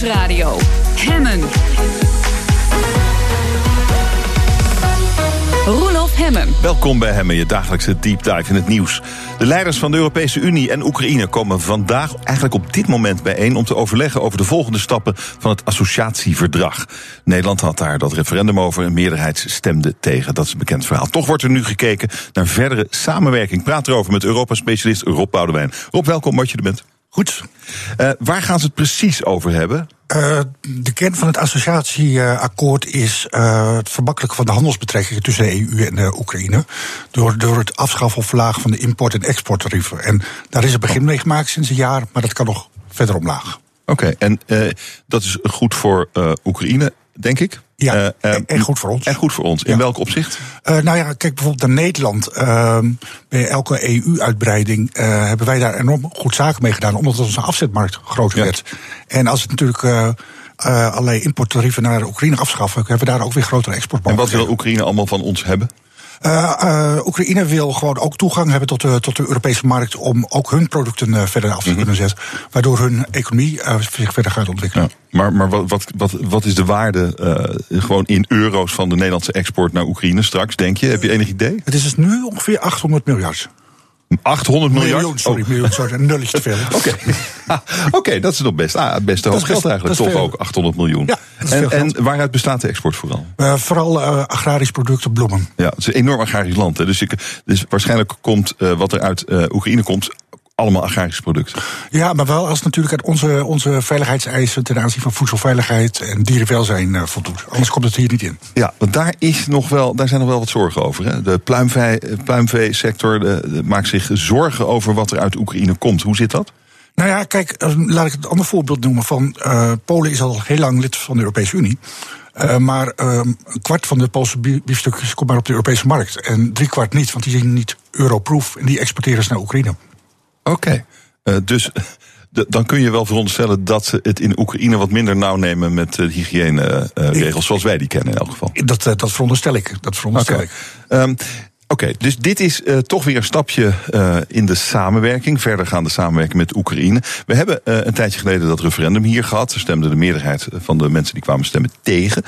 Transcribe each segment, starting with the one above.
Nieuwsradio. Hemmen. Roelof Hemmen. Welkom bij Hemmen, je dagelijkse deep dive in het nieuws. De leiders van de Europese Unie en Oekraïne komen vandaag, eigenlijk op dit moment bijeen, om te overleggen over de volgende stappen van het associatieverdrag. Nederland had daar dat referendum over, een meerderheid stemde tegen. Dat is een bekend verhaal. Toch wordt er nu gekeken naar verdere samenwerking. Praat erover met Europa-specialist Rob Boudewijn. Rob, welkom, wat je er bent. Goed. Uh, waar gaan ze het precies over hebben? Uh, de kern van het associatieakkoord is uh, het vermakkelijken van de handelsbetrekkingen tussen de EU en de Oekraïne. Door, door het afschaffen of verlagen van de import- en exporttarieven. En daar is een begin mee gemaakt sinds een jaar, maar dat kan nog verder omlaag. Oké, okay, en dat is goed voor Oekraïne, denk ik? Ja, uh, en goed voor ons. En goed voor ons. In ja. welk opzicht? Uh, nou ja, kijk bijvoorbeeld naar Nederland. Uh, bij elke EU-uitbreiding hebben wij daar enorm goed zaken mee gedaan, omdat onze afzetmarkt groter ja. werd. En als het natuurlijk allerlei importtarieven naar Oekraïne afschaffen, hebben we daar ook weer grotere exportmarkten. En wat wil Oekraïne allemaal van ons hebben? Uh, uh, Oekraïne wil gewoon ook toegang hebben tot de, tot de Europese markt om ook hun producten uh, verder af te kunnen zetten. Waardoor hun economie zich verder gaat ontwikkelen. Ja, maar maar wat, wat, wat, wat is de waarde gewoon in euro's van de Nederlandse export naar Oekraïne straks, denk je? Heb je enig idee? Het is dus nu ongeveer 800 miljard. 800 miljard? Miljoen, sorry, oh. miljoen, sorry, een nulletje te veel. Oké, okay, dat is nog best, ah, best hoop geld eigenlijk. Toch ook 800 miljoen. Ja, en, en waaruit bestaat de export vooral? Uh, vooral uh, agrarisch producten, bloemen. Ja, het is een enorm agrarisch land. Hè. Dus, ik, dus waarschijnlijk komt uh, wat er uit Oekraïne komt allemaal agrarische producten. Ja, maar wel als natuurlijk uit onze, onze veiligheidseisen ten aanzien van voedselveiligheid en dierenwelzijn uh, voldoet. Anders komt het hier niet in. Ja, want daar, is nog wel, daar zijn nog wel wat zorgen over. Hè? De pluimvee, pluimveesector de, de, maakt zich zorgen over wat er uit Oekraïne komt. Hoe zit dat? Nou ja, kijk, laat ik het ander voorbeeld noemen. Van, uh, Polen is al heel lang lid van de Europese Unie. Uh, maar uh, een kwart van de Poolse biefstukjes komt maar op de Europese markt. En drie kwart niet, want die zijn niet europroof. En die exporteren ze naar Oekraïne. Oké, okay. uh, dus dan kun je wel veronderstellen dat ze het in Oekraïne wat minder nauw nemen met de hygiëneregels zoals wij die kennen in elk geval. Dat, dat veronderstel ik. Dat veronderstel okay. ik. Um, Oké, dus dit is uh, toch weer een stapje uh, in de samenwerking, verdergaande samenwerking met Oekraïne. We hebben uh, een tijdje geleden dat referendum hier gehad. Er stemde de meerderheid van de mensen die kwamen stemmen tegen.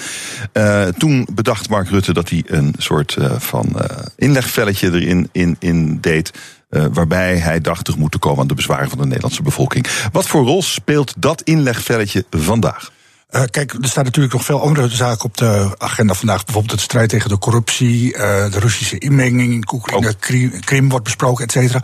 toen bedacht Mark Rutte dat hij een soort van inlegvelletje erin in, in deed. Waarbij hij dacht tegemoet te komen aan de bezwaren van de Nederlandse bevolking. Wat voor rol speelt dat inlegvelletje vandaag? Uh, kijk, er staan natuurlijk nog veel andere zaken op de agenda vandaag. Bijvoorbeeld de strijd tegen de corruptie, uh, de Russische inmenging in Oekraïne, Krim, Krim wordt besproken, et cetera.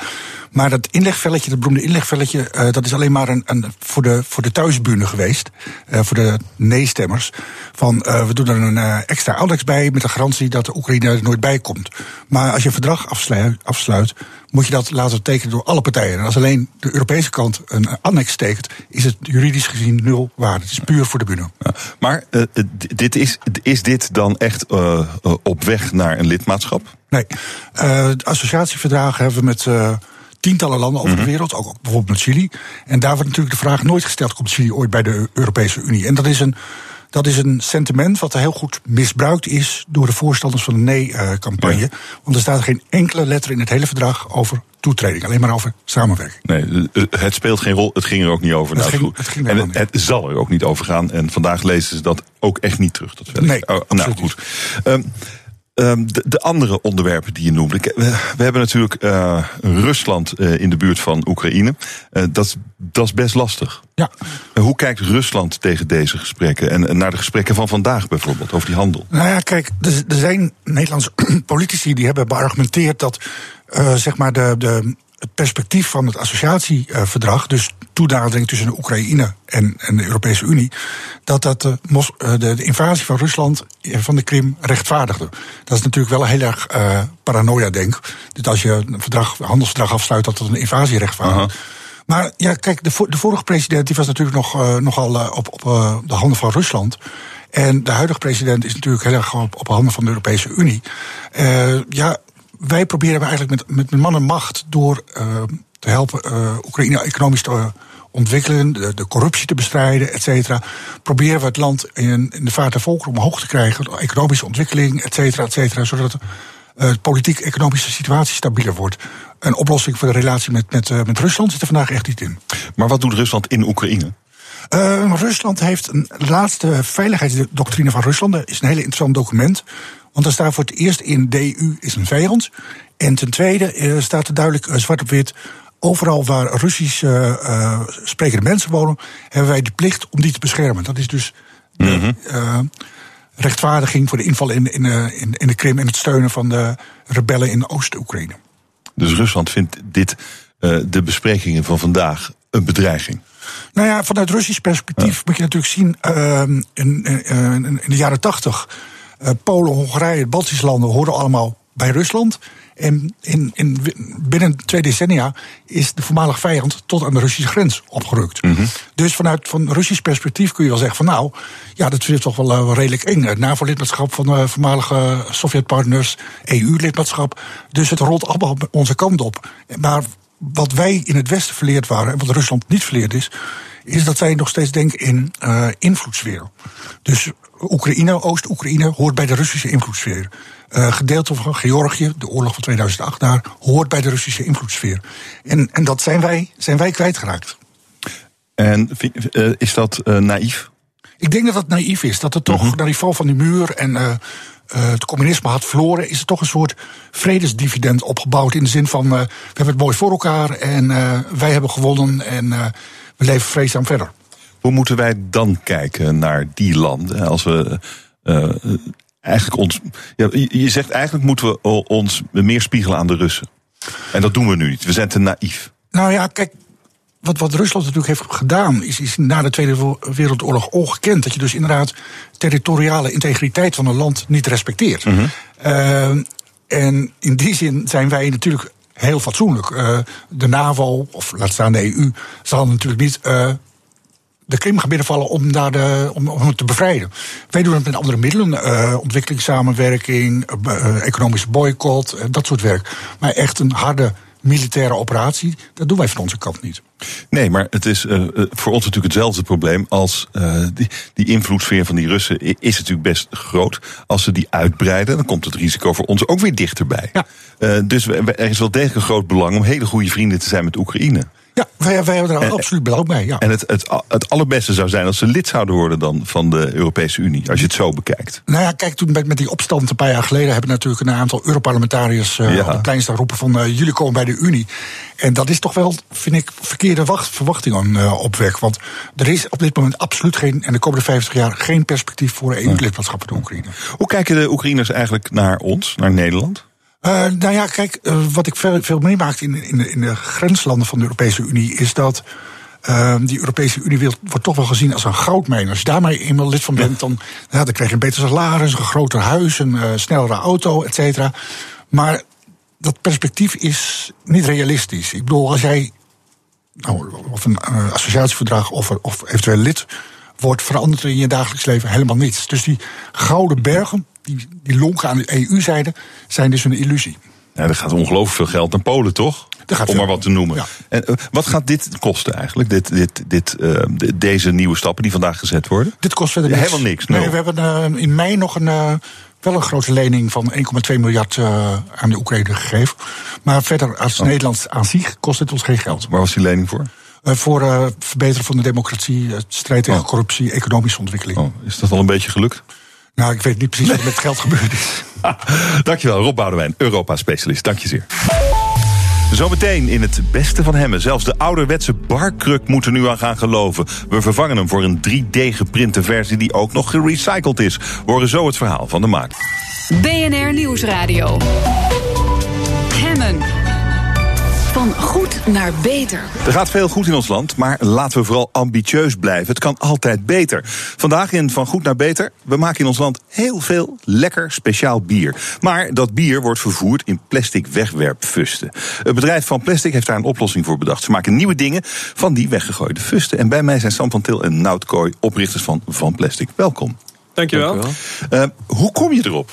Maar dat inlegvelletje, dat beroemde inlegvelletje, uh, dat is alleen maar een, een, voor, de, voor de thuisburen geweest. voor de nee-stemmers. Van we doen er een extra annex bij met de garantie dat de Oekraïne er nooit bij komt. Maar als je een verdrag afsluit, afsluit moet je dat laten tekenen door alle partijen. En als alleen de Europese kant een annex tekent, is het juridisch gezien nul waarde. Het is puur voor de bühne. Ja, maar uh, dit is, is dit dan echt uh, op weg naar een lidmaatschap? Nee. Uh, associatieverdragen hebben we met tientallen landen over de mhm. wereld, ook bijvoorbeeld met Chili. En daar wordt natuurlijk de vraag nooit gesteld: komt Chili ooit bij de Europese Unie? En dat is een dat is een sentiment wat heel goed misbruikt is door de voorstanders van de nee-campagne. Ja. Want er staat geen enkele letter in het hele verdrag over toetreding, alleen maar over samenwerking. Nee, het speelt geen rol, het ging er ook niet over. Het, nou, ging, het, ging en het, het, zal er ook niet over gaan. En vandaag lezen ze dat ook echt niet terug. Dat nee, oh, nou goed. Um, Um, de, de, andere onderwerpen die je noemde. We, we hebben natuurlijk uh, Rusland uh, in de buurt van Oekraïne. Uh, dat, dat is best lastig. Ja. hoe kijkt Rusland tegen deze gesprekken? En, en, naar de gesprekken van vandaag bijvoorbeeld, over die handel? Nou ja, kijk, er, er zijn Nederlandse politici die hebben beargumenteerd dat zeg maar de, de het perspectief van het associatieverdrag, dus toenadering tussen de Oekraïne en, en de Europese Unie, dat dat de, de, de, invasie van Rusland van de Krim rechtvaardigde. Dat is natuurlijk wel een heel erg uh, paranoia-denk. Dat als je een verdrag, een handelsverdrag afsluit, dat dat een invasie rechtvaardigt. Maar ja, kijk, de, de, vorige president die was natuurlijk nog, uh, nogal uh, op, op de handen van Rusland. En de huidige president is natuurlijk heel erg op, op handen van de Europese Unie. ja, wij proberen eigenlijk met, met, man en macht door uh, te helpen uh, Oekraïne economisch te ontwikkelen, de, de, corruptie te bestrijden, et cetera. Proberen we het land in, in de vaart der volkeren omhoog te krijgen, economische ontwikkeling, et cetera, et cetera, zodat de politiek-economische situatie stabieler wordt. Een oplossing voor de relatie met, met, met Rusland zit er vandaag echt niet in. Maar wat doet Rusland in Oekraïne? Uh, Rusland heeft een laatste veiligheidsdoctrine van Rusland. Dat is een hele interessant document. Want daar staat voor het eerst in DU is een vijand. En ten tweede uh, staat er duidelijk uh, zwart op wit. Overal waar Russisch sprekende mensen wonen, hebben wij de plicht om die te beschermen. Dat is dus de mm -hmm. rechtvaardiging voor de inval in, in, in, in de Krim en het steunen van de rebellen in Oost-Oekraïne. Dus Rusland vindt dit, de besprekingen van vandaag, een bedreiging? Nou ja, vanuit Russisch perspectief moet je natuurlijk zien. Uh, in, in, in, de jaren tachtig. Uh, Polen, Hongarije, Baltische landen hoorden allemaal bij Rusland. En in, in, binnen twee decennia is de voormalige vijand tot aan de Russische grens opgerukt. Mm -hmm. Dus vanuit van Russisch perspectief kun je wel zeggen van nou, ja, dat is toch wel uh, redelijk eng. Het NAVO-lidmaatschap van de voormalige Sovjetpartners, EU-lidmaatschap. Dus het rolt allemaal onze kant op. Maar wat wij in het Westen verleerd waren en wat Rusland niet verleerd is, is dat zij nog steeds denken in uh, invloedssfeer. Dus Oekraïne, Oost-Oekraïne, hoort bij de Russische invloedssfeer. Uh, gedeelte van Georgië, de oorlog van 2008 daar, hoort bij de Russische invloedssfeer. En, en dat zijn wij, zijn wij kwijtgeraakt. En uh, is dat naïef? Ik denk dat het naïef is. Dat het toch uh -huh. na die val van die muur en uh, het communisme had verloren, is er toch een soort vredesdividend opgebouwd. In de zin van: uh, we hebben het mooi voor elkaar en wij hebben gewonnen en we leven vreedzaam verder. Hoe moeten wij dan kijken naar die landen? Als we eigenlijk ons. Ja, je zegt eigenlijk moeten we ons meer spiegelen aan de Russen. En dat doen we nu niet. We zijn te naïef. Nou ja, kijk, wat, wat Rusland natuurlijk heeft gedaan, is, is na de Tweede Wereldoorlog ongekend. Dat je dus inderdaad territoriale integriteit van een land niet respecteert. Mm -hmm. uh, en in die zin zijn wij natuurlijk heel fatsoenlijk. Uh, de NAVO, of laat staan de EU, zal natuurlijk niet uh, de Krim gaan binnenvallen om, daar de, om, om het te bevrijden. Wij doen het met andere middelen, uh, ontwikkelingssamenwerking, uh, economische boycott, uh, dat soort werk. Maar echt een harde militaire operatie, dat doen wij van onze kant niet. Nee, maar het is uh, voor ons natuurlijk hetzelfde probleem als uh, die, die invloedssfeer van die Russen is natuurlijk best groot. Als ze die uitbreiden, dan komt het risico voor ons ook weer dichterbij. Ja. Uh, dus er is wel degelijk een groot belang om hele goede vrienden te zijn met Oekraïne. Ja, wij, wij hebben er en, absoluut belang bij. Ja. En het, het, het allerbeste zou zijn als ze lid zouden worden dan van de Europese Unie, als je het zo bekijkt. Nou ja, kijk, toen met, met die opstand een paar jaar geleden hebben natuurlijk een aantal Europarlementariërs uh, ja. op de plein staan roepen van uh, jullie komen bij de Unie. En dat is toch wel, vind ik, verkeerde wacht, verwachtingen uh, op weg. Want er is op dit moment absoluut geen, en de komende 50 jaar, geen perspectief voor een EU-lidmaatschap van de Oekraïne. Hoe kijken de Oekraïners eigenlijk naar ons, naar Nederland? Uh, nou ja, kijk, uh, wat ik veel, veel meemaakt in, in, de, in de grenslanden van de Europese Unie is dat. Uh, die Europese Unie wordt toch wel gezien als een goudmijn. Als je daarmee eenmaal lid van bent, dan, dan krijg je een beter salaris, een groter huis, een snellere auto, et cetera. Maar dat perspectief is niet realistisch. Ik bedoel, als jij nou, of een associatieverdrag of, of eventueel lid wordt, verandert er in je dagelijks leven helemaal niets. Dus die gouden bergen, die, die lonken aan de EU-zijde, zijn dus een illusie. Ja, er gaat ongelooflijk veel geld naar Polen, toch? Om maar wat te noemen. Ja. En uh, wat gaat dit kosten eigenlijk? Dit, dit, dit, uh, deze nieuwe stappen die vandaag gezet worden? Dit kost verder niks. Helemaal niks. Nee, we hebben uh, in mei nog een, wel een grote lening van 1,2 miljard aan de Oekraïne gegeven. Maar verder als oh. Nederland aan zich kost het ons geen geld. Waar was die lening voor? voor uh, verbeteren van de democratie, strijd tegen oh. corruptie, economische ontwikkeling. Oh, is dat al een beetje gelukt? Nou, ik weet niet precies wat met het geld gebeurd is. Dankjewel, Rob Boudewijn, Europa-specialist. Dank je zeer. Zometeen in het beste van Hemmen. Zelfs de ouderwetse barkruk moet er nu aan gaan geloven. We vervangen hem voor een 3D-geprinte versie die ook nog gerecycled is. We horen zo het verhaal van de maak. BNR Nieuwsradio. Hemmen. Van goed naar beter. Er gaat veel goed in ons land, maar laten we vooral ambitieus blijven. Het kan altijd beter. Vandaag in Van Goed naar Beter. We maken in ons land heel veel lekker speciaal bier. Maar dat bier wordt vervoerd in plastic wegwerpfusten. Het bedrijf van Plastic heeft daar een oplossing voor bedacht. Ze maken nieuwe dingen van die weggegooide fusten. En bij mij zijn Sam van Til en Nout Kooi, oprichters van Van Plastic. Welkom. Dankjewel. Dankjewel. Uh, hoe kom je erop?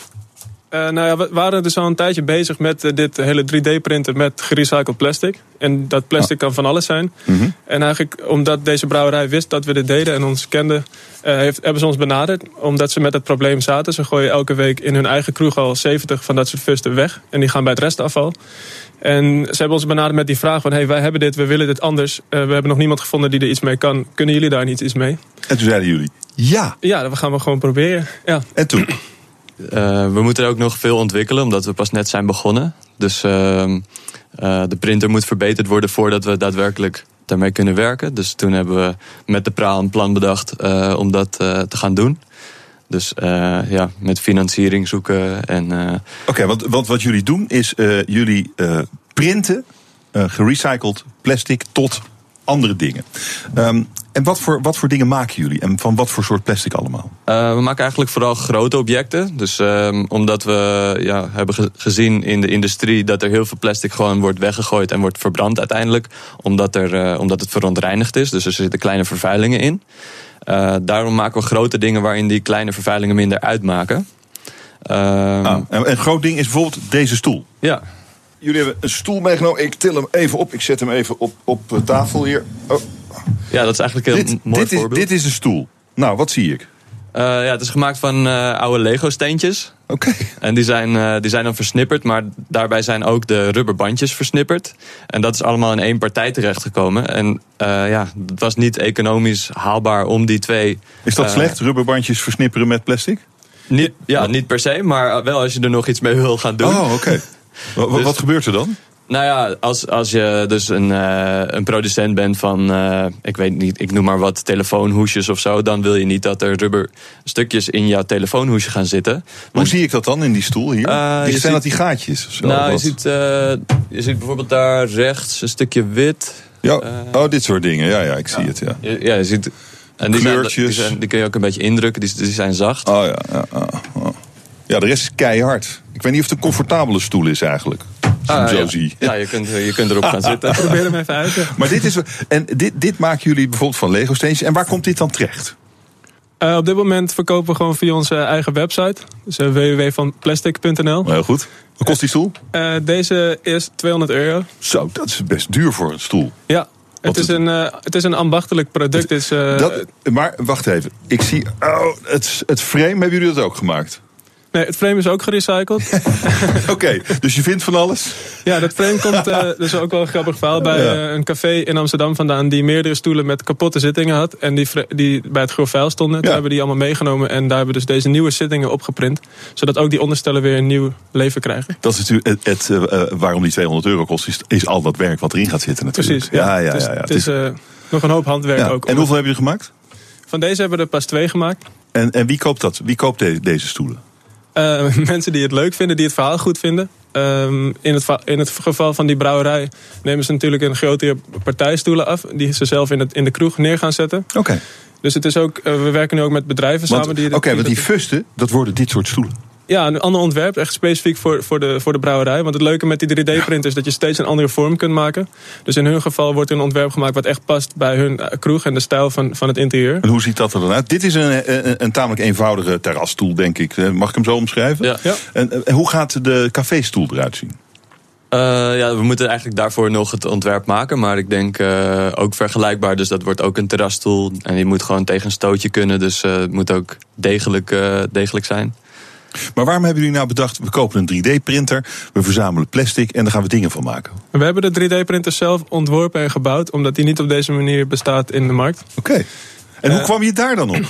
Uh, nou ja, we waren dus al een tijdje bezig met uh, dit hele 3D-printen met gerecycled plastic. En dat plastic kan van alles zijn. Mm -hmm. En eigenlijk omdat deze brouwerij wist dat we dit deden en ons kenden, uh, heeft, hebben ze ons benaderd. Omdat ze met het probleem zaten. Ze gooien elke week in hun eigen kroeg al 70 van dat soort fusten weg. En die gaan bij het restafval. En ze hebben ons benaderd met die vraag van... hey, wij hebben dit, we willen dit anders. we hebben nog niemand gevonden die er iets mee kan. Kunnen jullie daar niet iets mee? En toen zeiden jullie, ja. Ja, dat gaan we gewoon proberen. Ja. En toen? Uh, we moeten ook nog veel ontwikkelen, omdat we pas net zijn begonnen. Dus uh, uh, de printer moet verbeterd worden voordat we daadwerkelijk daarmee kunnen werken. Dus toen hebben we met de praal een plan bedacht om dat te gaan doen. Dus ja, met financiering zoeken en. Oké, want, wat jullie doen is jullie printen gerecycled plastic tot andere dingen. Um, en wat voor, wat voor dingen maken jullie? En van wat voor soort plastic allemaal? Uh, we maken eigenlijk vooral grote objecten. Dus um, omdat we ja, hebben gezien in de industrie dat er heel veel plastic gewoon wordt weggegooid en wordt verbrand uiteindelijk. Omdat, er, uh, omdat het verontreinigd is. Dus er zitten kleine vervuilingen in. Uh, daarom maken we grote dingen waarin die kleine vervuilingen minder uitmaken. Ah, en een groot ding is bijvoorbeeld deze stoel. Ja. Jullie hebben een stoel meegenomen. Ik til hem even op. Ik zet hem even op, op tafel hier. Oh. Ja, dat is eigenlijk een dit, mooi dit voorbeeld. Is, dit is een stoel. Nou, wat zie ik? Uh, ja, het is gemaakt van uh, oude Lego-steentjes. Oké. Okay. En die zijn, uh, die zijn dan versnipperd, maar daarbij zijn ook de rubberbandjes versnipperd. En dat is allemaal in één partij terechtgekomen. En ja, het was niet economisch haalbaar om die twee... Is dat slecht, rubberbandjes versnipperen met plastic? Niet, ja, niet per se, maar wel als je er nog iets mee wil gaan doen. Oh, oké. Okay. dus, wat gebeurt er dan? Nou ja, als, als je dus een, uh, een producent bent van, uh, ik weet niet, ik noem maar wat telefoonhoesjes of zo, dan wil je niet dat er rubber stukjes in jouw telefoonhoesje gaan zitten. Want, Hoe zie ik dat dan in die stoel hier? Uh, die zijn ziet, dat die gaatjes? Of zo, nou, je ziet, je ziet bijvoorbeeld daar rechts een stukje wit. Ja, oh, dit soort dingen. Ja, ja, ik zie ja. het. Ja, ja, je ziet. En die, zijn, die, zijn, die, kun je ook een beetje indrukken, die, die zijn zacht. Oh ja, ja, ja. Ja, de rest is keihard. Ik weet niet of het een comfortabele stoel is eigenlijk. Ah, zo ja. zie. Ja, je kunt, je kunt erop gaan zitten. Probeer hem even uit. Maar dit, is, en dit, dit maken jullie bijvoorbeeld van Lego steentjes. En waar komt dit dan terecht? Uh, op dit moment verkopen we gewoon via onze eigen website. Dus uh, www.vanplastic.nl. Heel goed. Wat kost die stoel? Uh, deze is 200 euro. Zo, dat is best duur voor een stoel. Ja, het is, een, uh, het is een ambachtelijk product. Is, uh, dat, maar wacht even. Ik zie. Oh, het, het frame, hebben jullie dat ook gemaakt? Nee, het frame is ook gerecycled. Oké, okay, dus je vindt van alles? Ja, dat frame komt, uh, dat is ook wel een grappig verhaal, bij ja. uh, een café in Amsterdam vandaan... die meerdere stoelen met kapotte zittingen had. En die, die bij het grof vuil stonden. Ja. Toen hebben we die allemaal meegenomen. En daar hebben we dus deze nieuwe zittingen opgeprint. Zodat ook die onderstellen weer een nieuw leven krijgen. Dat is natuurlijk het, het uh, waarom die 200 euro kost, is, is al dat werk wat erin gaat zitten natuurlijk. Precies, ja. ja, ja, ja, het is, het is nog een hoop handwerk ook. En hoeveel hebben jullie gemaakt? Van deze hebben we er pas twee gemaakt. En, en wie koopt dat? Wie koopt de, deze stoelen? Uh, mensen die het leuk vinden, die het verhaal goed vinden. Um, in, het, in het geval van die brouwerij nemen ze natuurlijk een grote partijstoelen af. Die ze zelf in, het, in de kroeg neer gaan zetten. Oké. Okay. Dus het is ook, uh, we werken nu ook met bedrijven want, samen. Oké, okay, want die fusten, dat worden dit soort stoelen. Ja, een ander ontwerp, echt specifiek voor, voor, de, voor de brouwerij. Want het leuke met die 3D-print is dat je steeds een andere vorm kunt maken. Dus in hun geval wordt er een ontwerp gemaakt wat echt past bij hun kroeg en de stijl van, van het interieur. En hoe ziet dat er dan uit? Dit is een, een, een tamelijk eenvoudige terrasstoel, denk ik. Mag ik hem zo omschrijven? Ja. ja. En, en hoe gaat de caféstoel eruit zien? Uh, ja, we moeten eigenlijk daarvoor nog het ontwerp maken. Maar ik denk uh, ook vergelijkbaar. Dus dat wordt ook een terrasstoel. En die moet gewoon tegen een stootje kunnen. Dus uh, het moet ook degelijk, degelijk zijn. Maar waarom hebben jullie nou bedacht, we kopen een 3D-printer, we verzamelen plastic en daar gaan we dingen van maken? We hebben de 3D-printer zelf ontworpen en gebouwd, omdat die niet op deze manier bestaat in de markt. Oké. Okay. En hoe kwam je daar dan op?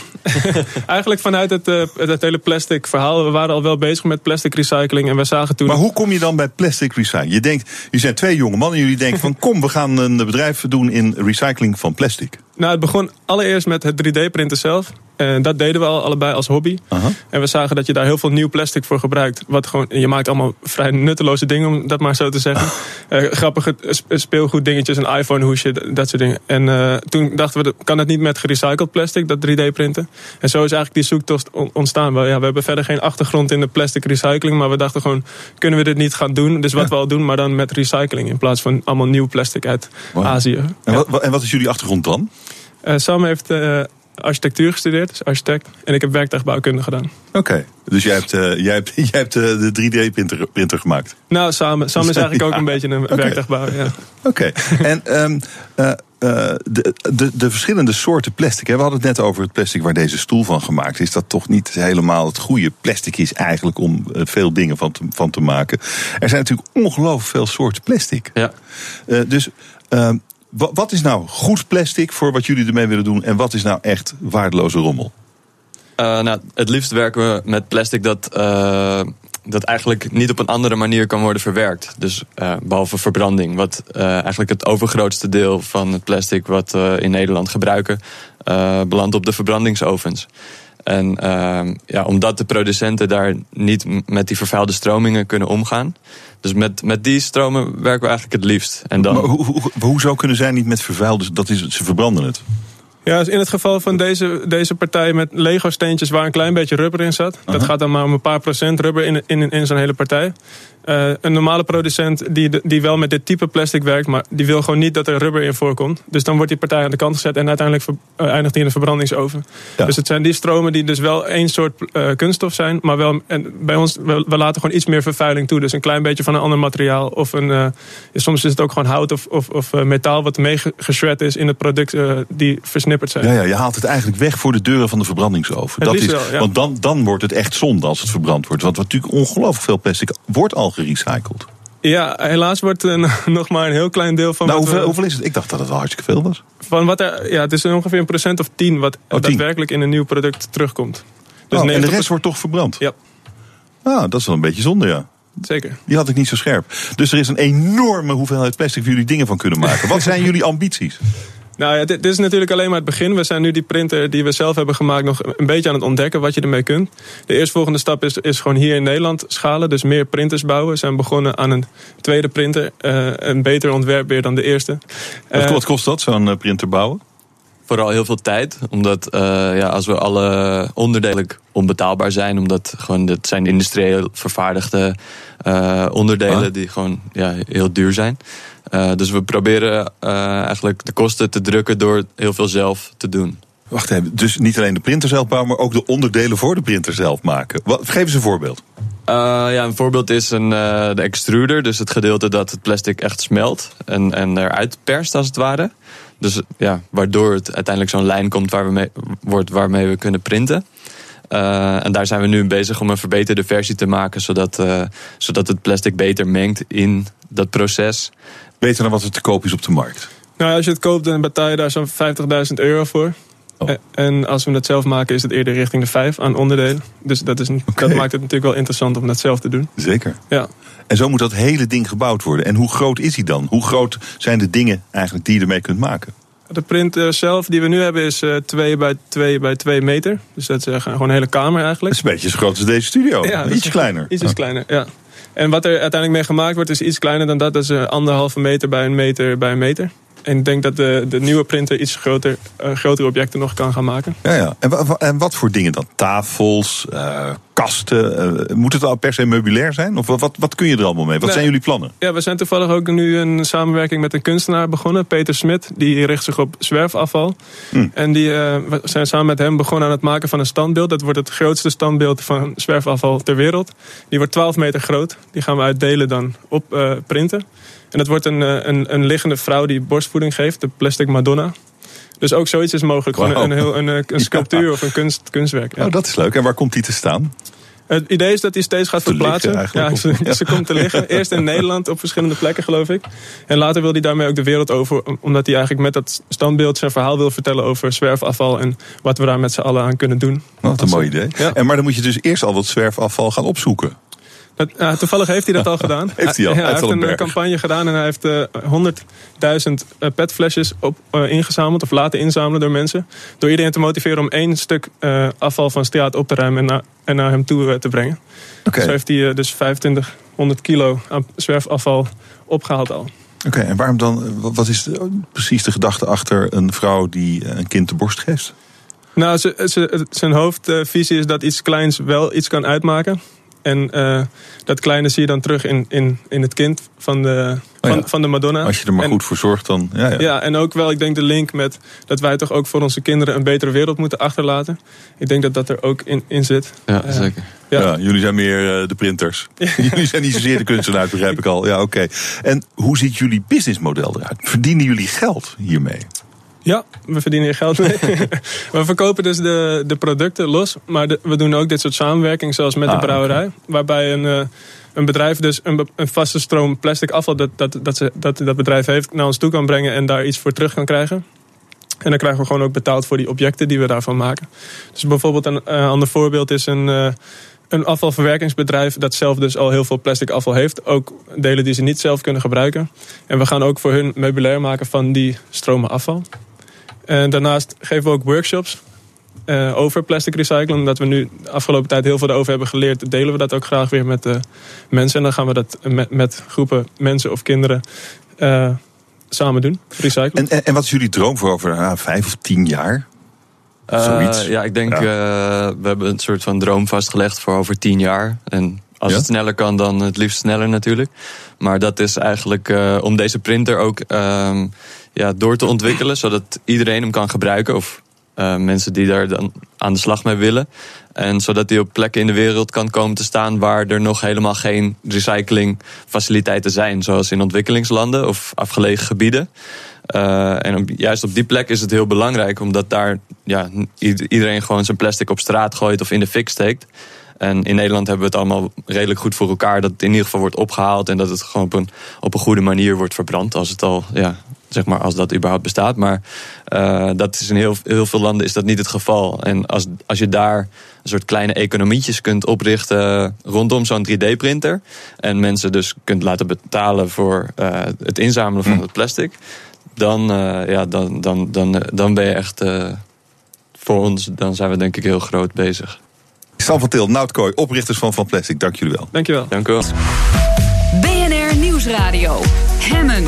Eigenlijk vanuit het, uh, het hele plastic verhaal. We waren al wel bezig met plastic recycling en we zagen toen... Maar hoe kom je dan bij plastic recycling? Je denkt, je zijn twee jonge mannen en jullie denken van... kom, we gaan een bedrijf doen in recycling van plastic. Nou, het begon allereerst met het 3D-printen zelf. En dat deden we al allebei als hobby. En we zagen dat je daar heel veel nieuw plastic voor gebruikt. Wat gewoon, je maakt allemaal vrij nutteloze dingen, om dat maar zo te zeggen. uh, grappige speelgoed dingetjes, een iPhone hoesje, dat soort dingen. En uh, toen dachten we, kan het niet met gerecycled plastic, dat 3D printen? En zo is eigenlijk die zoektocht ontstaan. We, ja, we hebben verder geen achtergrond in de plastic recycling. Maar we dachten gewoon, kunnen we dit niet gaan doen? Dus wat ja. we al doen, maar dan met recycling. In plaats van allemaal nieuw plastic uit wow. Azië. En, ja. wat, en wat is jullie achtergrond dan? Uh, Sam heeft uh, architectuur gestudeerd, dus architect. En ik heb werktuigbouwkunde gedaan. Oké, dus jij hebt, uh, jij hebt, jij hebt uh, de 3D-printer printer gemaakt? Nou, samen. Sam is eigenlijk ook een beetje een okay. werktuigbouwer, ja. Oké, en um, uh, de, de, de verschillende soorten plastic. Hè? We hadden het net over het plastic waar deze stoel van gemaakt is. Dat toch niet helemaal het goede plastic is eigenlijk om veel dingen van te, van te maken. Er zijn natuurlijk ongelooflijk veel soorten plastic. Ja. dus ehm, wat is nou goed plastic voor wat jullie ermee willen doen? En wat is nou echt waardeloze rommel? Uh, nou, het liefst werken we met plastic dat, uh, dat eigenlijk niet op een andere manier kan worden verwerkt. Dus uh, behalve verbranding. Wat eigenlijk het overgrootste deel van het plastic wat we in Nederland gebruiken, belandt op de verbrandingsovens. En ja, omdat de producenten daar niet met die vervuilde stromingen kunnen omgaan. Dus met, met die stromen werken we eigenlijk het liefst. En dan... Maar hoe, hoe, hoezo kunnen zij niet met vervuilde? Dat is, ze verbranden het. Ja, dus in het geval van deze, deze partij met Lego-steentjes waar een klein beetje rubber in zat. Dat gaat dan maar om een paar procent rubber in, in, in zo'n hele partij. Uh, een normale producent die, die wel met dit type plastic werkt, maar die wil gewoon niet dat er rubber in voorkomt. Dus dan wordt die partij aan de kant gezet en uiteindelijk ver, uh, eindigt die in de verbrandingsoven. Ja. Dus het zijn die stromen die dus wel één soort uh, kunststof zijn, maar wel en bij ons, we, we, laten gewoon iets meer vervuiling toe. Dus een klein beetje van een ander materiaal. Of een, soms is het ook gewoon hout of, of, of metaal wat meegeshred is in het product die versnipperd zijn. Ja, ja, je haalt het eigenlijk weg voor de deuren van de verbrandingsoven. Dat is, wel, ja. Want dan, dan wordt het echt zonde als het verbrand wordt. Want natuurlijk ongelooflijk veel plastic wordt al gerecycled. Ja, helaas wordt er nog maar een heel klein deel van. Nou, hoeveel, we, hoeveel is het? Ik dacht dat het wel hartstikke veel was. Van wat er, ja, het is ongeveer een procent of tien wat Oh, daadwerkelijk in een nieuw product terugkomt. Dus Oh, en de 90% rest wordt toch verbrand? Ja, Ah, dat is wel een beetje zonde, ja. zeker. Die had ik niet zo scherp. Dus er is een enorme hoeveelheid plastic waar jullie dingen van kunnen maken. Wat zijn jullie ambities? Nou ja, dit, dit is natuurlijk alleen maar het begin. We zijn nu die printer die we zelf hebben gemaakt nog een beetje aan het ontdekken wat je ermee kunt. De eerstvolgende stap is, is gewoon hier in Nederland schalen. Dus meer printers bouwen. We zijn begonnen aan een tweede printer. eh, een beter ontwerp weer dan de eerste. Wat, Eh, wat kost dat, zo'n eh, printer bouwen? Vooral heel veel tijd, omdat eh, ja, als we alle onderdelen onbetaalbaar zijn, omdat gewoon het zijn industrieel vervaardigde eh, onderdelen Ah. die gewoon ja, heel duur zijn. Eh, dus we proberen eh, eigenlijk de kosten te drukken door heel veel zelf te doen. Wacht even, dus niet alleen de printer zelf bouwen, maar ook de onderdelen voor de printer zelf maken. Wat, geef eens een voorbeeld. Eh, ja, een voorbeeld is een, de extruder, dus het gedeelte dat het plastic echt smelt en, en eruit perst als het ware. Dus ja, waardoor het uiteindelijk zo'n lijn komt waar we mee, wordt waarmee we kunnen printen. En daar zijn we nu bezig om een verbeterde versie te maken, zodat, zodat het plastic beter mengt in dat proces. Beter dan wat er te koop is op de markt. Nou, als je het koopt, dan betaal je daar zo'n 50.000 euro voor. Oh. Eh, En als we het zelf maken, is het eerder richting de 5 aan onderdelen. Dus dat, is, dat maakt het natuurlijk wel interessant om dat zelf te doen. Zeker. Ja. En zo moet dat hele ding gebouwd worden. En hoe groot is hij dan? Hoe groot zijn de dingen eigenlijk die je ermee kunt maken? De printer zelf die we nu hebben is eh 2 bij 2 bij 2 meter. Dus dat is eh, gewoon een hele kamer Dat eigenlijk. is een beetje zo groot als deze studio. Ja, dat Iets kleiner. Iets kleiner, ja. En wat er uiteindelijk mee gemaakt wordt is iets kleiner dan dat. Dat is eh, anderhalve meter bij een meter bij een meter. En ik denk dat de, de nieuwe printer iets groter, eh, grotere objecten nog kan gaan maken. Ja, ja. En wat voor dingen dan? Tafels, eh, kasten? eh, moet het al per se meubilair zijn? Of wat, wat, wat kun je er allemaal mee? Wat Nee. zijn jullie plannen? Ja, we zijn toevallig ook nu een samenwerking met een kunstenaar begonnen, Peter Smit. Die richt zich op zwerfafval. Hm. En die, eh, we zijn samen met hem begonnen aan het maken van een standbeeld. Dat wordt het grootste standbeeld van zwerfafval ter wereld. Die wordt 12 meter groot. Die gaan we uitdelen dan op eh, printen. En dat wordt een, een, een liggende vrouw die borstvoeding geeft, de plastic Madonna. Dus ook zoiets is mogelijk. Gewoon een, een, eh, een sculptuur of een kunst, kunstwerk. Ja. Oh, dat is leuk. En waar komt die te staan? Het idee is dat hij steeds gaat Te verplaatsen. Ja, ze, ze komt te liggen. Eerst in Nederland op verschillende plekken, geloof ik. En later wil hij daarmee ook de wereld over. om- Omdat hij eigenlijk met dat standbeeld zijn verhaal wil vertellen over zwerfafval. En wat we daar met z'n allen aan kunnen doen. Wat een mooi idee. Ja. En, maar dan moet je dus eerst al wat zwerfafval gaan opzoeken. Dat, ja, toevallig heeft hij dat al gedaan. Heeft hij al? Hij heeft een campagne gedaan en hij heeft eh, 100.000 eh, petflesjes op, eh, ingezameld. Of laten inzamelen door mensen. Door iedereen te motiveren om één stuk eh, afval van straat op te ruimen en, naar- en naar hem toe eh, te brengen. Oké. Zo heeft hij eh, dus 2500 kilo aan zwerfafval opgehaald al. Oké, en waarom dan? eh, wat- is de- precies de gedachte achter een vrouw die eh, een kind de borst geeft? Nou, ze, ze, zijn hoofdvisie is dat iets kleins wel iets kan uitmaken. En eh, dat kleine zie je dan terug in, in, in het kind van de, van, van de Madonna. Als je er maar goed voor zorgt, dan. Ja, ja. ja, en ook wel, ik denk de link met dat wij toch ook voor onze kinderen een betere wereld moeten achterlaten. Ik denk dat dat er ook in, in zit. Ja, zeker. Ja. ja. jullie zijn meer uh, de printers. jullie zijn niet zozeer de kunstenaar, begrijp ik al. Ja, oké. En hoe ziet jullie businessmodel eruit? Verdienen jullie geld hiermee? Ja, we verdienen hier geld mee. we verkopen dus de, de producten los. Maar we doen ook dit soort samenwerking, zoals met de ah, brouwerij. Waarbij een, uh, een bedrijf dus een, een, vaste stroom plastic afval... Dat, dat, dat, ze, dat dat bedrijf heeft, naar ons toe kan brengen... en daar iets voor terug kan krijgen. En dan krijgen we gewoon ook betaald voor die objecten die we daarvan maken. Dus bijvoorbeeld een ander voorbeeld is een... Uh, een afvalverwerkingsbedrijf dat zelf dus al heel veel plastic afval heeft. Ook delen die ze niet zelf kunnen gebruiken. En we gaan ook voor hun meubilair maken van die stromen afval. En daarnaast geven we ook workshops uh, over plastic recycling. Omdat we nu de afgelopen tijd heel veel over hebben geleerd, delen we dat ook graag weer met de mensen. En dan gaan we dat met, met groepen mensen of kinderen uh, samen doen, recyclen. En, en, wat is jullie droom voor over uh, vijf of tien jaar? Zoiets? ja, ik denk, ja. we hebben een soort van droom vastgelegd voor over tien jaar. En als het sneller kan, dan het liefst sneller natuurlijk. Maar dat is eigenlijk om deze printer ook ehm, ja, door te ontwikkelen, zodat iedereen hem kan gebruiken. Of uh, mensen die daar dan aan de slag mee willen. En zodat die op plekken in de wereld kan komen te staan waar er nog helemaal geen recyclingfaciliteiten zijn. Zoals in ontwikkelingslanden of afgelegen gebieden. Uh, en juist op die plek is het heel belangrijk, omdat daar ja, iedereen gewoon zijn plastic op straat gooit of in de fik steekt. En in Nederland hebben we het allemaal redelijk goed voor elkaar. Dat het in ieder geval wordt opgehaald en dat het gewoon op een, op een goede manier wordt verbrand. Als het al ja, zeg maar, als dat überhaupt bestaat. Maar uh, dat is in heel, heel veel landen is dat niet het geval. En als, als je daar een soort kleine economietjes kunt oprichten rondom zo'n 3D-printer. En mensen dus kunt laten betalen voor uh, het inzamelen van hm. het plastic. Dan, uh, ja, dan, dan, dan, dan ben je echt voor ons, dan zijn we denk ik heel groot bezig. Sam van Til, Noutkooi, oprichters van Van Plastic, dank jullie wel. Dank je wel. Dank u wel. BNR Nieuwsradio. Hemmen.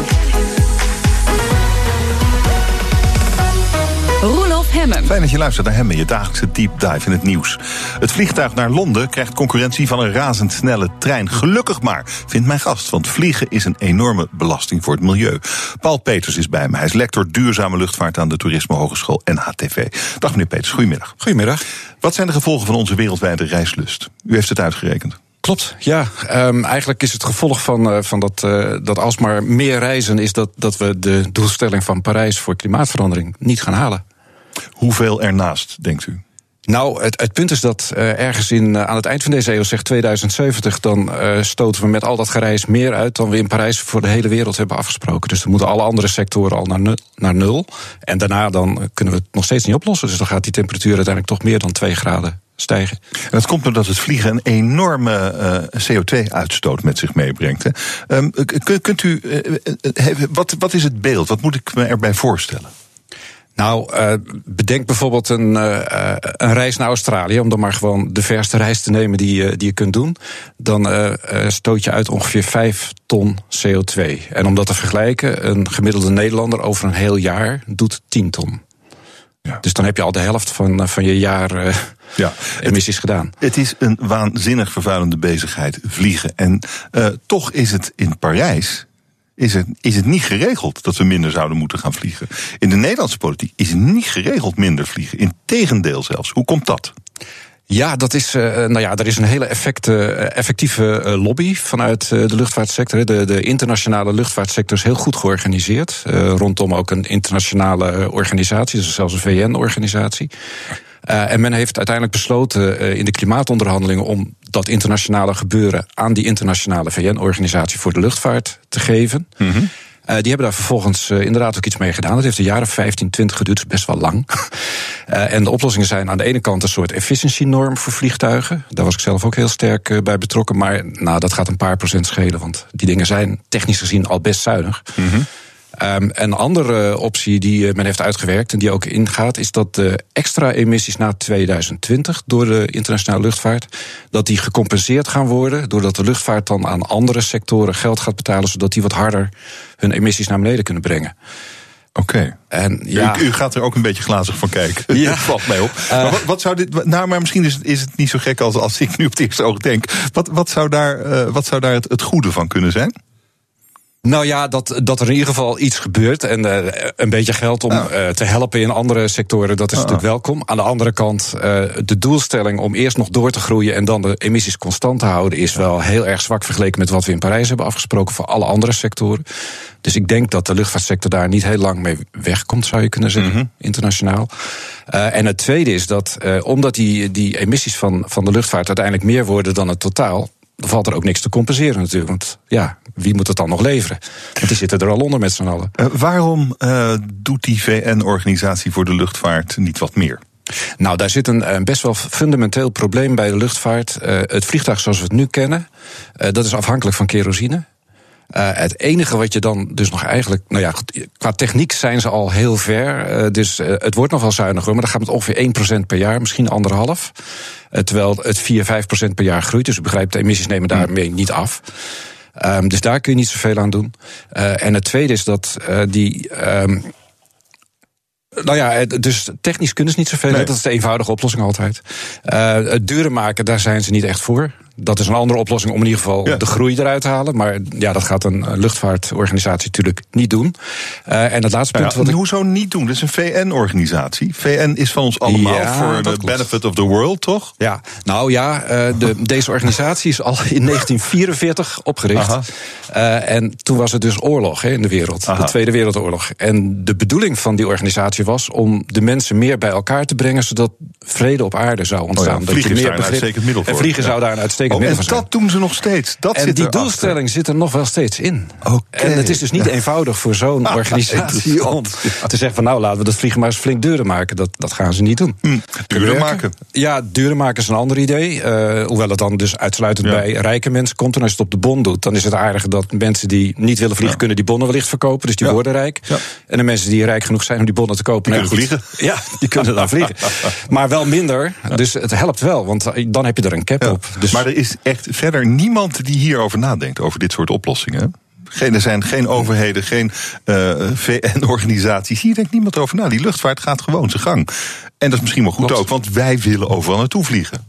Hemmen. Fijn dat je luistert naar Hemmen, je dagelijkse deep dive in het nieuws. Het vliegtuig naar Londen krijgt concurrentie van een razendsnelle trein. Gelukkig maar, vindt mijn gast, want vliegen is een enorme belasting voor het milieu. Paul Peters is bij me. Hij is lector duurzame luchtvaart aan de Toerisme Hogeschool NHTV. Dag meneer Peters, goedemiddag. Goedemiddag. Wat zijn de gevolgen van onze wereldwijde reislust? U heeft het uitgerekend. Klopt, ja. Um, eigenlijk is het gevolg van, uh, van dat, uh, dat alsmaar meer reizen... is dat, dat we de doelstelling van Parijs voor klimaatverandering niet gaan halen. Hoeveel ernaast, denkt u? Nou, het, het, punt is dat uh, ergens in, uh, aan het eind van deze eeuw, zeg 2070, dan uh, stoten we met al dat gereis meer uit dan we in Parijs voor de hele wereld hebben afgesproken. Dus dan moeten alle andere sectoren al naar nul, naar nul. En daarna dan kunnen we het nog steeds niet oplossen. Dus dan gaat die temperatuur uiteindelijk toch meer dan 2 graden stijgen. En dat komt omdat het vliegen een enorme CO2-uitstoot met zich meebrengt. Hè. Um, kunt u, wat, wat is het beeld? Wat moet ik me erbij voorstellen? Nou, uh, bedenk bijvoorbeeld een, uh, een reis naar Australië, om dan maar gewoon de verste reis te nemen die, uh, die je kunt doen. Dan stoot je uit ongeveer 5 ton CO2. En om dat te vergelijken, een gemiddelde Nederlander over een heel jaar doet 10 ton. Ja. Dus dan heb je al de helft van, van je jaar ja, emissies het, gedaan. Het is een waanzinnig vervuilende bezigheid, vliegen. En toch is het in Parijs is het, is het niet geregeld dat we minder zouden moeten gaan vliegen. In de Nederlandse politiek is het niet geregeld minder vliegen. Integendeel zelfs. Hoe komt dat? Ja, dat is, uh, nou ja, er is een hele effecte, effectieve uh, lobby vanuit de luchtvaartsector. De, de internationale luchtvaartsector is heel goed georganiseerd. rondom ook een internationale organisatie, dus zelfs een VN-organisatie. En men heeft uiteindelijk besloten in de klimaatonderhandelingen om dat internationale gebeuren aan die internationale VN-organisatie voor de luchtvaart te geven. Mm -hmm. Uh, die hebben daar vervolgens uh, inderdaad ook iets mee gedaan. Dat heeft een jaar of 15, 20 geduurd, dus best wel lang. uh, en de oplossingen zijn aan de ene kant een soort efficiency-norm voor vliegtuigen. Daar was ik zelf ook heel sterk bij betrokken. Maar nou, dat gaat een paar procent schelen, want die dingen zijn technisch gezien al best zuinig. Mm -hmm. Um, een andere optie die eh, men heeft uitgewerkt en die ook ingaat, is dat de extra emissies na 2020 door de internationale luchtvaart, dat die gecompenseerd gaan worden, doordat de luchtvaart dan aan andere sectoren geld gaat betalen, zodat die wat harder hun emissies naar beneden kunnen brengen. Oké. En ja. U, u, gaat er ook een beetje glazig van kijken. Ja. Dat valt mij op. Uh, maar wat, wat, zou dit. Nou, maar misschien is het, is het niet zo gek als, als ik nu op het eerste oog denk. Wat, wat zou daar, uh, wat zou daar het, het goede van kunnen zijn? Nou ja, dat, dat er in ieder geval iets gebeurt. En uh, een beetje geld om uh, te helpen in andere sectoren, dat is natuurlijk welkom. Aan de andere kant, uh, de doelstelling om eerst nog door te groeien en dan de emissies constant te houden, is wel heel erg zwak vergeleken met wat we in Parijs hebben afgesproken voor alle andere sectoren. Dus ik denk dat de luchtvaartsector daar niet heel lang mee wegkomt, zou je kunnen zeggen, mm -hmm. internationaal. en het tweede is dat, omdat die, die emissies van, van de luchtvaart uiteindelijk meer worden dan het totaal, valt er ook niks te compenseren natuurlijk. Want ja, wie moet het dan nog leveren? Want die zitten er al onder met z'n allen. Uh, waarom uh, doet die VN-organisatie voor de luchtvaart niet wat meer? Nou, daar zit een, een, best wel fundamenteel probleem bij de luchtvaart. Uh, het vliegtuig zoals we het nu kennen, dat is afhankelijk van kerosine. Uh, het enige wat je dan dus nog eigenlijk. Nou ja, qua techniek zijn ze al heel ver. Uh, dus uh, het wordt nog wel zuiniger, maar dan gaat het ongeveer 1% per jaar, misschien anderhalf. terwijl het 4, 5% per jaar groeit. Dus u begrijpt, de emissies nemen daarmee niet af. Um, dus daar kun je niet zoveel aan doen. en het tweede is dat die. Um, nou ja, dus technisch kunnen ze niet zoveel. Nee. Dat is de eenvoudige oplossing altijd. Uh, het duurder maken, daar zijn ze niet echt voor. Dat is een andere oplossing om in ieder geval ja. de groei eruit te halen. Maar ja, dat gaat een luchtvaartorganisatie natuurlijk niet doen. Uh, en het laatste punt. Ja, wat ik... Hoezo niet doen? Dat is een VN-organisatie. VN is van ons allemaal ja, voor de benefit of the world, toch? Ja, nou ja, uh, de, deze organisatie is al in 1944 opgericht. Uh, en toen was het dus oorlog hè, in de wereld. Aha. De Tweede Wereldoorlog. En de bedoeling van die organisatie was om de mensen meer bij elkaar te brengen, zodat vrede op aarde zou ontstaan. Oh ja, vliegen dat je meer begrip... middel voor. En vliegen zou daar een uitstekend oh, zijn. dat doen ze nog steeds. Dat en zit die doelstelling zit er nog wel steeds in. Okay. En het is dus niet eenvoudig voor zo'n organisatie om te zeggen van nou laten we dat vliegen maar eens flink duurder maken. Dat, dat gaan ze niet doen. Duurder maken? Ja, duurder maken is een ander idee. Uh, hoewel het dan dus uitsluitend ja. bij rijke mensen komt. En als je het op de bon doet, dan is het aardige dat mensen die niet willen vliegen, ja. kunnen die bonnen wellicht verkopen. Dus die worden rijk. En de mensen die rijk genoeg zijn om die bonnen te kopen, die kunnen vliegen. Ja, die kunnen dan vliegen. Maar wel minder. Dus het helpt wel, want dan heb je er een cap op. Dus maar is echt verder niemand die hierover nadenkt, over dit soort oplossingen. Geen, er zijn geen overheden, geen uh, VN-organisaties. Hier denkt niemand over na. Die luchtvaart gaat gewoon zijn gang. En dat is misschien wel goed Klopt. ook, want wij willen overal naartoe vliegen.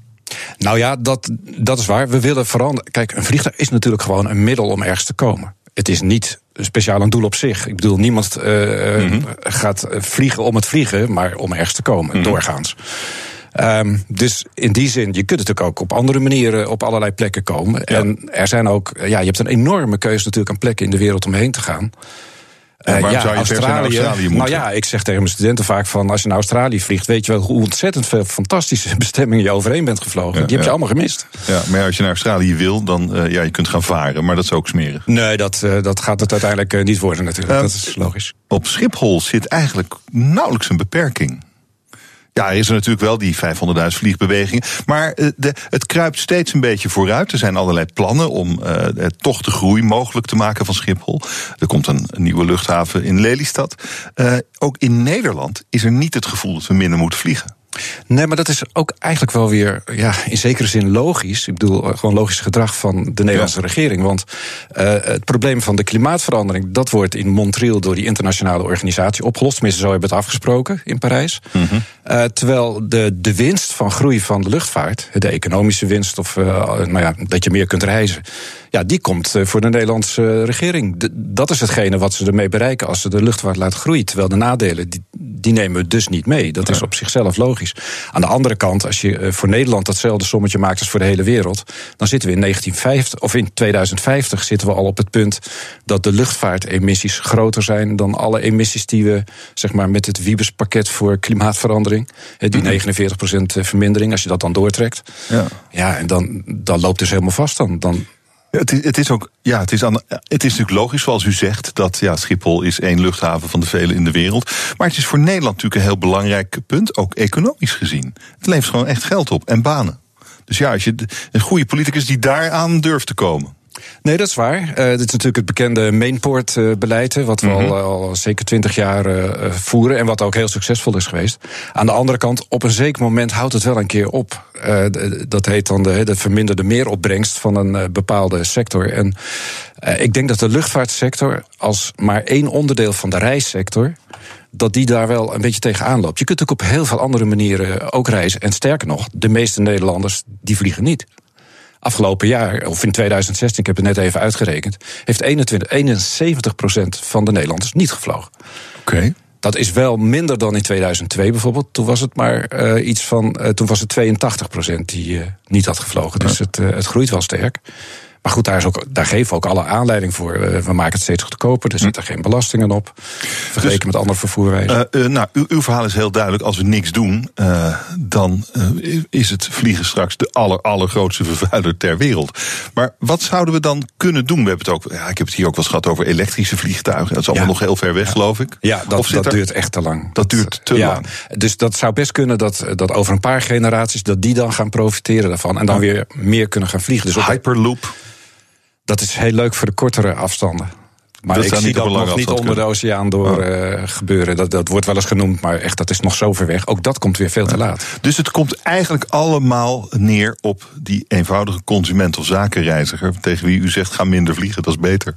Nou ja, dat, dat is waar. We willen veranderen. Kijk, een vliegtuig is natuurlijk gewoon een middel om ergens te komen. Het is niet speciaal een doel op zich. Ik bedoel, niemand uh, mm-hmm. gaat vliegen om het vliegen, maar om ergens te komen, mm-hmm. doorgaans. Um, dus in die zin, je kunt natuurlijk ook op andere manieren op allerlei plekken komen. Ja. En er zijn ook, ja, je hebt een enorme keuze natuurlijk aan plekken in de wereld om heen te gaan. Uh, ja, zou je Australië? Nou ja, ik zeg tegen mijn studenten vaak van... als je naar Australië vliegt, weet je wel hoe ontzettend veel fantastische bestemmingen je overheen bent gevlogen. Ja, Die heb je allemaal gemist. Ja, maar als je naar Australië wil, dan uh, ja, je kunt gaan varen, maar dat is ook smerig. Nee, dat, uh, dat gaat het uiteindelijk niet worden natuurlijk. dat is logisch. Op Schiphol zit eigenlijk nauwelijks een beperking. Ja, er is er natuurlijk wel die 500.000 vliegbewegingen. Maar de, het kruipt steeds een beetje vooruit. Er zijn allerlei plannen om uh, toch de groei mogelijk te maken van Schiphol. Er komt een, nieuwe luchthaven in Lelystad. Ook in Nederland is er niet het gevoel dat we minder moeten vliegen. Nee, maar dat is ook eigenlijk wel weer ja, in zekere zin logisch. Ik bedoel, gewoon logisch gedrag van de Nederlandse ja. regering. Want uh, het probleem van de klimaatverandering, dat wordt in Montreal door die internationale organisatie opgelost. Tenminste, zo hebben we het afgesproken in Parijs. Mm-hmm. Uh, terwijl de, de winst van groei van de luchtvaart, de economische winst, of uh, nou ja, dat je meer kunt reizen. Ja, die komt voor de Nederlandse regering. De, dat is hetgene wat ze ermee bereiken als ze de luchtvaart laten groeien. Terwijl de nadelen, die, die nemen we dus niet mee. Dat is op zichzelf logisch. Aan de andere kant, als je voor Nederland datzelfde sommetje maakt als voor de hele wereld, dan zitten we in 1950 of in 2050 zitten we al op het punt dat de luchtvaartemissies groter zijn dan alle emissies die we zeg maar met het Wiebes-pakket voor klimaatverandering, die 49% vermindering, als je dat dan doortrekt, ja, ja en dan, dan loopt dus helemaal vast dan. dan het, is, het is ook, ja, het is, het is natuurlijk logisch, zoals u zegt, dat ja, Schiphol is één luchthaven van de vele in de wereld. Maar het is voor Nederland natuurlijk een heel belangrijk punt, ook economisch gezien. Het levert gewoon echt geld op en banen. Dus ja, als je een goede politicus die daaraan durft te komen. Nee, dat is waar. Uh, dit is natuurlijk het bekende mainport-beleid, uh, wat we mm-hmm. al, al, zeker twintig jaar uh, voeren en wat ook heel succesvol is geweest. Aan de andere kant, op een zeker moment houdt het wel een keer op. dat heet dan de, de verminderde meeropbrengst van een bepaalde sector. En ik denk dat de luchtvaartsector als maar één onderdeel van de reissector dat die daar wel een beetje tegenaan loopt. Je kunt ook op heel veel andere manieren ook reizen. En sterker nog, de meeste Nederlanders die vliegen niet. Afgelopen jaar, of in 2016, ik heb het net even uitgerekend, heeft 21, 71% van de Nederlanders niet gevlogen. Oké. Dat is wel minder dan in 2002 bijvoorbeeld. Toen was het maar uh, iets van. Uh, toen was het 82% die uh, niet had gevlogen. Dus het, het groeit wel sterk. Maar goed, daar, is ook, daar geven we ook alle aanleiding voor. Uh, we maken het steeds goedkoper, er zitten geen belastingen op. Vergeleken dus, met andere vervoerwijzen. Uh, uh, nou, uw, uw, verhaal is heel duidelijk. Als we niks doen, dan is het vliegen straks de aller, allergrootste vervuiler ter wereld. Maar wat zouden we dan kunnen doen? We hebben het ook, ja, ik heb het hier ook wel eens gehad over elektrische vliegtuigen. Dat is allemaal ja. nog heel ver weg, ja. geloof ik. Ja, dat, dat er, duurt echt te lang. Dat, dat duurt te lang. Dus dat zou best kunnen dat, dat over een paar generaties... dat die dan gaan profiteren daarvan. En dan weer meer kunnen gaan vliegen. Dus Hyperloop. Dat is heel leuk voor de kortere afstanden. Maar dat ik zie dat nog niet onder de oceaan door oh. uh, gebeuren. Dat, dat wordt wel eens genoemd, maar echt, dat is nog zo ver weg. Ook dat komt weer veel te laat. Dus het komt eigenlijk allemaal neer op die eenvoudige consument of zakenreiziger... tegen wie u zegt, ga minder vliegen, dat is beter.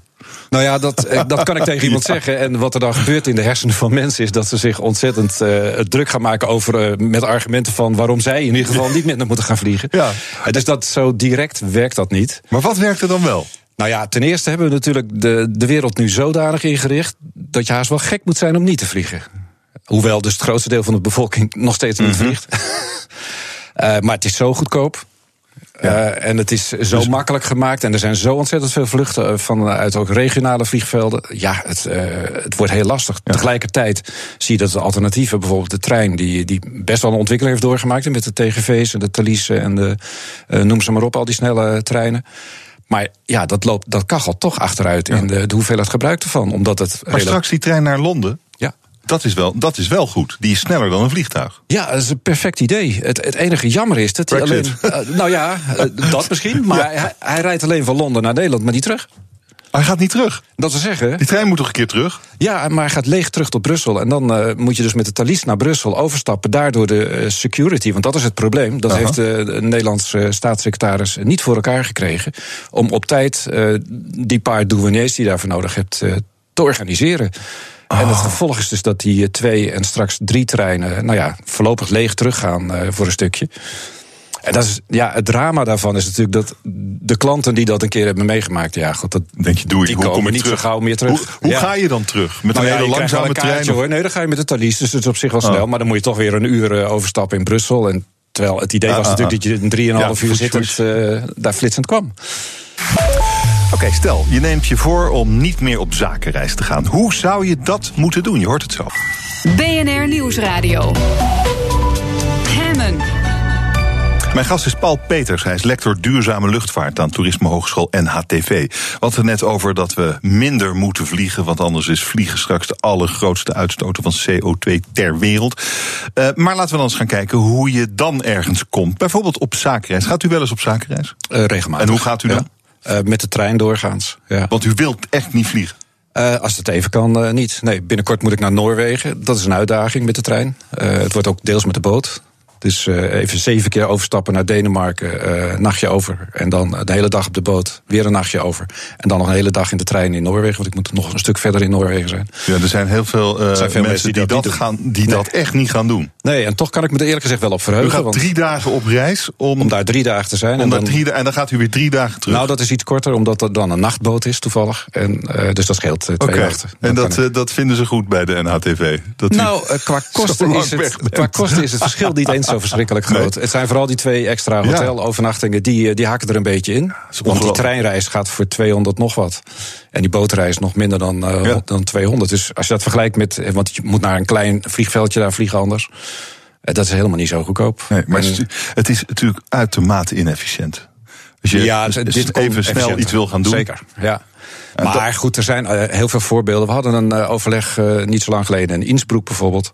Nou ja, dat, dat kan ik tegen iemand ja. zeggen. En wat er dan gebeurt in de hersenen van mensen is dat ze zich ontzettend uh, druk gaan maken over. Uh, met argumenten van waarom zij in ieder geval niet minder moeten gaan vliegen. Ja. Dus dat zo direct werkt dat niet. Maar wat werkt er dan wel? Nou ja, ten eerste hebben we natuurlijk de, de wereld nu zodanig ingericht dat je haast wel gek moet zijn om niet te vliegen. Hoewel dus het grootste deel van de bevolking nog steeds niet mm -hmm. vliegt. uh, maar het is zo goedkoop. Ja. Uh, en het is zo dus... makkelijk gemaakt. En er zijn zo ontzettend veel vluchten vanuit ook regionale vliegvelden. Ja, het, uh, het wordt heel lastig. Ja. Tegelijkertijd zie je dat de alternatieven, bijvoorbeeld de trein, die, die best wel een ontwikkeling heeft doorgemaakt. Met de TGV's en de Thalys en de, uh, noem ze maar op, al die snelle treinen. Maar ja, dat, loopt, dat kachelt toch achteruit ja. in de, de hoeveelheid gebruik ervan. Omdat het maar straks die trein naar Londen. Ja. Dat is, wel, dat is wel goed. Die is sneller dan een vliegtuig. Ja, dat is een perfect idee. Het, het enige jammer is dat hij alleen. Uh, nou ja, uh, dat misschien. Maar ja. hij, hij rijdt alleen van Londen naar Nederland, maar niet terug. Hij gaat niet terug. Dat wil zeggen. Die trein moet toch een keer terug? Ja, maar hij gaat leeg terug tot Brussel. En dan uh, moet je dus met de Thalys naar Brussel overstappen. Daardoor de uh, security. Want dat is het probleem. Dat heeft de, de Nederlandse staatssecretaris niet voor elkaar gekregen. Om op tijd die paar douaniers die je daarvoor nodig hebt te organiseren. Oh. En het gevolg is dus dat die twee en straks drie treinen, nou ja, voorlopig leeg teruggaan voor een stukje. En dat is, ja, het drama daarvan is natuurlijk dat de klanten die dat een keer hebben meegemaakt, ja, god, dat, denk je, doe je, die hoe komen kom ik niet terug? zo gauw meer terug. Hoe, hoe ja. ga je dan terug? Met nou een ja, hele langzame een kaartje, trein? Hoor. Nee, dan ga je met de Thalys, dus dat is op zich wel snel. Oh. Maar dan moet je toch weer een uur uh, overstappen in Brussel. En terwijl het idee ah, was ah, natuurlijk ah. dat je in 3,5 ja, uur zittend uh, daar flitsend kwam. Oké, okay, stel, je neemt je voor om niet meer op zakenreis te gaan. Hoe zou je dat moeten doen? Je hoort het zo. BNR Nieuwsradio. Mijn gast is Paul Peters. Hij is lector duurzame luchtvaart aan Toerisme Hogeschool NHTV. We hadden het net over dat we minder moeten vliegen, want anders is vliegen straks de allergrootste uitstoter van CO2 ter wereld. Uh, maar laten we dan eens gaan kijken hoe je dan ergens komt. Bijvoorbeeld op zakenreis. Gaat u wel eens op zakenreis? Uh, regelmatig. En hoe gaat u dan? Uh, met de trein doorgaans. Ja. Want u wilt echt niet vliegen? Uh, als het even kan, uh, niet. Nee, binnenkort moet ik naar Noorwegen. Dat is een uitdaging met de trein. Uh, het wordt ook deels met de boot. Dus uh, even zeven keer overstappen naar Denemarken, uh, nachtje over. En dan de hele dag op de boot, weer een nachtje over. En dan nog een hele dag in de trein in Noorwegen, want ik moet nog een stuk verder in Noorwegen zijn. Ja, er zijn heel veel, uh, zijn veel mensen, die, die, dat, gaan, die nee. dat echt niet gaan doen. Nee, en toch kan ik me er eerlijk gezegd wel op verheugen. U gaat want, drie dagen op reis om, om daar drie dagen te zijn. Om en, dan, drie, en dan gaat u weer drie dagen terug. Nou, dat is iets korter, omdat er dan een nachtboot is toevallig. En, dus dat scheelt twee okay. nachten. En dat, dat vinden ze goed bij de NHTV? Dat nou, qua kosten, is het, qua kosten is het verschil niet eens zo verschrikkelijk groot. Nee. Het zijn vooral die twee extra hotelovernachtingen, die, die haken er een beetje in. Want die treinreis gaat voor 200 nog wat. En die bootreis nog minder dan, uh, ja. dan 200. Dus als je dat vergelijkt met. Want je moet naar een klein vliegveldje daar vliegen anders. Dat is helemaal niet zo goedkoop. Nee, maar en, het is natuurlijk uitermate inefficiënt. Als je ja, dus dit even snel iets wil gaan doen. Zeker, ja. Maar goed, er zijn uh, heel veel voorbeelden. We hadden een uh, overleg uh, niet zo lang geleden in Innsbruck bijvoorbeeld.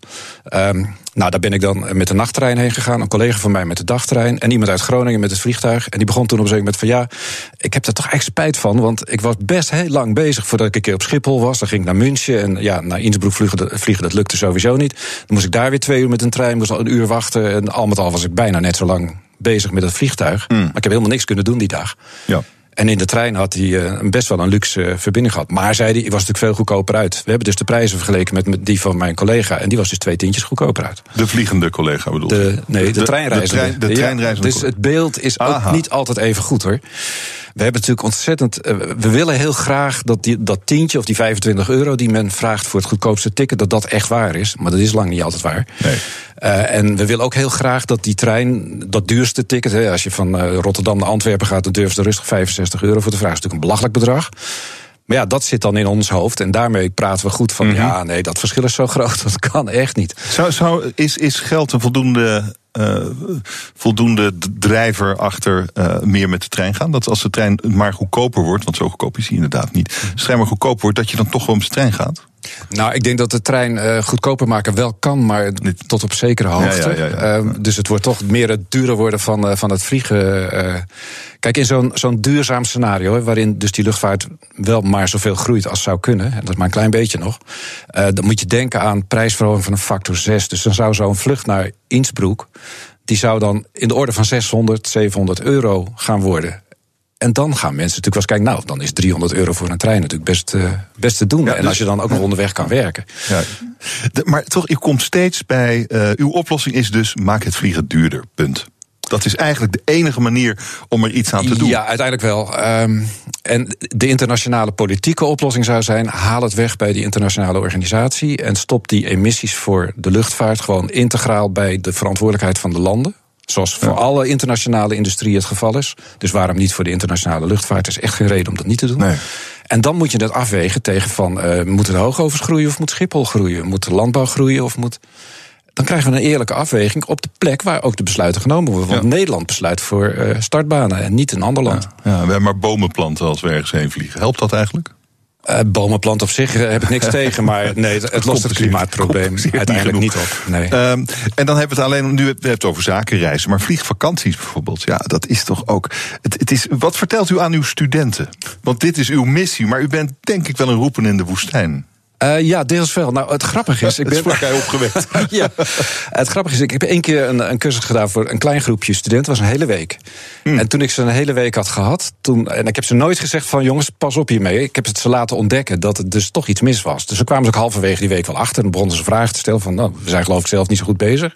Um, nou, daar ben ik dan met de nachttrein heen gegaan. Een collega van mij met de dagtrein. En iemand uit Groningen met het vliegtuig. En die begon toen op een gegeven moment van... ja, ik heb er toch echt spijt van. Want ik was best heel lang bezig voordat ik een keer op Schiphol was. Dan ging ik naar München. En ja, naar Innsbruck vliegen, vliegen dat lukte sowieso niet. Dan moest ik daar weer twee uur met een trein. Moest al een uur wachten. En al met al was ik bijna net zo lang bezig met het vliegtuig. Mm. Maar ik heb helemaal niks kunnen doen die dag. Ja. En in de trein had hij uh, best wel een luxe verbinding gehad. Maar zei hij, was natuurlijk veel goedkoper uit. We hebben dus de prijzen vergeleken met, met die van mijn collega. En die was dus twee tientjes goedkoper uit. De vliegende collega bedoel de, Nee, de, treinreizende. De, trein, de dus het beeld is ook niet altijd even goed hoor. We hebben natuurlijk ontzettend. Uh, we willen heel graag dat die, dat tientje of die 25 euro die men vraagt voor het goedkoopste ticket, dat dat echt waar is. Maar dat is lang niet altijd waar. Nee. Uh, en we willen ook heel graag dat die trein, dat duurste ticket, hè, als je van uh, Rotterdam naar Antwerpen gaat, dan durf je rustig 65 euro voor te vragen. Dat is natuurlijk een belachelijk bedrag. Maar ja, dat zit dan in ons hoofd. En daarmee praten we goed van... Mm -hmm. ja, nee, dat verschil is zo groot, dat kan echt niet. Zou, zou, is, is geld een voldoende uh, voldoende drijver achter uh, meer met de trein gaan? Dat als de trein maar goedkoper wordt, want zo goedkoop is hij inderdaad niet. Als de trein maar goedkoper wordt, dat je dan toch gewoon met de trein gaat? Nou, ik denk dat de trein uh, goedkoper maken wel kan, maar tot op zekere hoogte. Ja, ja, ja, uh, dus het wordt toch meer het duurder worden van, uh, van het vliegen. kijk, in zo'n zo'n duurzaam scenario, waarin dus die luchtvaart wel maar zoveel groeit als zou kunnen, en dat is maar een klein beetje nog, dan moet je denken aan prijsverhoging van een factor 6. Dus dan zou zo'n vlucht naar Innsbruck, die zou dan in de orde van 600, 700 euro gaan worden. En dan gaan mensen natuurlijk wel eens kijken, nou, dan is 300 euro voor een trein natuurlijk best, uh, best te doen. Ja, en dus, als je dan ook nog onderweg kan werken. Ja. De, maar toch, u komt steeds bij, uh, uw oplossing is dus, maak het vliegen duurder, punt. Dat is eigenlijk de enige manier om er iets aan te doen. Ja, uiteindelijk wel. Um, en de internationale politieke oplossing zou zijn: haal het weg bij die internationale organisatie en stop die emissies voor de luchtvaart gewoon integraal bij de verantwoordelijkheid van de landen. Zoals voor ja. alle internationale industrie het geval is. Dus waarom niet voor de internationale luchtvaart? Er is echt geen reden om dat niet te doen. Nee. En dan moet je dat afwegen tegen van... Uh, moet het hoogovers groeien of moet Schiphol groeien? Moet de landbouw groeien of moet... Dan krijgen we een eerlijke afweging op de plek waar ook de besluiten genomen worden. Want ja. Nederland besluit voor uh, startbanen en niet een ander land. Ja, hebben maar bomen planten als we ergens heen vliegen. Helpt dat eigenlijk? Uh, bomenplant op zich heb ik niks tegen, maar nee, het, het lost het klimaatprobleem uiteindelijk niet op. Nee. Um, en dan hebben we het alleen, nu hebben we het over zakenreizen, maar vliegvakanties bijvoorbeeld, ja, dat is toch ook. Het, het is, wat vertelt u aan uw studenten? Want dit is uw missie, maar u bent denk ik wel een roepen in de woestijn. Uh, ja, deels wel. Nou, het grappige is... Ik ben hij opgewekt. ja, het grappige is, ik heb één keer een, een cursus gedaan voor een klein groepje studenten. was een hele week. Hmm. En toen ik ze een hele week had gehad... Toen, en ik heb ze nooit gezegd van, jongens, pas op hiermee. Ik heb het ze laten ontdekken dat het dus toch iets mis was. Dus ze kwamen ze ook halverwege die week wel achter... en begonnen ze vragen te stellen van, nou, we zijn geloof ik zelf niet zo goed bezig.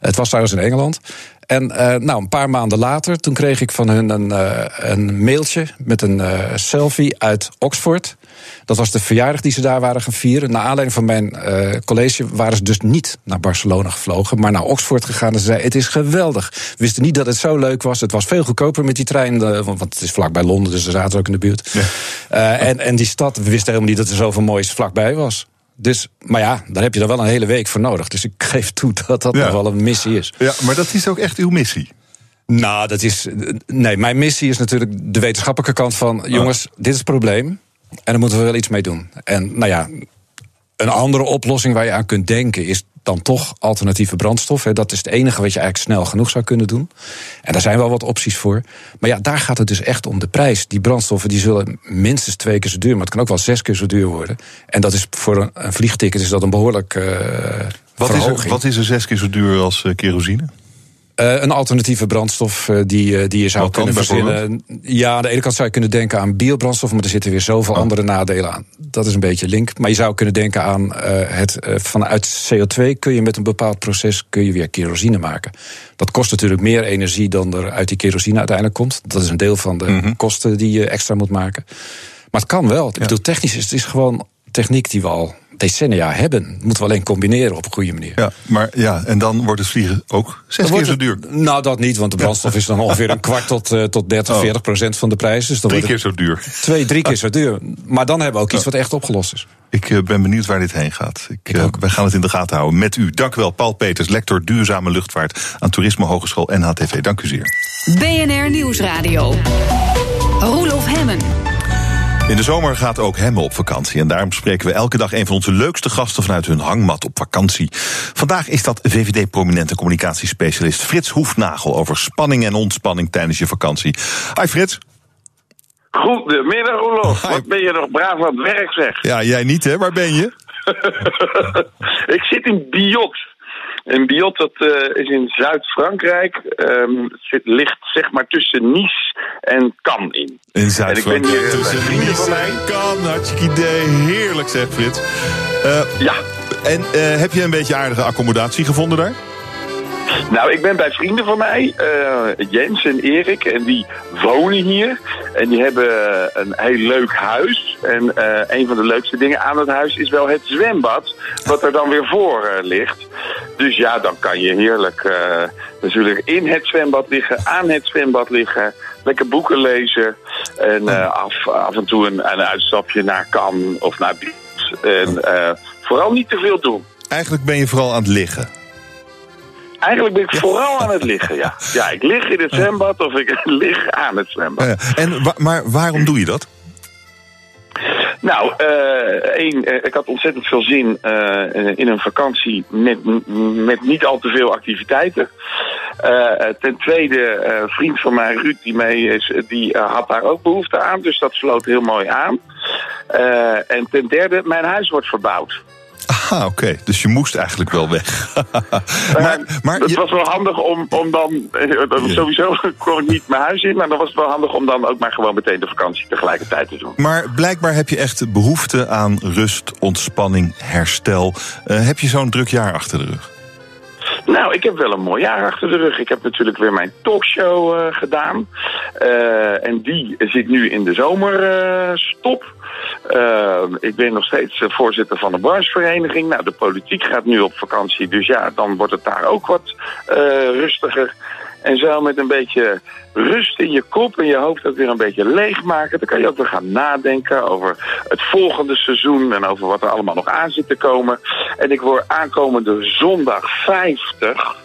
Het was trouwens in Engeland. En uh, nou, een paar maanden later, toen kreeg ik van hun een, uh, een mailtje met een uh, selfie uit Oxford. Dat was de verjaardag die ze daar waren gaan vieren. Naar aanleiding van mijn college waren ze dus niet naar Barcelona gevlogen, maar naar Oxford gegaan. En ze zei: Het is geweldig. We wisten niet dat het zo leuk was. Het was veel goedkoper met die trein, want het is vlakbij Londen, dus ze zaten ook in de buurt. Ja. en, en die stad, we wisten helemaal niet dat er zoveel moois vlakbij was. Dus, maar ja, daar heb je er wel een hele week voor nodig. Dus ik geef toe dat dat ja. nog wel een missie is. Ja, maar dat is ook echt uw missie. Nou, dat is. Nee, mijn missie is natuurlijk de wetenschappelijke kant van. Jongens, dit is het probleem. En daar moeten we wel iets mee doen. En nou ja, een andere oplossing waar je aan kunt denken is dan toch alternatieve brandstof. Dat is het enige wat je eigenlijk snel genoeg zou kunnen doen. En daar zijn wel wat opties voor. Maar ja, daar gaat het dus echt om de prijs. Die brandstoffen die zullen minstens twee keer zo duur, maar het kan ook wel zes keer zo duur worden. En dat is voor een, vliegticket is dat een behoorlijk. Uh, wat, is er, wat is er zes keer zo duur als uh, kerosine? Uh, een alternatieve brandstof uh, die, die je zou Wat kunnen verzinnen. Ja, aan de ene kant zou je kunnen denken aan biobrandstof, maar er zitten weer zoveel oh. andere nadelen aan. Dat is een beetje link. Maar je zou kunnen denken aan uh, het vanuit CO2 kun je met een bepaald proces kun je weer kerosine maken. Dat kost natuurlijk meer energie dan er uit die kerosine uiteindelijk komt. Dat is een deel van de mm -hmm. kosten die je extra moet maken. Maar het kan wel. Ik bedoel, technisch is het is gewoon techniek die we al decennia hebben. Moeten we alleen combineren op een goede manier. Ja, maar ja, en dan wordt het vliegen ook zes keer zo duur. Nou, dat niet, want de brandstof is dan ongeveer een kwart tot, uh, tot 30, oh. 40 procent van de prijs. Dus dan drie keer zo duur. Twee, drie keer zo duur. Maar dan hebben we ook iets wat echt opgelost is. Ik uh, ben benieuwd waar dit heen gaat. Ik, ik uh, wij gaan het in de gaten houden met u. Dank u wel, Paul Peters, lector duurzame luchtvaart aan Toerisme Hogeschool NHTV. Dank u zeer. BNR Nieuwsradio. Roelof Hemmen. In de zomer gaat ook Hemme op vakantie. En daarom spreken we elke dag een van onze leukste gasten vanuit hun hangmat op vakantie. Vandaag is dat VVD-prominente communicatiespecialist Frits Hoefnagel over spanning en ontspanning tijdens je vakantie. Hi Frits. Goedemiddag, Olof. Wat ben je nog braaf aan het werk, zeg. Ja, jij niet, hè? Waar ben je? ik zit in Biot. En Biot, dat eh, is in Zuid-Frankrijk. ehm, zit, ligt zeg maar tussen Nice en Cannes in. In En Zuid-Frankrijk bij tussen Nice van mij. en Cannes. Hartstikke idee. Heerlijk zeg, Frits. Eh, Ja, en eh, heb je een beetje aardige accommodatie gevonden daar? Nou, ik ben bij vrienden van mij, eh, Jens en Erik, en die wonen hier. En die hebben een heel leuk huis. En eh, een van de leukste dingen aan het huis is wel het zwembad, wat er dan weer voor eh, ligt. Dus ja, dan kan je heerlijk eh, natuurlijk in het zwembad liggen, aan het zwembad liggen, lekker boeken lezen. En eh, af, af en toe een, een uitstapje naar Cannes of naar Biet. En eh, vooral niet te veel doen. Eigenlijk ben je vooral aan het liggen. Eigenlijk ben ik vooral aan het liggen, ja. Ja, ik lig in het zwembad of ik lig aan het zwembad. En wa- maar waarom doe je dat? Nou, eh, één, eh, ik had ontzettend veel zin eh, in een vakantie met, met niet al te veel activiteiten. Ten tweede, eh, vriend van mij, Ruud, die mee is, die had daar ook behoefte aan. Dus dat sloot heel mooi aan. En ten derde, mijn huis wordt verbouwd. Ah, oké. Dus je moest eigenlijk wel weg. Maar, maar maar het je- was wel handig om, om dan. eh, Sowieso kon ik niet mijn huis in, maar dan was het wel handig om dan ook maar gewoon meteen de vakantie tegelijkertijd te doen. Maar blijkbaar heb je echt behoefte aan rust, ontspanning, herstel. Eh, heb je zo'n druk jaar achter de rug? Nou, ik heb wel een mooi jaar achter de rug. Ik heb natuurlijk weer mijn talkshow eh, gedaan. Eh, en die zit nu in de zomerstop. Eh, ik ben nog steeds voorzitter van de branchevereniging. Nou, de politiek gaat nu op vakantie. Dus ja, dan wordt het daar ook wat rustiger. En zo met een beetje rust in je kop en je hoofd ook weer een beetje leegmaken. Dan kan je ook weer gaan nadenken over het volgende seizoen en over wat er allemaal nog aan zit te komen. En ik word aankomende zondag 50.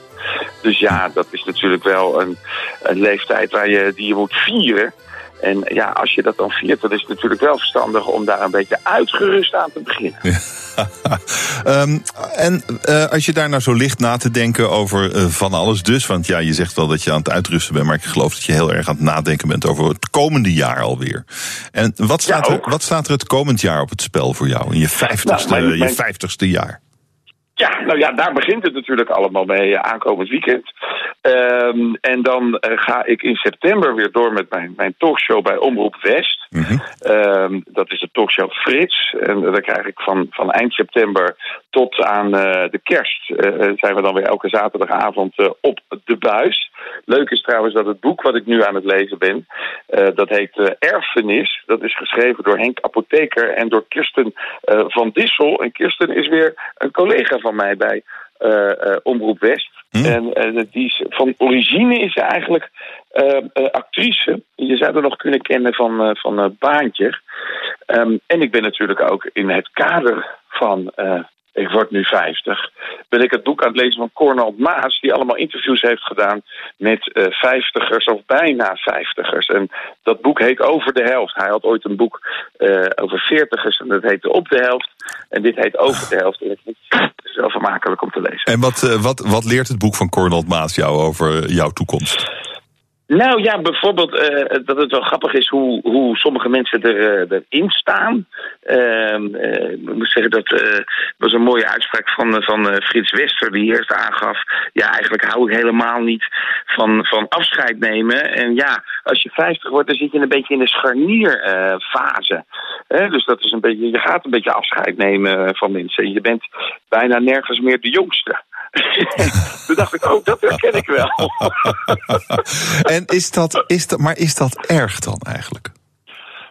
Dus ja, dat is natuurlijk wel een, een leeftijd waar je, die je moet vieren. En ja, als je dat dan viert, dan is het natuurlijk wel verstandig om daar een beetje uitgerust aan te beginnen. Ehm, en eh, als je daar nou zo ligt na te denken over eh, van alles dus... want ja, je zegt wel dat je aan het uitrusten bent... maar ik geloof dat je heel erg aan het nadenken bent over het komende jaar alweer. En wat staat, Ja, er, wat staat er het komend jaar op het spel voor jou? In je vijftigste, Nou, mijn- mijn- je vijftigste jaar? Ja, nou ja, daar begint het natuurlijk allemaal mee eh, aankomend weekend. Ehm, en dan eh, ga ik in september weer door met mijn, mijn talkshow bij Omroep West. Mhm. Ehm, dat is de talkshow Frits. En daar krijg ik van, van eind september tot aan eh, de kerst... eh, zijn we dan weer elke zaterdagavond eh, op de buis. Leuk is trouwens dat het boek wat ik nu aan het lezen ben... eh, dat heet eh, Erfenis. Dat is geschreven door Henk Apotheker en door Kirsten eh, van Dissel. En Kirsten is weer een collega van mij bij eh, eh, Omroep West. Hm. En eh, die is, van origine is ze eigenlijk eh, eh, actrice. Je zou haar nog kunnen kennen van, eh, van eh, Baantje. Ehm, en ik ben natuurlijk ook in het kader van... eh, ik word nu 50. Ben ik het boek aan het lezen van Cornel Maas, die allemaal interviews heeft gedaan met eh vijftigers of bijna vijftigers. En dat boek heet Over de Helft. Hij had ooit een boek eh, over veertigers en dat heette Op de Helft. En dit heet Over de Helft. En het is wel vermakelijk om te lezen. En wat, eh, wat, wat leert het boek van Cornel Maas jou over jouw toekomst? Nou ja, bijvoorbeeld eh, dat het wel grappig is hoe, hoe sommige mensen er, eh, erin staan. Ehm, eh, ik moet zeggen, dat was een mooie uitspraak van, van Frits Wester, die eerst aangaf... ja, eigenlijk hou ik helemaal niet van, van afscheid nemen. En ja, als je 50 wordt, dan zit je een beetje in de scharnierfase. Dus dat is een beetje, je gaat een beetje afscheid nemen van mensen. Je bent bijna nergens meer de jongste. Toen dacht ik, oh, dat herken ik wel. en is dat, is dat, maar is dat erg dan eigenlijk?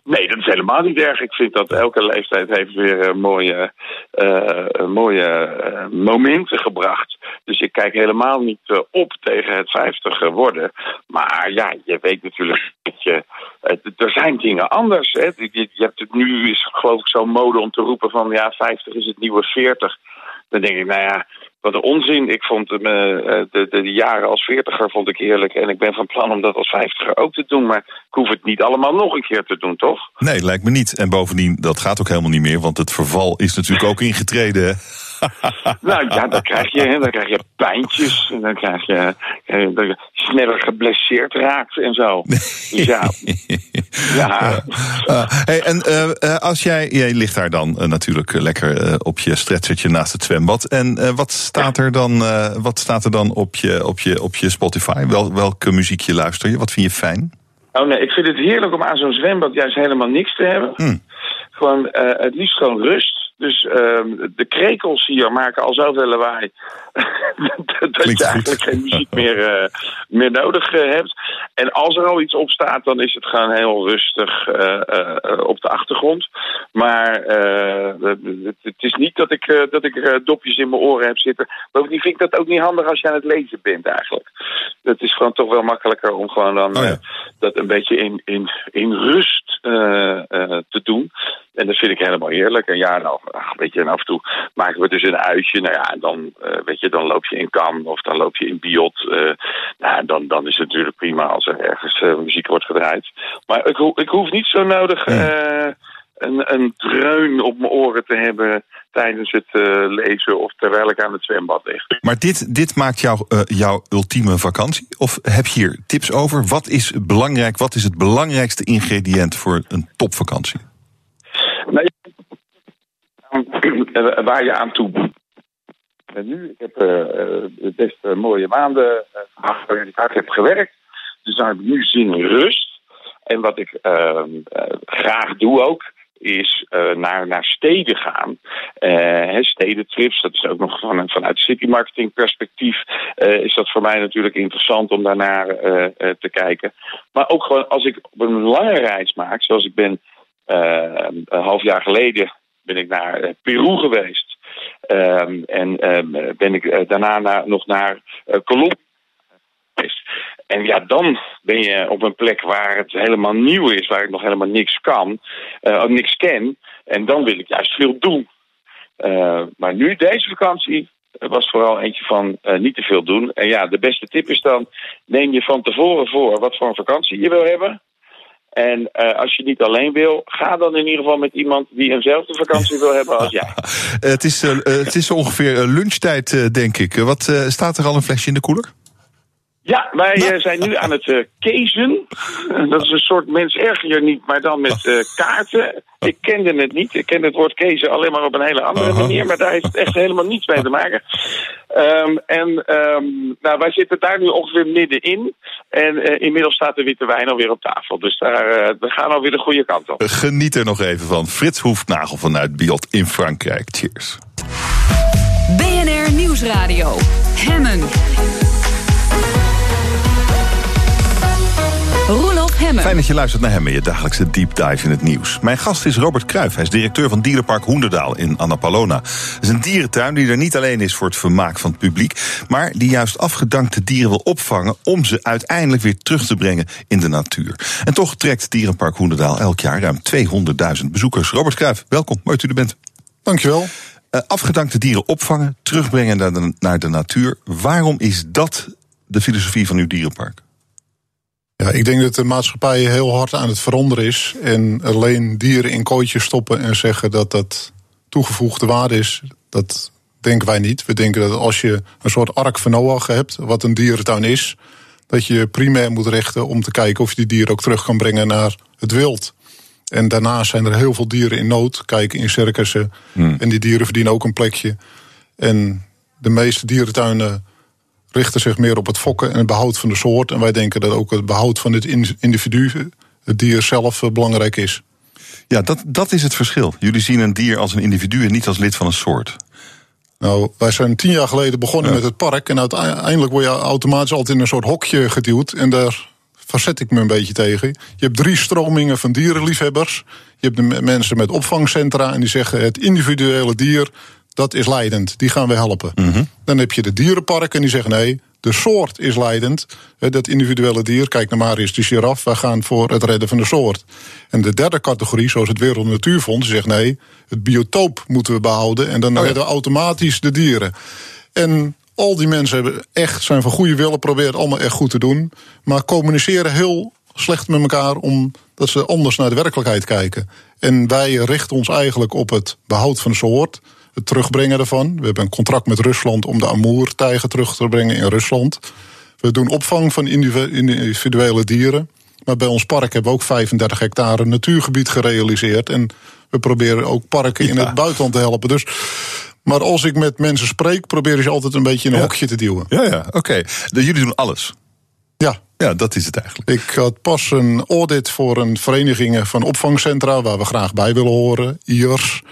Nee, dat is helemaal niet erg. Ik vind dat elke leeftijd heeft weer eh, mooie, eh, mooie eh, momenten gebracht. Dus ik kijk helemaal niet op tegen het 50 worden. Maar ja, je weet natuurlijk dat je. er zijn dingen anders. Hè. Je, je hebt het nu is geloof ik zo'n mode om te roepen van ja, 50 is het nieuwe 40. Dan denk ik, nou ja, wat een onzin. Ik vond eh, de, de, de jaren als veertiger vond ik heerlijk. En ik ben van plan om dat als vijftiger ook te doen. Maar ik hoef het niet allemaal nog een keer te doen, toch? Nee, lijkt me niet. En bovendien, dat gaat ook helemaal niet meer. Want het verval is natuurlijk ook ingetreden. nou ja, dan krijg je, dan krijg je pijntjes. En dan krijg je eh, dat je sneller geblesseerd raakt en zo. Dus ja. ja. Uh, hey, en uh, als jij, jij ligt daar dan uh, natuurlijk lekker op je stretchertje naast het zwembad. En wat staat er dan, wat staat er dan op je, op je, op je Spotify? Wel, welke muziekje luister je? Wat vind je fijn? Oh nee, ik vind het heerlijk om aan zo'n zwembad juist helemaal niks te hebben. Hmm. Gewoon het liefst gewoon rust. Dus ehm, de krekels hier maken al zoveel lawaai. dat je eigenlijk geen muziek meer, uh, meer nodig uh, hebt. En als er al iets op staat, dan is het gewoon heel rustig uh, op de achtergrond. Maar het is niet dat ik, dat ik dopjes in mijn oren heb zitten. Bovendien vind ik dat ook niet handig als je aan het lezen bent eigenlijk. Het is gewoon toch wel makkelijker om gewoon dan Oh ja. dat een beetje in, in, in rust te doen. En dat vind ik helemaal heerlijk. En ja, nou, ach, weet je, en af en toe maken we dus een uitje. Nou ja, en dan, eh, weet je, dan loop je in Cannes of dan loop je in Biot. eh, nou, dan, dan is het natuurlijk prima als er ergens eh, muziek wordt gedraaid. Maar ik, ho- ik hoef niet zo nodig een, een dreun op mijn oren te hebben tijdens het lezen of terwijl ik aan het zwembad lig. Maar dit, dit maakt jou, jouw ultieme vakantie? Of heb je hier tips over? Wat is belangrijk? Wat is het belangrijkste ingrediënt voor een topvakantie? Ja, waar je aan toe. En nu, ik heb eh, eh, best eh, mooie maanden eh, gehad waarin ik hard heb gewerkt. Dus dan heb ik nu zin in rust. En wat ik eh, eh, graag doe ook, is eh, naar, naar steden gaan. Eh, stedentrips, dat is ook nog van, vanuit city marketing perspectief. eh, is dat voor mij natuurlijk interessant om daarnaar eh, eh, te kijken. Maar ook gewoon als ik op een lange reis maak, zoals ik ben eh, een half jaar geleden ben ik naar eh, Peru geweest. Ehm, en ehm, ben ik eh, daarna nog naar eh Colombia geweest. En ja, dan ben je op een plek waar het helemaal nieuw is, waar ik nog helemaal niks kan, of niks ken. En dan wil ik juist veel doen. Maar nu, deze vakantie, was vooral eentje van niet te veel doen. En ja, de beste tip is dan: neem je van tevoren voor wat voor een vakantie je wil hebben. En eh, als je niet alleen wil, ga dan in ieder geval met iemand die eenzelfde vakantie wil hebben als jij. Eh, het, is, eh, het is ongeveer lunchtijd, denk ik. Wat staat er al een flesje in de koeler? Ja, wij eh, zijn nu aan het eh kezen. Dat is een soort mens erger niet, maar dan met eh, kaarten. Ik kende het niet. Ik ken het woord kezen alleen maar op een hele andere manier. Maar daar heeft het echt helemaal niets mee te maken. Ehm, en ehm, nou, wij zitten daar nu ongeveer middenin. En eh, inmiddels staat de witte wijn alweer op tafel. Dus daar, eh, we gaan alweer de goede kant op. Geniet er nog even van. Frits Hoefnagel vanuit Biot in Frankrijk. Cheers. BNR Nieuwsradio. Hemmen. Roelof Hemmen. Fijn dat je luistert naar hem in je dagelijkse deep dive in het nieuws. Mijn gast is Robert Kruijf. Hij is directeur van Dierenpark Hoenderdaal in Annapolona. Het is een dierentuin die er niet alleen is voor het vermaak van het publiek... maar die juist afgedankte dieren wil opvangen... om ze uiteindelijk weer terug te brengen in de natuur. En toch trekt Dierenpark Hoenderdaal elk jaar ruim 200.000 bezoekers. Robert Kruijf, welkom. Mooi dat u er bent. Dankjewel. Eh, afgedankte dieren opvangen, terugbrengen naar de, naar de natuur. Waarom is dat de filosofie van uw dierenpark? Ja, ik denk dat de maatschappij heel hard aan het veranderen is. En alleen dieren in kooitjes stoppen en zeggen dat dat toegevoegde waarde is, dat denken wij niet. We denken dat als je een soort ark van Noach hebt, wat een dierentuin is, dat je primair moet richten om te kijken of je die dieren ook terug kan brengen naar het wild. En daarnaast zijn er heel veel dieren in nood. Kijk in circussen. En die dieren verdienen ook een plekje. En de meeste dierentuinen richten zich meer op het fokken en het behoud van de soort. En wij denken dat ook het behoud van het in- individu, het dier zelf, eh, belangrijk is. Ja, dat, dat is het verschil. Jullie zien een dier als een individu en niet als lid van een soort. Nou, wij zijn tien jaar geleden begonnen met het park. En uiteindelijk word je automatisch altijd in een soort hokje geduwd. En daar verzet ik me een beetje tegen. Je hebt drie stromingen van dierenliefhebbers. Je hebt de me- mensen met opvangcentra en die zeggen het individuele dier, dat is leidend. Die gaan we helpen. Dan heb je de dierenparken en die zeggen nee, de soort is leidend. Dat individuele dier, kijk naar Marius de giraf, wij gaan voor het redden van de soort. En de derde categorie, zoals het Wereld Natuurfonds, zegt nee, het biotoop moeten we behouden. En dan ja. redden we automatisch de dieren. En al die mensen hebben echt, zijn van goede willen, proberen het allemaal echt goed te doen. Maar communiceren heel slecht met elkaar omdat ze anders naar de werkelijkheid kijken. En wij richten ons eigenlijk op het behoud van de soort. Het terugbrengen daarvan. We hebben een contract met Rusland om de Amoer-tijger terug te brengen in Rusland. We doen opvang van individuele dieren. Maar bij ons park hebben we ook 35 hectare natuurgebied gerealiseerd. En we proberen ook parken in het buitenland te helpen. Dus, maar als ik met mensen spreek, probeer ik altijd een beetje in een hokje te duwen. Ja, ja, oké. Dus jullie doen alles. Ja. Ja, dat is het eigenlijk. Ik had pas een audit voor een vereniging van opvangcentra waar we graag bij willen horen, IERS.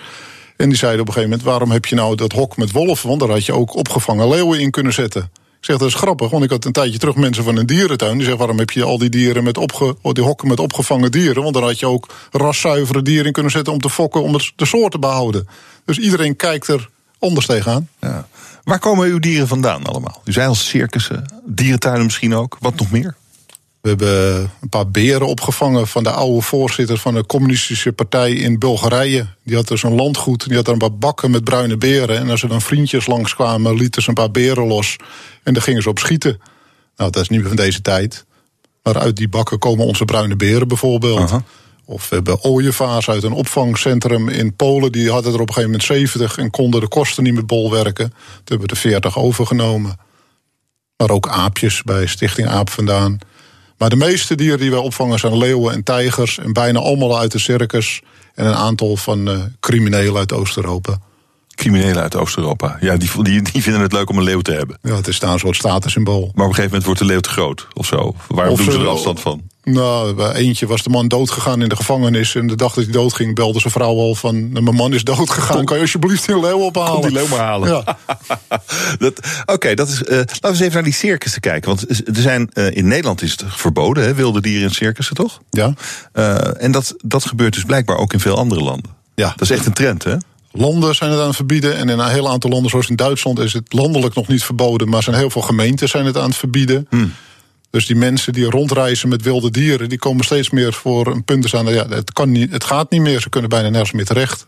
En die zeiden op een gegeven moment: waarom heb je nou dat hok met wolven? Want daar had je ook opgevangen leeuwen in kunnen zetten. Ik zeg, dat is grappig, want ik had een tijdje terug mensen van een dierentuin. Die zeggen, waarom heb je al die, dieren met opge, die hokken met opgevangen dieren? Want dan had je ook raszuivere dieren in kunnen zetten om te fokken, om de soort te behouden. Dus iedereen kijkt er anders tegenaan. Ja. Waar komen uw dieren vandaan allemaal? U zei al circussen, dierentuinen misschien ook. Wat nog meer? We hebben een paar beren opgevangen van de oude voorzitter van de communistische partij in Bulgarije. Die had dus een landgoed, die had er een paar bakken met bruine beren. En als er dan vriendjes langskwamen, lieten ze een paar beren los. En daar gingen ze op schieten. Nou, dat is niet meer van deze tijd. Maar uit die bakken komen onze bruine beren bijvoorbeeld. Of we hebben ooievaars uit een opvangcentrum in Polen. Die hadden er op een gegeven moment 70 en konden de kosten niet meer bolwerken. Toen hebben we de 40 overgenomen. Maar ook aapjes bij Stichting Aap vandaan. Maar de meeste dieren die wij opvangen zijn leeuwen en tijgers. En bijna allemaal uit de circus. En een aantal van uh, criminelen uit Oost-Europa. Criminelen uit Oost-Europa. Ja, die, die, die, vinden het leuk om een leeuw te hebben. Ja, het is daar een soort statussymbool. Maar op een gegeven moment wordt de leeuw te groot of zo. Waarom Of doen ze er afstand van? Nou, eentje was de man doodgegaan in de gevangenis. En de dag dat hij doodging, belde zijn vrouw al van... mijn man is doodgegaan, kan je alsjeblieft die leeuw ophalen? Kom die leeuw maar halen. Ja. Dat- Oké, dat is. eh, laten we eens even naar die circussen kijken. Want er zijn, eh, in Nederland is het verboden, hè, wilde dieren in circussen, toch? ja. Eh, en dat, dat gebeurt dus blijkbaar ook in veel andere landen. Ja. Dat is echt een trend, hè? Landen zijn het aan het verbieden. En in een heel aantal landen, zoals in Duitsland, is het landelijk nog niet verboden. Maar zijn heel veel gemeenten zijn het aan het verbieden. Dus die mensen die rondreizen met wilde dieren, die komen steeds meer voor een punt te staan. Ja, het, kan niet, het gaat niet meer. Ze kunnen bijna nergens meer terecht.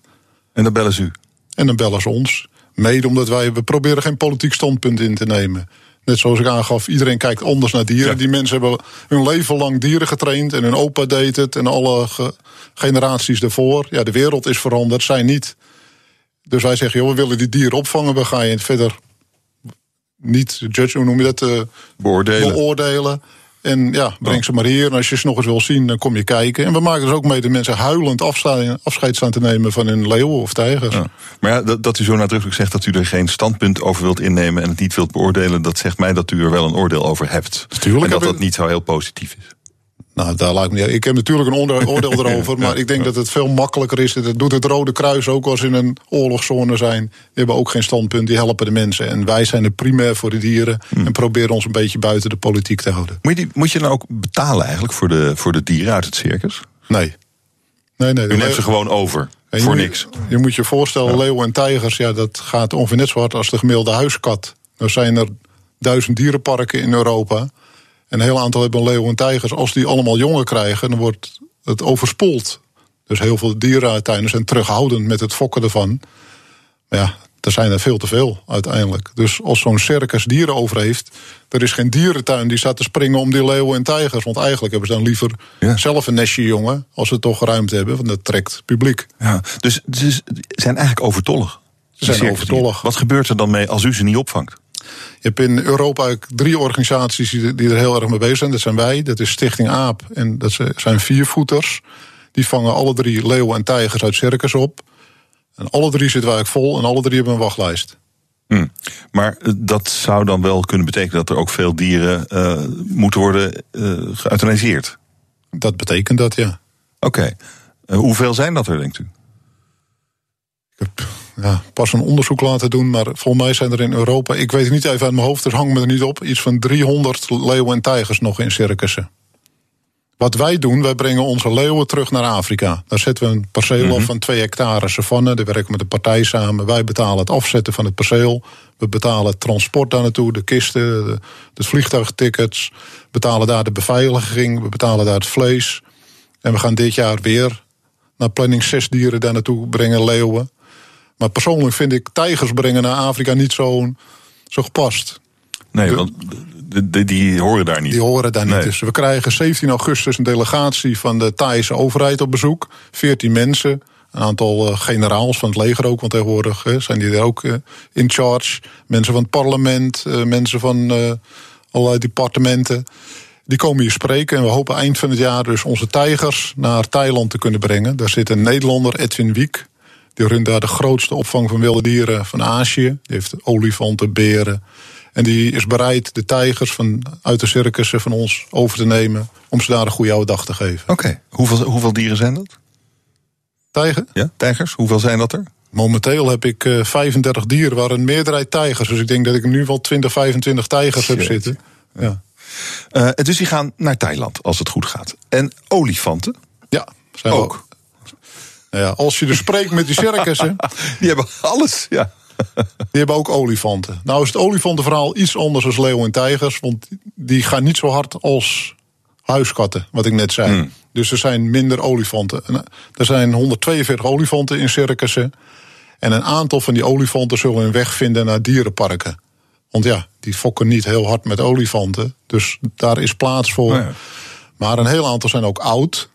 En dan bellen ze u. En dan bellen ze ons. Mede omdat wij, we proberen geen politiek standpunt in te nemen. Net zoals ik aangaf, iedereen kijkt anders naar dieren. Ja. Die mensen hebben hun leven lang dieren getraind. En hun opa deed het. En alle ge- generaties daarvoor. Ja, de wereld is veranderd, zij niet. Dus wij zeggen, joh, we willen die dieren opvangen. We gaan je verder niet judge, hoe noem je dat? eh, Beoordelen. beoordelen. En ja, breng ze maar hier. En als je ze nog eens wil zien, dan kom je kijken. En we maken dus ook mee de mensen huilend afscheid staan te nemen van hun leeuwen of tijgers. Ja. Maar ja, dat, dat u zo nadrukkelijk zegt dat u er geen standpunt over wilt innemen en het niet wilt beoordelen, dat zegt mij dat u er wel een oordeel over hebt. Tuurlijk en dat dat niet zo heel positief is. Nou, daar lijkt me, ik heb natuurlijk een oorde- oordeel erover, maar ik denk dat het veel makkelijker is. Dat doet het Rode Kruis ook als ze in een oorlogszone zijn. Die hebben ook geen standpunt, die helpen de mensen. En wij zijn er primair voor de dieren en proberen ons een beetje buiten de politiek te houden. Moet je, die, moet je dan ook betalen eigenlijk voor de, voor de dieren uit het circus? Nee. Nee, nee. U neemt ze gewoon over. Voor moet- niks. Je moet je voorstellen, leeuwen en tijgers, ja, dat gaat ongeveer net zo hard als de gemiddelde huiskat. Er zijn er duizend dierenparken in Europa. En een heel aantal hebben leeuwen en tijgers. Als die allemaal jongen krijgen, dan wordt het overspoeld. Dus heel veel dierentuinen zijn terughoudend met het fokken ervan. Maar ja, er zijn er veel te veel uiteindelijk. Dus als zo'n circus dieren over heeft, er is geen dierentuin die staat te springen om die leeuwen en tijgers. Want eigenlijk hebben ze dan liever Ja. zelf een nestje jongen, als ze toch ruimte hebben, want dat trekt publiek. Ja, dus ze zijn eigenlijk overtollig. Ze zijn overtollig. Wat gebeurt er dan mee als u ze niet opvangt? Je hebt in Europa drie organisaties die die er heel erg mee bezig zijn. Dat zijn wij, dat is Stichting AAP en dat zijn viervoeters. Die vangen alle drie leeuwen en tijgers uit circus op. En alle drie zitten wij vol en alle drie hebben een wachtlijst. Hm. Maar eh, dat zou dan wel kunnen betekenen dat er ook veel dieren eh, moeten worden geëuthaniseerd. Dat betekent dat, ja. Oké. Hoeveel zijn dat er, denkt u? Ik heb ja, pas een onderzoek laten doen, maar volgens mij zijn er in Europa... ik weet het niet even uit mijn hoofd, dus hang me er niet op... iets van 300 leeuwen en tijgers nog in circussen. Wat wij doen, wij brengen onze leeuwen terug naar Afrika. Daar zetten we een perceel af van 2 hectare savanne. Daar werken we met een partij samen. Wij betalen het afzetten van het perceel. We betalen het transport daar naartoe, de kisten, de, de vliegtuigtickets. We betalen daar de beveiliging, we betalen daar het vlees. En we gaan dit jaar weer naar planning zes dieren daar naartoe brengen, leeuwen. Maar persoonlijk vind ik tijgers brengen naar Afrika niet zo, zo gepast. Nee, De- want de, de- die horen daar niet. Die horen daar niet. Dus we krijgen 17 augustus een delegatie van de Thaise overheid op bezoek. 14 mensen. Een aantal uh, generaals van het leger ook, want tegenwoordig zijn die er ook uh, in charge. Mensen van het parlement, uh, mensen van allerlei departementen. Die komen hier spreken en we hopen eind van het jaar dus onze tijgers naar Thailand te kunnen brengen. Daar zit een Nederlander, Edwin Wiek. Die runt daar de grootste opvang van wilde dieren van Azië. Die heeft olifanten, beren. En die is bereid de tijgers van, uit de circussen van ons over te nemen. om ze daar een goede oude dag te geven. Oké, hoeveel, hoeveel dieren zijn dat? Tijger? Ja, tijgers. Hoeveel zijn dat er? Momenteel heb ik uh, 35 dieren, waar een meerderheid tijgers. Dus ik denk dat ik nu wel 20, 25 tijgers heb zitten. Ja. Uh, dus die gaan naar Thailand, als het goed gaat. En olifanten? Ja, zijn ook. Nou ja, als je dus spreekt met die circussen... die hebben alles, ja. Die hebben ook olifanten. Nou is het olifantenverhaal iets anders dan leeuwen en tijgers. Want die gaan niet zo hard als huiskatten, wat ik net zei. Hmm. Dus er zijn minder olifanten. Eh, er zijn 142 olifanten in circussen. En een aantal van die olifanten zullen hun weg vinden naar dierenparken. Want ja, die fokken niet heel hard met olifanten. Dus daar is plaats voor. Oh maar een heel aantal zijn ook oud.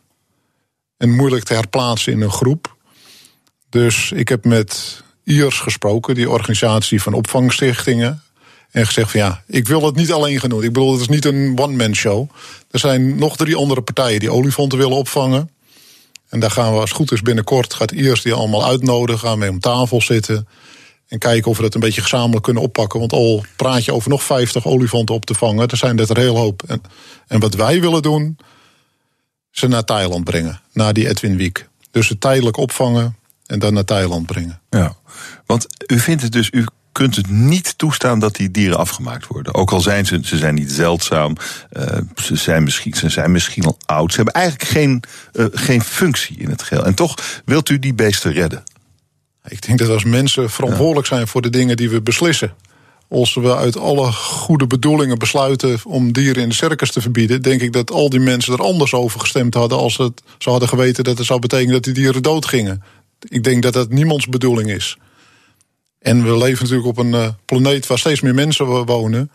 En moeilijk te herplaatsen in een groep. Dus ik heb met IERS gesproken, die organisatie van opvangstichtingen. En gezegd van ja, ik wil het niet alleen genoemd. Ik bedoel, het is niet een one-man show. Er zijn nog drie andere partijen die olifanten willen opvangen. En daar gaan we als goed is binnenkort, gaat IERS die allemaal uitnodigen, gaan mee om tafel zitten. En kijken of we dat een beetje gezamenlijk kunnen oppakken. Want al praat je over nog 50 olifanten op te vangen, er zijn dat er heel hoop. En, en wat wij willen doen, ze naar Thailand brengen, naar die Edwin Wiek. Dus ze tijdelijk opvangen en dan naar Thailand brengen. Ja, want u vindt het dus, u kunt het niet toestaan dat die dieren afgemaakt worden. Ook al zijn ze, ze zijn niet zeldzaam, uh, ze, zijn misschien, ze zijn misschien al oud. Ze hebben eigenlijk geen, uh, geen functie in het geheel. En toch wilt u die beesten redden. Ik denk dat als mensen verantwoordelijk zijn voor de dingen die we beslissen. Als we uit alle goede bedoelingen besluiten om dieren in de circus te verbieden, denk ik dat al die mensen er anders over gestemd hadden als het, ze hadden geweten dat het zou betekenen dat die dieren doodgingen. Ik denk dat dat niemands bedoeling is. En we leven natuurlijk op een uh, planeet waar steeds meer mensen wonen.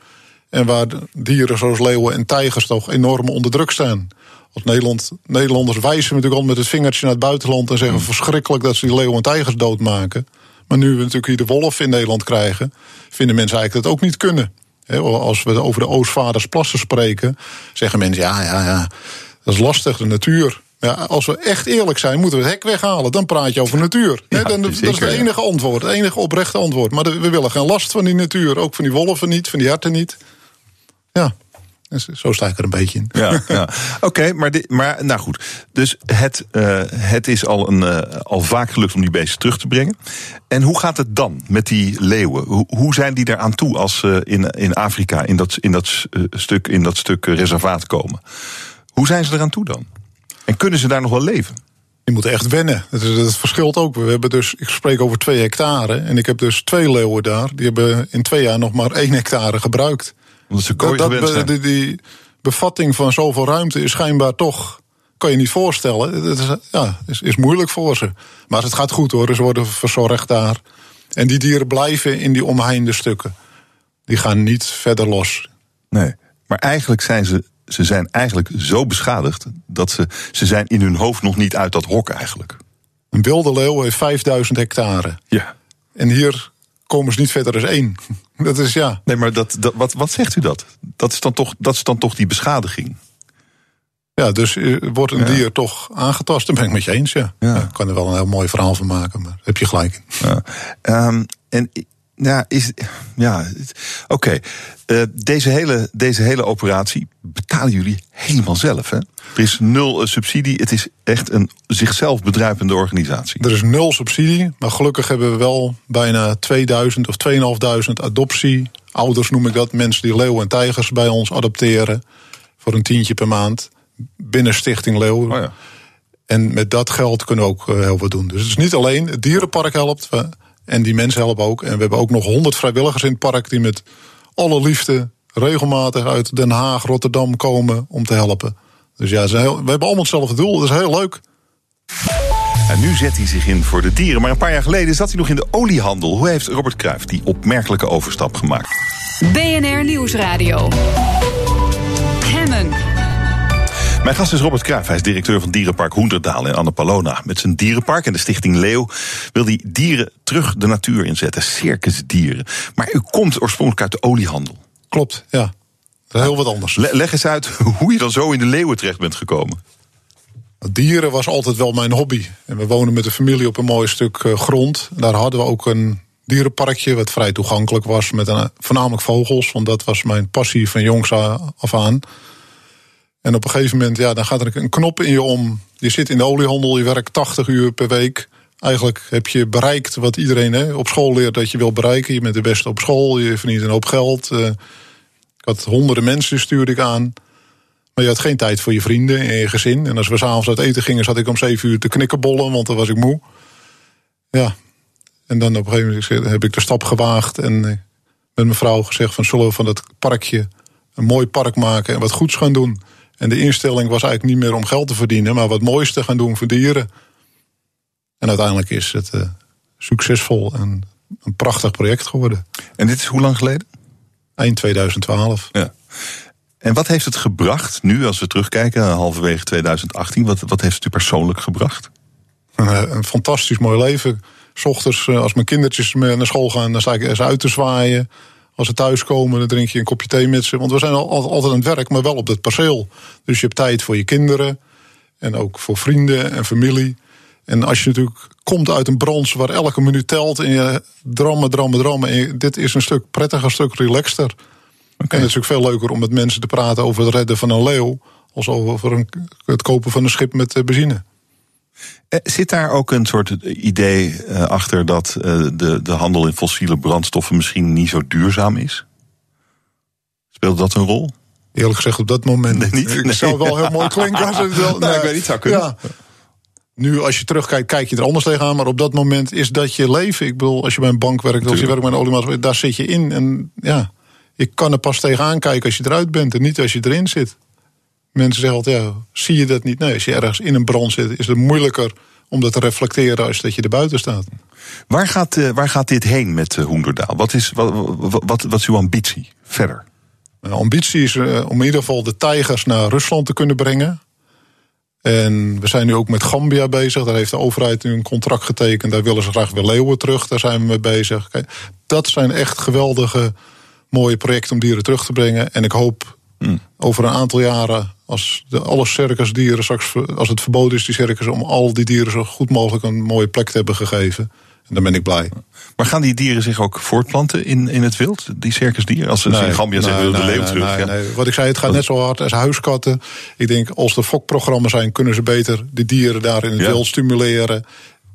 En waar dieren zoals leeuwen en tijgers toch enorm onder druk staan. Als Nederland, Nederlanders wijzen natuurlijk al met het vingertje naar het buitenland en zeggen mm. verschrikkelijk dat ze die leeuwen en tijgers doodmaken. Maar nu we natuurlijk hier de wolf in Nederland krijgen, vinden mensen eigenlijk dat ook niet kunnen. als we over de Oostvaardersplassen spreken, zeggen mensen ja, ja, ja, dat is lastig, de natuur. Ja, als we echt eerlijk zijn, moeten we het hek weghalen. Dan praat je over natuur. dan, dat is het enige antwoord, het enige oprechte antwoord. Maar we willen geen last van die natuur. Ook van die wolven niet, van die herten niet. Ja. Zo sta ik er een beetje in. Ja, ja. oké, maar, maar nou goed. Dus het, uh, het is al, een, uh, al vaak gelukt om die beesten terug te brengen. En hoe gaat het dan met die leeuwen? Hoe, hoe zijn die eraan toe als ze uh, in, in Afrika in dat, in, dat, stuk, in dat stuk reservaat komen? Hoe zijn ze eraan toe dan? En kunnen ze daar nog wel leven? Die moeten echt wennen. Dat, is, dat verschilt ook. We hebben dus, ik spreek over twee hectare. En ik heb dus twee leeuwen daar. Die hebben in twee jaar nog maar één hectare gebruikt. Omdat ze kooi dat, dat die, die, bevatting van zoveel ruimte is schijnbaar toch... kan je niet voorstellen. Het is, ja, is, is moeilijk voor ze. Maar het gaat goed hoor. Ze worden verzorgd daar. En die dieren blijven in die omheinde stukken. Die gaan niet verder los. Nee, maar eigenlijk zijn ze ze zijn eigenlijk zo beschadigd dat ze, ze zijn in hun hoofd nog niet uit dat hok eigenlijk. Een wilde leeuw heeft 5000 hectare. Ja. En hier komen ze niet verder dan één. Dat is ja. Nee, maar dat, dat, wat, wat zegt u dat? Dat is, dan toch, dat is dan toch die beschadiging? Ja, dus eh, wordt een dier toch aangetast? Dan ben ik met je eens, ja. ja. Ik kan er wel een heel mooi verhaal van maken, maar heb je gelijk Ja. Um, en ja, is, ja oké. Uh, deze, hele, deze hele operatie betalen jullie helemaal zelf. Hè? Er is nul uh, subsidie. Het is echt een zichzelf bedruipende organisatie. Er is nul subsidie. Maar gelukkig hebben we wel bijna 2000 of 2500 adoptie. Ouders noem ik dat. Mensen die leeuwen en tijgers bij ons adopteren. Voor een tientje per maand. Binnen Stichting Leeuw. Oh ja. En met dat geld kunnen we ook uh, heel wat doen. Dus het is niet alleen het dierenpark helpt. En die mensen helpen ook. En we hebben ook nog honderd vrijwilligers in het park die met alle liefde regelmatig uit Den Haag, Rotterdam komen om te helpen. Dus ja, we hebben allemaal hetzelfde doel. Dat is heel leuk. En nu zet hij zich in voor de dieren. Maar een paar jaar geleden zat hij nog in de oliehandel. Hoe heeft Robert Cruijff die opmerkelijke overstap gemaakt? BNR Nieuwsradio. Mijn gast is Robert Cruijff. Hij is directeur van Dierenpark Hoenderdaal in Annapolona. Met zijn dierenpark en de stichting Leeuw wil hij dieren terug de natuur inzetten. Circusdieren. Maar u komt oorspronkelijk uit de oliehandel. Klopt, ja. Dat is heel wat anders. Le- leg eens uit hoe je dan zo in de leeuwen terecht bent gekomen. Dieren was altijd wel mijn hobby. En we wonen met de familie op een mooi stuk eh, grond. Daar hadden we ook een dierenparkje, wat vrij toegankelijk was, met een, voornamelijk vogels. Want dat was mijn passie van jongs af aan. En op een gegeven moment, ja, dan gaat er een knop in je om. Je zit in de oliehandel, je werkt 80 uur per week. Eigenlijk heb je bereikt wat iedereen hè, op school leert dat je wil bereiken. Je bent de beste op school, je verdient een hoop geld. eh, ik had honderden mensen stuurde ik aan. Maar je had geen tijd voor je vrienden en je gezin. En als we s'avonds uit eten gingen, zat ik om zeven uur te knikkenbollen, want dan was ik moe. Ja. En dan op een gegeven moment heb ik de stap gewaagd en eh, met mijn vrouw gezegd van zullen we van dat parkje een mooi park maken en wat goeds gaan doen. En de instelling was eigenlijk niet meer om geld te verdienen, maar wat moois te gaan doen voor dieren. En uiteindelijk is het eh, succesvol en een prachtig project geworden. En dit is hoe lang geleden? Eind 2012. Ja. En wat heeft het gebracht nu, als we terugkijken, halverwege 2018? Wat, wat heeft het u persoonlijk gebracht? Een, eh, een fantastisch mooi leven. S ochtends, eh, als mijn kindertjes naar school gaan, dan sta ik ze uit te zwaaien. Als ze thuiskomen, dan drink je een kopje thee met ze. Want we zijn al, al- altijd aan het werk, maar wel op dat perceel. Dus je hebt tijd voor je kinderen. En ook voor vrienden en familie. En als je natuurlijk komt uit een branche waar elke minuut telt. En je drammen, drammen, drammen. En dit is een stuk prettiger, een stuk relaxter. En het is ook veel leuker om met mensen te praten over het redden van een leeuw. Als over een, het kopen van een schip met eh, benzine. Eh, Zit daar ook een soort idee eh, achter dat eh, de, de handel in fossiele brandstoffen misschien niet zo duurzaam is? Speelt dat een rol? Eerlijk gezegd, op dat moment Nee, niet? Ik Nee. zou wel heel mooi klinken als het wel. Nou, ik weet niet, zou kunnen. Ja. Nu, als je terugkijkt, kijk je er anders tegenaan. Maar op dat moment is dat je leven. Ik bedoel, als je bij een bank werkt, als je werkt bij een oliemaatschappij, daar zit je in. En ja, je kan er pas tegenaan kijken als je eruit bent en niet als je erin zit. Mensen zeggen altijd, ja, zie je dat niet? Nee, als je ergens in een brand zit, is het moeilijker om dat te reflecteren als dat je er buiten staat. Waar gaat, eh, waar gaat dit heen met eh, Hoenderdaal? Wat is, wat, wat, wat, wat is uw ambitie verder? Mijn ambitie is eh, om in ieder geval de tijgers naar Rusland te kunnen brengen. En we zijn nu ook met Gambia bezig. Daar heeft de overheid nu een contract getekend. Daar willen ze graag weer leeuwen terug. Daar zijn we mee bezig. Kijk, dat zijn echt geweldige, mooie projecten om dieren terug te brengen. En ik hoop over een aantal jaren, als de, alle circusdieren straks, als het verboden is, die circus, om al die dieren zo goed mogelijk een mooie plek te hebben gegeven. En dan ben ik blij. Maar gaan die dieren zich ook voortplanten in, in het wild? Die circusdieren? Als ze in Gambia zeggen, nee, willen de leeuw terug. nee, ja. nee. Wat ik zei, het gaat net zo hard als huiskatten. Ik denk, als er fokprogramma's zijn, kunnen ze beter de dieren daar in het Ja. wild stimuleren.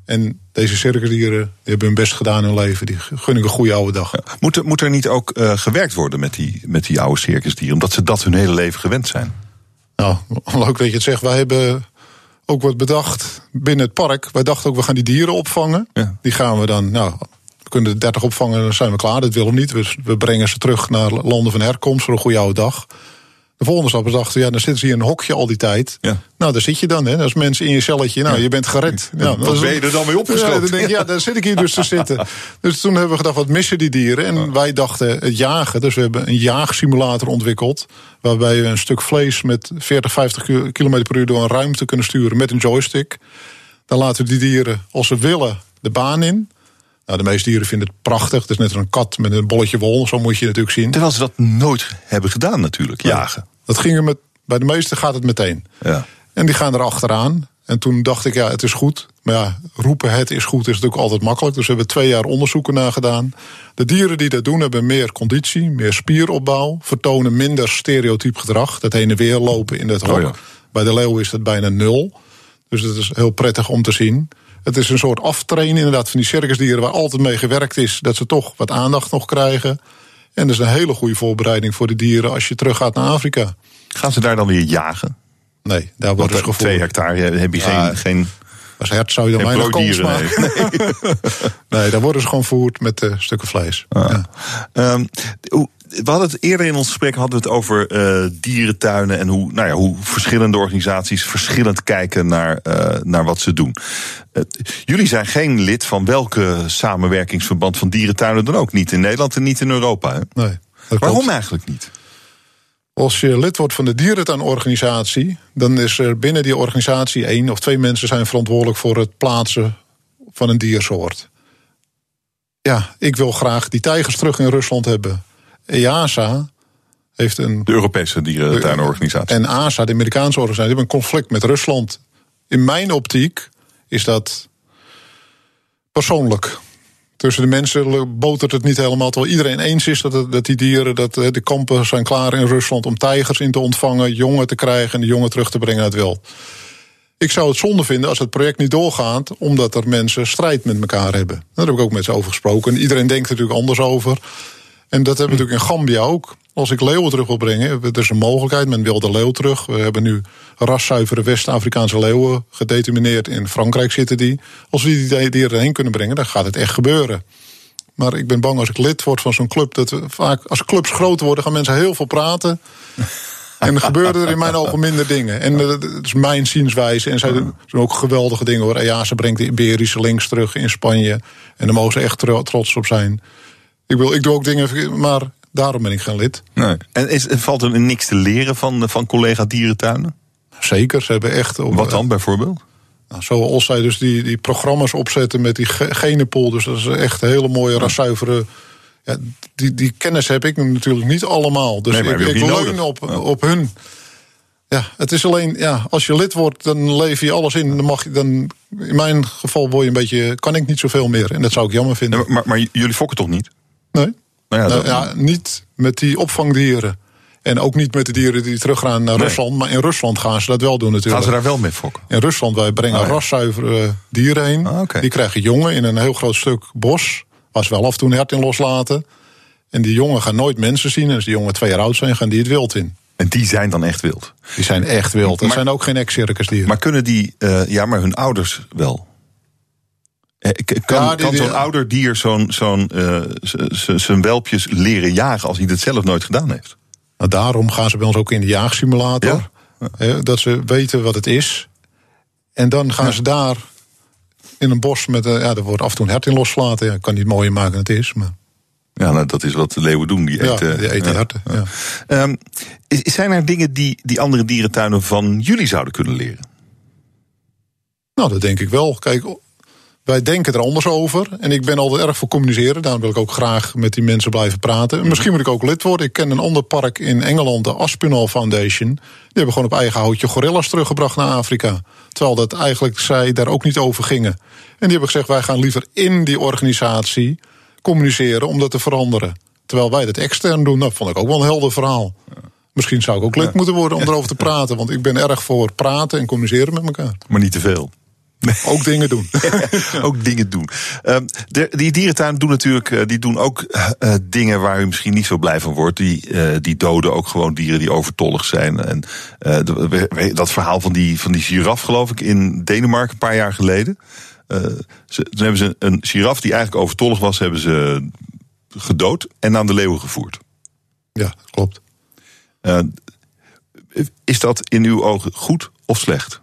En deze circusdieren die hebben hun best gedaan in hun leven. Die gun ik een goede oude dag. Moet, er, moet er niet ook eh, gewerkt worden met die, met die oude circusdieren? Omdat ze dat hun hele leven gewend zijn. Nou, leuk dat je het zegt. Wij hebben ook wat bedacht binnen het park. Wij dachten ook, we gaan die dieren opvangen. Ja. Die gaan we dan, nou, we kunnen er 30 opvangen en dan zijn we klaar. Dat willen we niet. We, we brengen ze terug naar landen van herkomst voor een goede oude dag. De volgende stap is dachten, ja, dan zitten ze hier in een hokje al die tijd. Ja. Nou, daar zit je dan, hè. Als mensen in je celletje, nou, je bent gered. Ja, dat is- ben je er dan mee opgesloten? Ja, dan denk ik, ja, daar zit ik hier dus te zitten. Dus toen hebben we gedacht, wat missen die dieren? En wij dachten het jagen. Dus we hebben een jaagsimulator ontwikkeld. Waarbij we een stuk vlees met 40, 50 km per uur door een ruimte kunnen sturen met een joystick. Dan laten we die dieren, als ze willen, de baan in. Nou, de meeste dieren vinden het prachtig. Het is net een kat met een bolletje wol. Zo moet je het natuurlijk zien. Terwijl ze dat nooit hebben gedaan natuurlijk, jagen. Dat ging er met, bij de meesten gaat het meteen. Ja. En die gaan er achteraan. En toen dacht ik, ja, het is goed. Maar ja, roepen het is goed is natuurlijk altijd makkelijk. Dus we hebben twee jaar onderzoeken naar gedaan. De dieren die dat doen hebben meer conditie, meer spieropbouw. Vertonen minder stereotyp gedrag. Dat heen en weer lopen in het hok. Oh ja. Bij de leeuw is dat bijna nul. Dus dat is heel prettig om te zien. Het is een soort aftrainen inderdaad van die circusdieren... waar altijd mee gewerkt is, dat ze toch wat aandacht nog krijgen. En dat is een hele goede voorbereiding voor de dieren... als je teruggaat naar Afrika. Gaan ze daar dan weer jagen? Nee, daar wordt dus op gevoerd. twee hectare heb je Ja, geen, geen, Als hert zou je dan weinig kans maken. nee. Nee, daar worden ze gewoon voerd met eh, stukken vlees. Ja. Ehm, we hadden het eerder in ons gesprek hadden we het over eh, dierentuinen en hoe, nou ja, hoe verschillende organisaties verschillend kijken naar, eh, naar wat ze doen. Eh, jullie zijn geen lid van welke samenwerkingsverband van dierentuinen dan ook. Niet in Nederland en niet in Europa. Hè? Nee, klopt. Waarom eigenlijk niet? Als je lid wordt van de dierentuinorganisatie, dan is er binnen die organisatie één of twee mensen zijn verantwoordelijk voor het plaatsen van een diersoort. Ja, ik wil graag die tijgers terug in Rusland hebben. EASA heeft een. De Europese dierentuinorganisatie. En ASA, de Amerikaanse organisatie, hebben een conflict met Rusland. In mijn optiek is dat persoonlijk. Tussen de mensen botert het niet helemaal. Terwijl iedereen eens is dat, het, dat die dieren, dat de kampen zijn klaar in Rusland om tijgers in te ontvangen, jongen te krijgen en de jongen terug te brengen uit het wild. Ik zou het zonde vinden als het project niet doorgaat, omdat er mensen strijd met elkaar hebben. Daar heb ik ook met ze over gesproken. En iedereen denkt er natuurlijk anders over. En dat hebben we natuurlijk in Gambia ook. Als ik leeuwen terug wil brengen, er is een mogelijkheid. Men wil de leeuw terug. We hebben nu raszuivere West-Afrikaanse leeuwen gedetermineerd. In Frankrijk zitten die. Als we die dieren heen kunnen brengen, dan gaat het echt gebeuren. Maar ik ben bang als ik lid word van zo'n club. dat we vaak, als clubs groter worden, gaan mensen heel veel praten. En er gebeuren er in mijn ogen minder dingen. En eh, dat is mijn zienswijze. En zij doen ook geweldige dingen hoor. Ja, ze brengt de Iberische links terug in Spanje. En daar mogen ze echt trots op zijn. Ik, wil, ik doe ook dingen, maar daarom ben ik geen lid. Nee. En is, valt er niks te leren van, van collega dierentuinen? Zeker, ze hebben echt... Wat dan bijvoorbeeld? Nou, zoals zij dus die, die programma's opzetten met die genenpool. Dus dat is echt hele mooie, raszuivere... Ja, die, die kennis heb ik natuurlijk niet allemaal. Dus ik, ik leun op, op hun. Ja, het is alleen, ja, als je lid wordt, dan leef je alles in. Dan mag je, dan, in mijn geval word je een beetje, kan ik niet zoveel meer. En dat zou ik jammer vinden. maar, maar jullie fokken toch niet? Nee. Nou ja, nou, ja, niet met die opvangdieren. En ook niet met de dieren die teruggaan naar Rusland. Maar in Rusland gaan ze dat wel doen natuurlijk. Gaan ze daar wel mee fokken? In Rusland, wij brengen oh, raszuivere dieren heen. Ah, die krijgen jongen in een heel groot stuk bos. Waar ze wel af en toe een hert in loslaten. En die jongen gaan nooit mensen zien. En als die jongen twee jaar oud zijn, gaan die het wild in. En die zijn dan echt wild? Die zijn echt wild. Dat zijn ook geen ex-circusdieren. Maar kunnen die, uh, ja, maar hun ouders wel? Eh, kan, kan zo'n ouder dier zo'n zo'n uh, zijn welpjes leren jagen als hij dat zelf nooit gedaan heeft? Nou, daarom gaan ze bij ons ook in de jaagsimulator. Ja? dat ze weten wat het is. En dan gaan ze daar in een bos met. ja, er wordt af en toe een hert in losgelaten. Ja, ik kan niet mooier maken dan het is. Maar... Ja, nou, dat is wat de leeuwen doen. Die eten, ja, die eten herten. Ja. Um, zijn er dingen die, die andere dierentuinen van jullie zouden kunnen leren? Nou, dat denk ik wel. Kijk, wij denken er anders over. En ik ben altijd erg voor communiceren. Daarom wil ik ook graag met die mensen blijven praten. Misschien moet ik ook lid worden. Ik ken een ander park in Engeland, de Aspinall Foundation. Die hebben gewoon op eigen houtje gorillas teruggebracht naar Afrika. Terwijl dat eigenlijk zij daar ook niet over gingen. En die hebben gezegd, wij gaan liever in die organisatie communiceren om dat te veranderen. Terwijl wij dat extern doen, dat vond ik ook wel een helder verhaal. Misschien zou ik ook lid moeten worden om erover te praten. Want ik ben erg voor praten en communiceren met elkaar. Maar niet te veel. Ook dingen doen. ook dingen doen. Um, de, die dierentuin doen natuurlijk uh, die doen ook uh, dingen waar u misschien niet zo blij van wordt. Die, uh, die doden ook gewoon dieren die overtollig zijn. En dat verhaal van die, van die giraf, geloof ik, in Denemarken een paar jaar geleden. Ze, toen hebben ze een giraf die eigenlijk overtollig was, hebben ze gedood en aan de leeuwen gevoerd. Ja, klopt. is dat in uw ogen goed of slecht?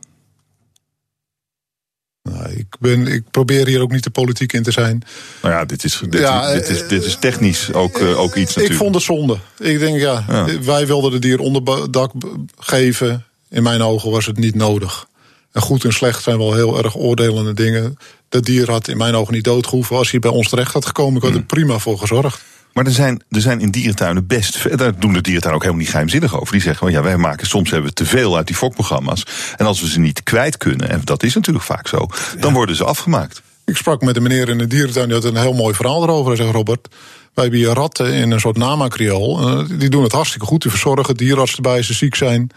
Nou, ik, ben, ik probeer hier ook niet de politiek in te zijn. Nou ja, dit is, dit, ja, dit is, dit is technisch ook, uh, ook iets natuurlijk. Ik vond het zonde. Ik denk, ja, wij wilden de dier onderdak geven. In mijn ogen was het niet nodig. En goed en slecht zijn wel heel erg oordelende dingen. Dat dier had in mijn ogen niet doodgehoeven. Als hij bij ons terecht had gekomen, ik had er hmm. prima voor gezorgd. Maar er zijn, er zijn in dierentuinen best. Daar doen de dierentuinen ook helemaal niet geheimzinnig over. Die zeggen van ja, wij maken soms hebben we te veel uit die fokprogramma's. En als we ze niet kwijt kunnen, en dat is natuurlijk vaak zo, dan worden ze afgemaakt. Ik sprak met een meneer in de dierentuin, die had een heel mooi verhaal erover. Hij zegt: Robert, wij hebben hier ratten in een soort namakriool. Eh, die doen het hartstikke goed, die verzorgen dierarts erbij als ze ziek zijn.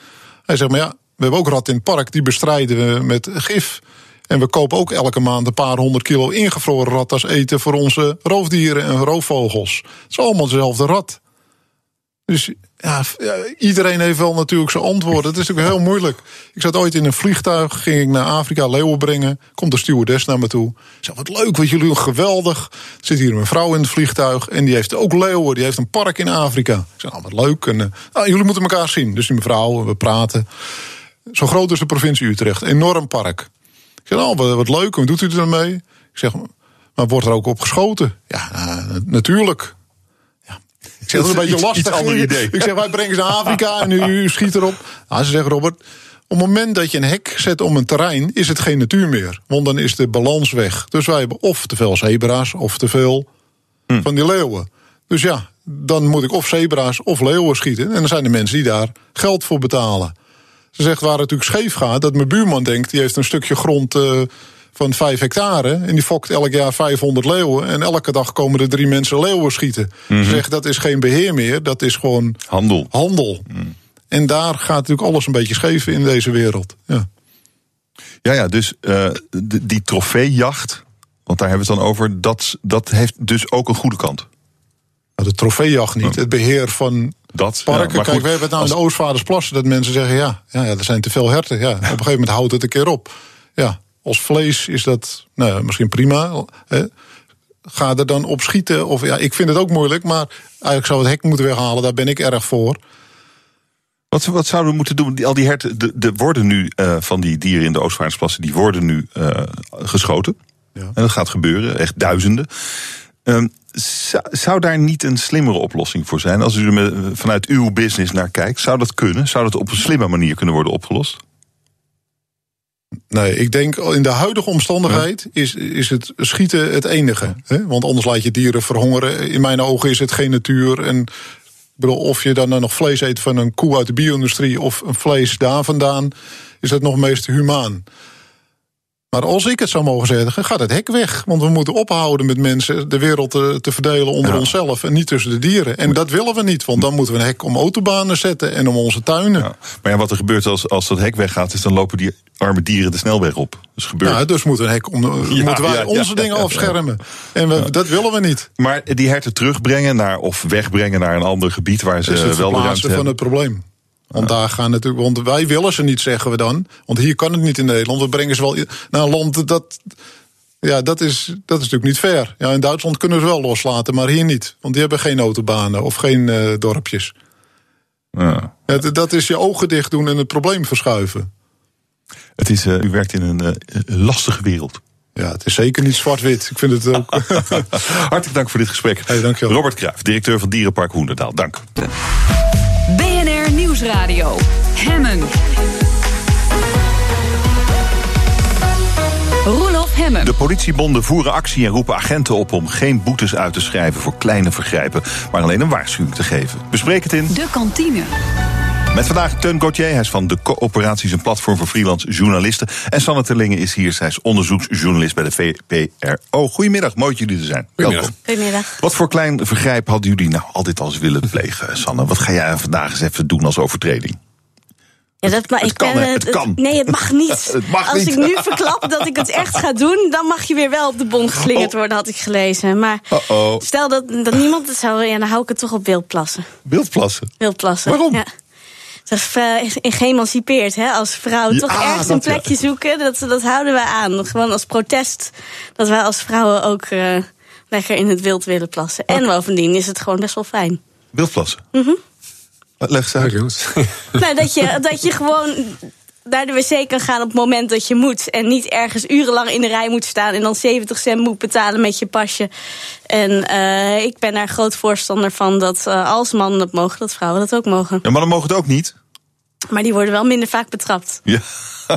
Hij zegt: maar ja, we hebben ook ratten in het park, die bestrijden we met gif. En we kopen ook elke maand een paar honderd kilo ingevroren rat als eten voor onze roofdieren en roofvogels. Het is allemaal dezelfde rat. Dus ja, iedereen heeft wel natuurlijk zijn antwoorden. Het is natuurlijk heel moeilijk. Ik zat ooit in een vliegtuig, ging ik naar Afrika leeuwen brengen. Komt de stewardess naar me toe. Zei, wat leuk wat jullie doen, geweldig. Er zit hier een vrouw in het vliegtuig en die heeft ook leeuwen. Die heeft een park in Afrika. Ik zei, nou wat leuk. En, uh, nou, jullie moeten elkaar zien. Dus die mevrouw, we praten. Zo groot is de provincie Utrecht. Enorm park. Ik zeg, oh, wat, wat leuk, hoe doet u er mee? Ik zeg, maar wordt er ook op geschoten? Ja, uh, natuurlijk. Ja. Ik zeg, dat is een beetje lastig. ander idee. Ik zeg, wij brengen ze naar Afrika en u schiet erop. Nou, ze zeggen, Robert, op het moment dat je een hek zet om een terrein, is het geen natuur meer. Want dan is de balans weg. Dus wij hebben of te veel zebra's of te veel Hm. van die leeuwen. Dus ja, dan moet ik of zebra's of leeuwen schieten. En dan zijn er mensen die daar geld voor betalen. Ze zegt waar het natuurlijk scheef gaat, dat mijn buurman denkt, die heeft een stukje grond eh, van 5 hectare. En die fokt elk jaar 500 leeuwen. En elke dag komen er drie mensen leeuwen schieten. Ze zegt dat is geen beheer meer, dat is gewoon Handel. handel. En daar gaat natuurlijk alles een beetje scheef in deze wereld. Ja. Ja, ja, dus eh, die trofeejacht, want daar hebben we het dan over, dat, dat heeft dus ook een goede kant. Nou, de trofeejacht niet, het beheer van Dat, ja, parken. maar Kijk, we hebben het nou in de Oostvaardersplassen dat mensen zeggen: ja, ja, er zijn te veel herten. Ja, op een gegeven moment houdt het een keer op. Ja, als vlees is dat nou, misschien prima. Hè. Ga er dan op schieten. Of, ja, ik vind het ook moeilijk, maar eigenlijk zou het hek moeten weghalen. Daar ben ik erg voor. Wat, wat zouden we moeten doen? Al die herten, de, de worden nu eh, van die dieren in de Oostvaardersplassen, die worden nu eh, geschoten. Ja. En dat gaat gebeuren, echt duizenden. Ehm, zou, daar niet een slimmere oplossing voor zijn? Als u er vanuit uw business naar kijkt, zou dat kunnen? Zou dat op een slimme manier kunnen worden opgelost? Nee, ik denk in de huidige omstandigheid is, is het schieten het enige. Hè? Want anders laat je dieren verhongeren. In mijn ogen is het geen natuur. En bedoel, of je dan nog vlees eet van een koe uit de bio-industrie of een vlees daar vandaan, is dat nog meest humaan. Maar als ik het zou mogen zeggen, gaat het hek weg. Want we moeten ophouden met mensen de wereld te, te verdelen onder Ja. onszelf en niet tussen de dieren. En dat willen we niet, want dan moeten we een hek om autobanen zetten en om onze tuinen. Ja. Maar ja, wat er gebeurt als, als dat hek weggaat, is dan lopen die arme dieren de snelweg op. Dus gebeurt. Ja, dus moeten we een hek om, Ja, moeten wij onze dingen afschermen. En we, dat willen we niet. Maar die herten terugbrengen naar, of wegbrengen naar een ander gebied waar ze Dat is het wel de ruimte verplaatsen van hebben. het probleem. Want daar gaan natuurlijk, want wij willen ze niet, zeggen we dan. Want hier kan het niet in Nederland. We brengen ze wel naar een land dat. Ja, dat is, dat is natuurlijk niet fair. Ja, in Duitsland kunnen ze wel loslaten, maar hier niet. Want die hebben geen autobanen of geen eh, dorpjes. Ja. Dat is je ogen dicht doen en het probleem verschuiven. Het is, eh, u werkt in een eh, lastige wereld. Ja, het is zeker niet zwart-wit. Ik vind het ook. Hartelijk dank voor dit gesprek. Hey, dankjewel. Robert Cruijff, directeur van Dierenpark Hoenderdaal. Dank. BNR Nieuwsradio. Hemmen. Roelof Hemmen. De politiebonden voeren actie en roepen agenten op om geen boetes uit te schrijven voor kleine vergrijpen, maar alleen een waarschuwing te geven. Bespreek het in De kantine. Met vandaag Teun Gauthier. Hij is van de Coöperaties, een platform voor freelance journalisten. En Sanne Terlingen is hier. Zij is onderzoeksjournalist bij de VPRO. Goedemiddag, mooi dat jullie er zijn. Goedemiddag. Welkom. Goedemiddag. Wat voor klein vergrijp hadden jullie nou altijd al eens willen plegen, Sanne? Wat ga jij vandaag eens even doen als overtreding? Ja, dat, maar Het ik kan? Het kan. Nee, het mag niet. Het mag Als niet. ik nu verklap dat ik het echt ga doen, dan mag je weer wel op de bon geslingerd Oh. worden, had ik gelezen. Maar Uh-oh. stel dat, dat niemand het zou, ja, dan hou ik het toch op wildplassen. Wildplassen. Wildplassen. Waarom? Ja. Dat is eh, geëmancipeerd, hè? Als vrouwen Ja, toch ergens een ja. plekje zoeken, dat, dat houden wij aan. Gewoon als protest dat wij als vrouwen ook eh, lekker in het wild willen plassen. En bovendien is het gewoon best wel fijn. Wildplassen. Mhm. Leg ze uit. Nou, dat je, dat je gewoon naar de wc kan gaan op het moment dat je moet. En niet ergens urenlang in de rij moet staan en dan 70 cent moet betalen met je pasje. En eh, ik ben daar groot voorstander van dat eh, als mannen dat mogen, dat vrouwen dat ook mogen. Ja, maar dan mogen het ook niet. Maar die worden wel minder vaak betrapt. Ja,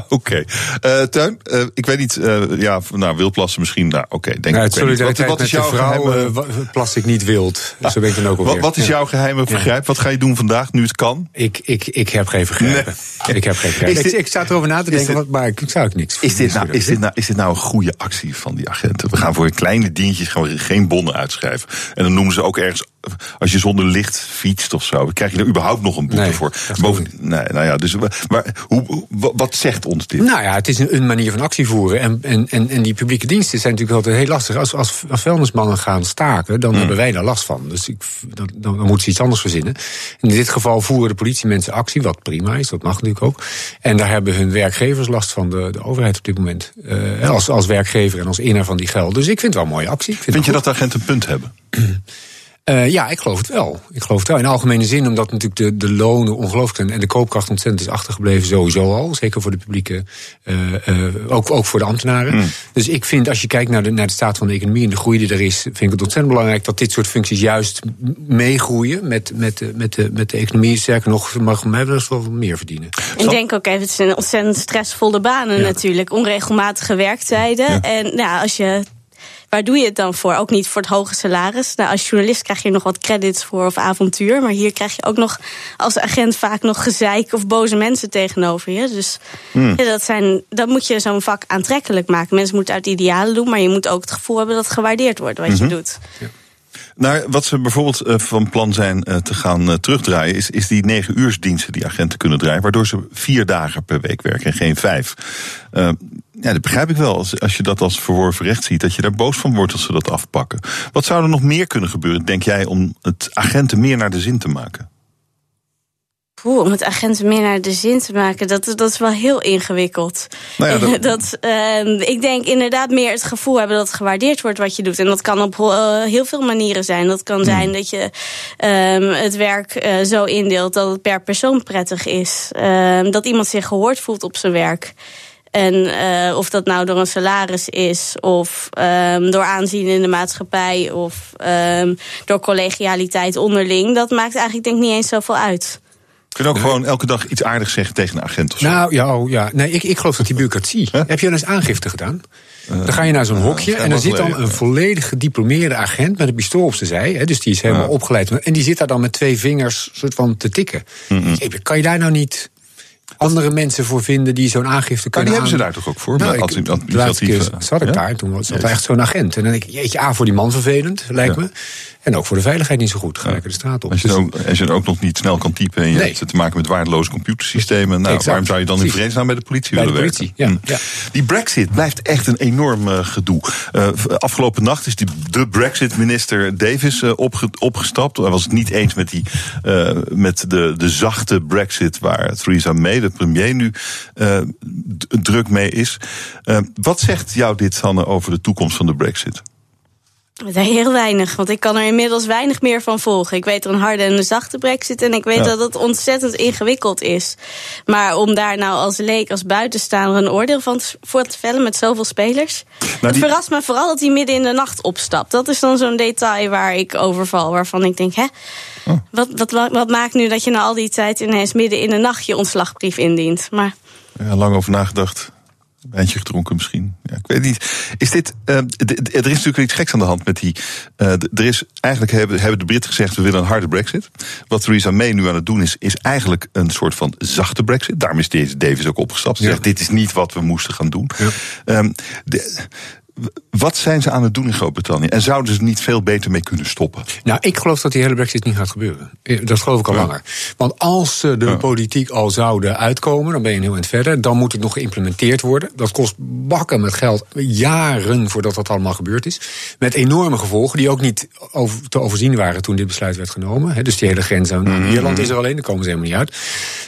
oké. Eh Teun, eh, ik weet niet, eh, ja, nou, wildplassen misschien, nou, oké, denk Nou, ik. solidariteit wat, wat is jouw vrouw geheime, eh, plas ik niet wild. Zo ben ik dan ook alweer. wat, wat is jouw geheime vergrijp? Wat ga je doen vandaag, nu het kan? Ik, ik, ik heb geen vergrijpen. Nee. Ik heb geen vergrijpen. Dit- ik, ik sta erover na te denken, dit- wat- maar ik, ik zou ook niks Is dit, nou, is, dit nou, is dit nou een goede actie van die agenten? We gaan voor kleine dientjes gaan we geen bonnen uitschrijven. En dan noemen ze ook ergens, als je zonder licht fietst of zo, krijg je er überhaupt nog een boete Nee, voor. Boven, nee, nou ja, dus maar hoe- wat zegt ons dit? Nou ja, het is een, een manier van actie voeren. En, en, en, en die publieke diensten zijn natuurlijk altijd heel lastig. Als, als, als vuilnismannen gaan staken, dan hebben wij daar last van. Dus ik, dan, dan, dan moeten ze iets anders verzinnen. In dit geval voeren de politiemensen actie, wat prima is, dat mag natuurlijk ook. En daar hebben hun werkgevers last van, de, de overheid op dit moment. Eh, als, als werkgever en als inner van die geld. Dus ik vind het wel een mooie actie. Vind Vind je dat de agenten een punt hebben? Uh, ja, ik geloof het wel. Ik geloof het wel. In algemene zin, omdat natuurlijk de, de lonen ongelooflijk zijn en de koopkracht ontzettend is achtergebleven, sowieso al. Zeker voor de publieke, uh, uh, ook, ook voor de ambtenaren. Mm. Dus ik vind, als je kijkt naar de, naar de staat van de economie en de groei die er is, vind ik het ontzettend belangrijk dat dit soort functies juist meegroeien met, met, de, met, de, met de economie. Sterker nog, mag mij wel eens wel meer verdienen. Ik denk ook even, het zijn ontzettend stressvolle banen ja. natuurlijk. Onregelmatige werktijden. Ja. En nou, als je waar doe je het dan voor? Ook niet voor het hoge salaris. Nou, als journalist krijg je nog wat credits voor of avontuur. Maar hier krijg je ook nog als agent vaak nog gezeik of boze mensen tegenover je. Dus hmm. ja, dat, zijn, dat moet je zo'n vak aantrekkelijk maken. Mensen moeten uit idealen doen, maar je moet ook het gevoel hebben dat gewaardeerd wordt wat je Mhm. doet. Naar Nou, wat ze bijvoorbeeld uh, van plan zijn uh, te gaan uh, terugdraaien, is, is die negen uursdiensten die agenten kunnen draaien, waardoor ze vier dagen per week werken en geen vijf. ja, dat begrijp ik wel. Als, als je dat als verworven recht ziet, dat je daar boos van wordt als ze dat afpakken. Wat zou er nog meer kunnen gebeuren, denk jij, om het agenten meer naar de zin te maken? Om het agenten meer naar de zin te maken, dat, dat is wel heel ingewikkeld. Nou ja, dat... dat uh, ik denk inderdaad meer het gevoel hebben dat gewaardeerd wordt wat je doet. En dat kan op uh, heel veel manieren zijn. Dat kan zijn dat je uh, het werk uh, zo indeelt dat het per persoon prettig is. Ehm, dat iemand zich gehoord voelt op zijn werk. En uh, of dat nou door een salaris is, of um, door aanzien in de maatschappij, of um, door collegialiteit onderling, dat maakt eigenlijk denk ik niet eens zoveel uit. Kun je ook gewoon elke dag iets aardigs zeggen tegen een agent of zo? Nou ja, oh, ja. Nee, ik, ik geloof dat die bureaucratie. Huh? Heb je wel eens aangifte gedaan? Uh, dan ga je naar zo'n hokje uh, en dan zit dan een volledig gediplomeerde agent met een pistool op zijn zij. Hè, dus die is helemaal uh. opgeleid. En die zit daar dan met twee vingers soort van te tikken. Mm -hmm. Kan je daar nou niet andere mensen voor vinden die zo'n aangifte kunnen Maar die hebben ze daar toch ook voor? Nou, als, ik, de laatste keer zat ik ja? daar, toen zat echt zo'n agent. En dan denk ik, jeetje, A, voor die man vervelend, lijkt ja. me. En ook voor de veiligheid niet zo goed. Ga lekker de straat op. Als je, ook, als je ook nog niet snel kan typen en je nee. hebt te maken met waardeloze computersystemen. Nou, exact. waarom zou je dan in vredesnaam bij de politie bij willen de politie, werken? Ja. Hm. Ja. Die brexit blijft echt een enorm uh, gedoe. Uh, afgelopen nacht is die, de brexit-minister Davis uh, opge, opgestapt. Hij was het niet eens met, die, met de, de zachte brexit waar Theresa May, de premier, nu druk mee is. wat zegt jou dit, Sanne, over de toekomst van de brexit? Heel weinig, want ik kan er inmiddels weinig meer van volgen. Ik weet er een harde en een zachte brexit en ik weet ja. dat het ontzettend ingewikkeld is. Maar om daar nou als leek, als buitenstaander een oordeel van te, voor te vellen met zoveel spelers. Nou, het die... verrast me vooral dat hij midden in de nacht opstapt. Dat is dan zo'n detail waar ik overval, waarvan ik denk, hè? Oh. Wat, wat, wat maakt nu dat je na al die tijd ineens midden in de nacht je ontslagbrief indient? Maar... Ja, lang over nagedacht. Wijntje gedronken misschien. Ja, ik weet niet. Is dit, uh, er is natuurlijk iets geks aan de hand met die. Uh, er is, eigenlijk hebben, hebben de Britten gezegd: we willen een harde Brexit. Wat Theresa May nu aan het doen is, is eigenlijk een soort van zachte Brexit. Daarom is deze Davis ook opgestapt. Ze ja. zegt: dit is niet wat we moesten gaan doen. Ja. Um, de, wat zijn ze aan het doen in Groot-Brittannië? En zouden ze er niet veel beter mee kunnen stoppen? Nou, ik geloof dat die hele brexit niet gaat gebeuren. Dat geloof ik al ja. langer. Want als ze de ja. politiek al zouden uitkomen, dan ben je een heel eind verder. Dan moet het nog geïmplementeerd worden. Dat kost bakken met geld, jaren voordat dat allemaal gebeurd is. Met enorme gevolgen, die ook niet over, te overzien waren toen dit besluit werd genomen. Dus die hele grens aan mm. Ierland is er alleen, daar komen ze helemaal niet uit.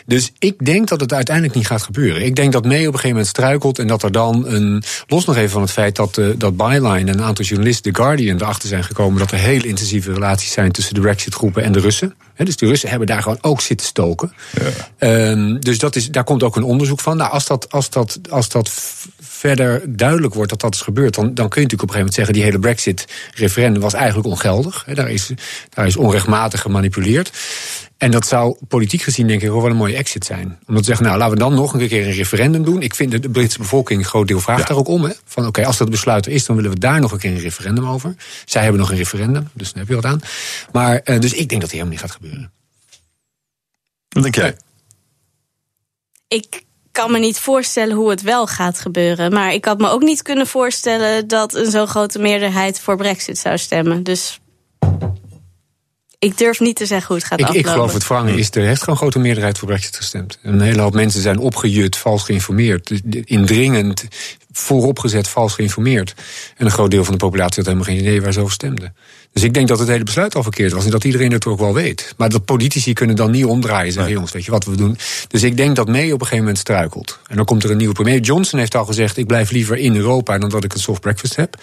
Dus ik denk dat het uiteindelijk niet gaat gebeuren. Ik denk dat May op een gegeven moment struikelt en dat er dan een. Los nog even van het feit dat dat Byline en een aantal journalisten, The Guardian, erachter zijn gekomen dat er heel intensieve relaties zijn tussen de Brexit-groepen en de Russen. He, dus de Russen hebben daar gewoon ook zitten stoken. Ja. Um, dus dat is, daar komt ook een onderzoek van. Nou, als dat, als dat, als dat verder duidelijk wordt dat dat is gebeurd, dan, dan kun je natuurlijk op een gegeven moment zeggen: die hele Brexit-referendum was eigenlijk ongeldig. He, daar, is, daar is onrechtmatig gemanipuleerd. En dat zou politiek gezien denk ik ook wel een mooie exit zijn. Om te zeggen, nou laten we dan nog een keer een referendum doen. Ik vind de Britse bevolking een groot deel vraagt ja. daar ook om. Hè? Van oké, okay, als dat besluit er is, dan willen we daar nog een keer een referendum over. Zij hebben nog een referendum, dus dan heb je wat aan. Maar uh, dus ik denk dat die helemaal niet gaat gebeuren. Wat denk jij? Ik kan me niet voorstellen hoe het wel gaat gebeuren. Maar ik had me ook niet kunnen voorstellen dat een zo grote meerderheid voor Brexit zou stemmen. Dus ik durf niet te zeggen hoe het gaat ik, aflopen. Ik geloof het verhangen is, er heeft gewoon een grote meerderheid voor Brexit gestemd. Een hele hoop mensen zijn opgejut, vals geïnformeerd. Indringend, vooropgezet, vals geïnformeerd. En een groot deel van de populatie had helemaal geen idee waar ze over stemden. Dus ik denk dat het hele besluit al verkeerd was en dat iedereen het ook wel weet. Maar dat politici kunnen dan niet omdraaien en zeggen, nee. jongens, weet je wat we doen. Dus ik denk dat May op een gegeven moment struikelt. En dan komt er een nieuwe premier. Johnson heeft al gezegd, ik blijf liever in Europa dan dat ik een soft breakfast heb.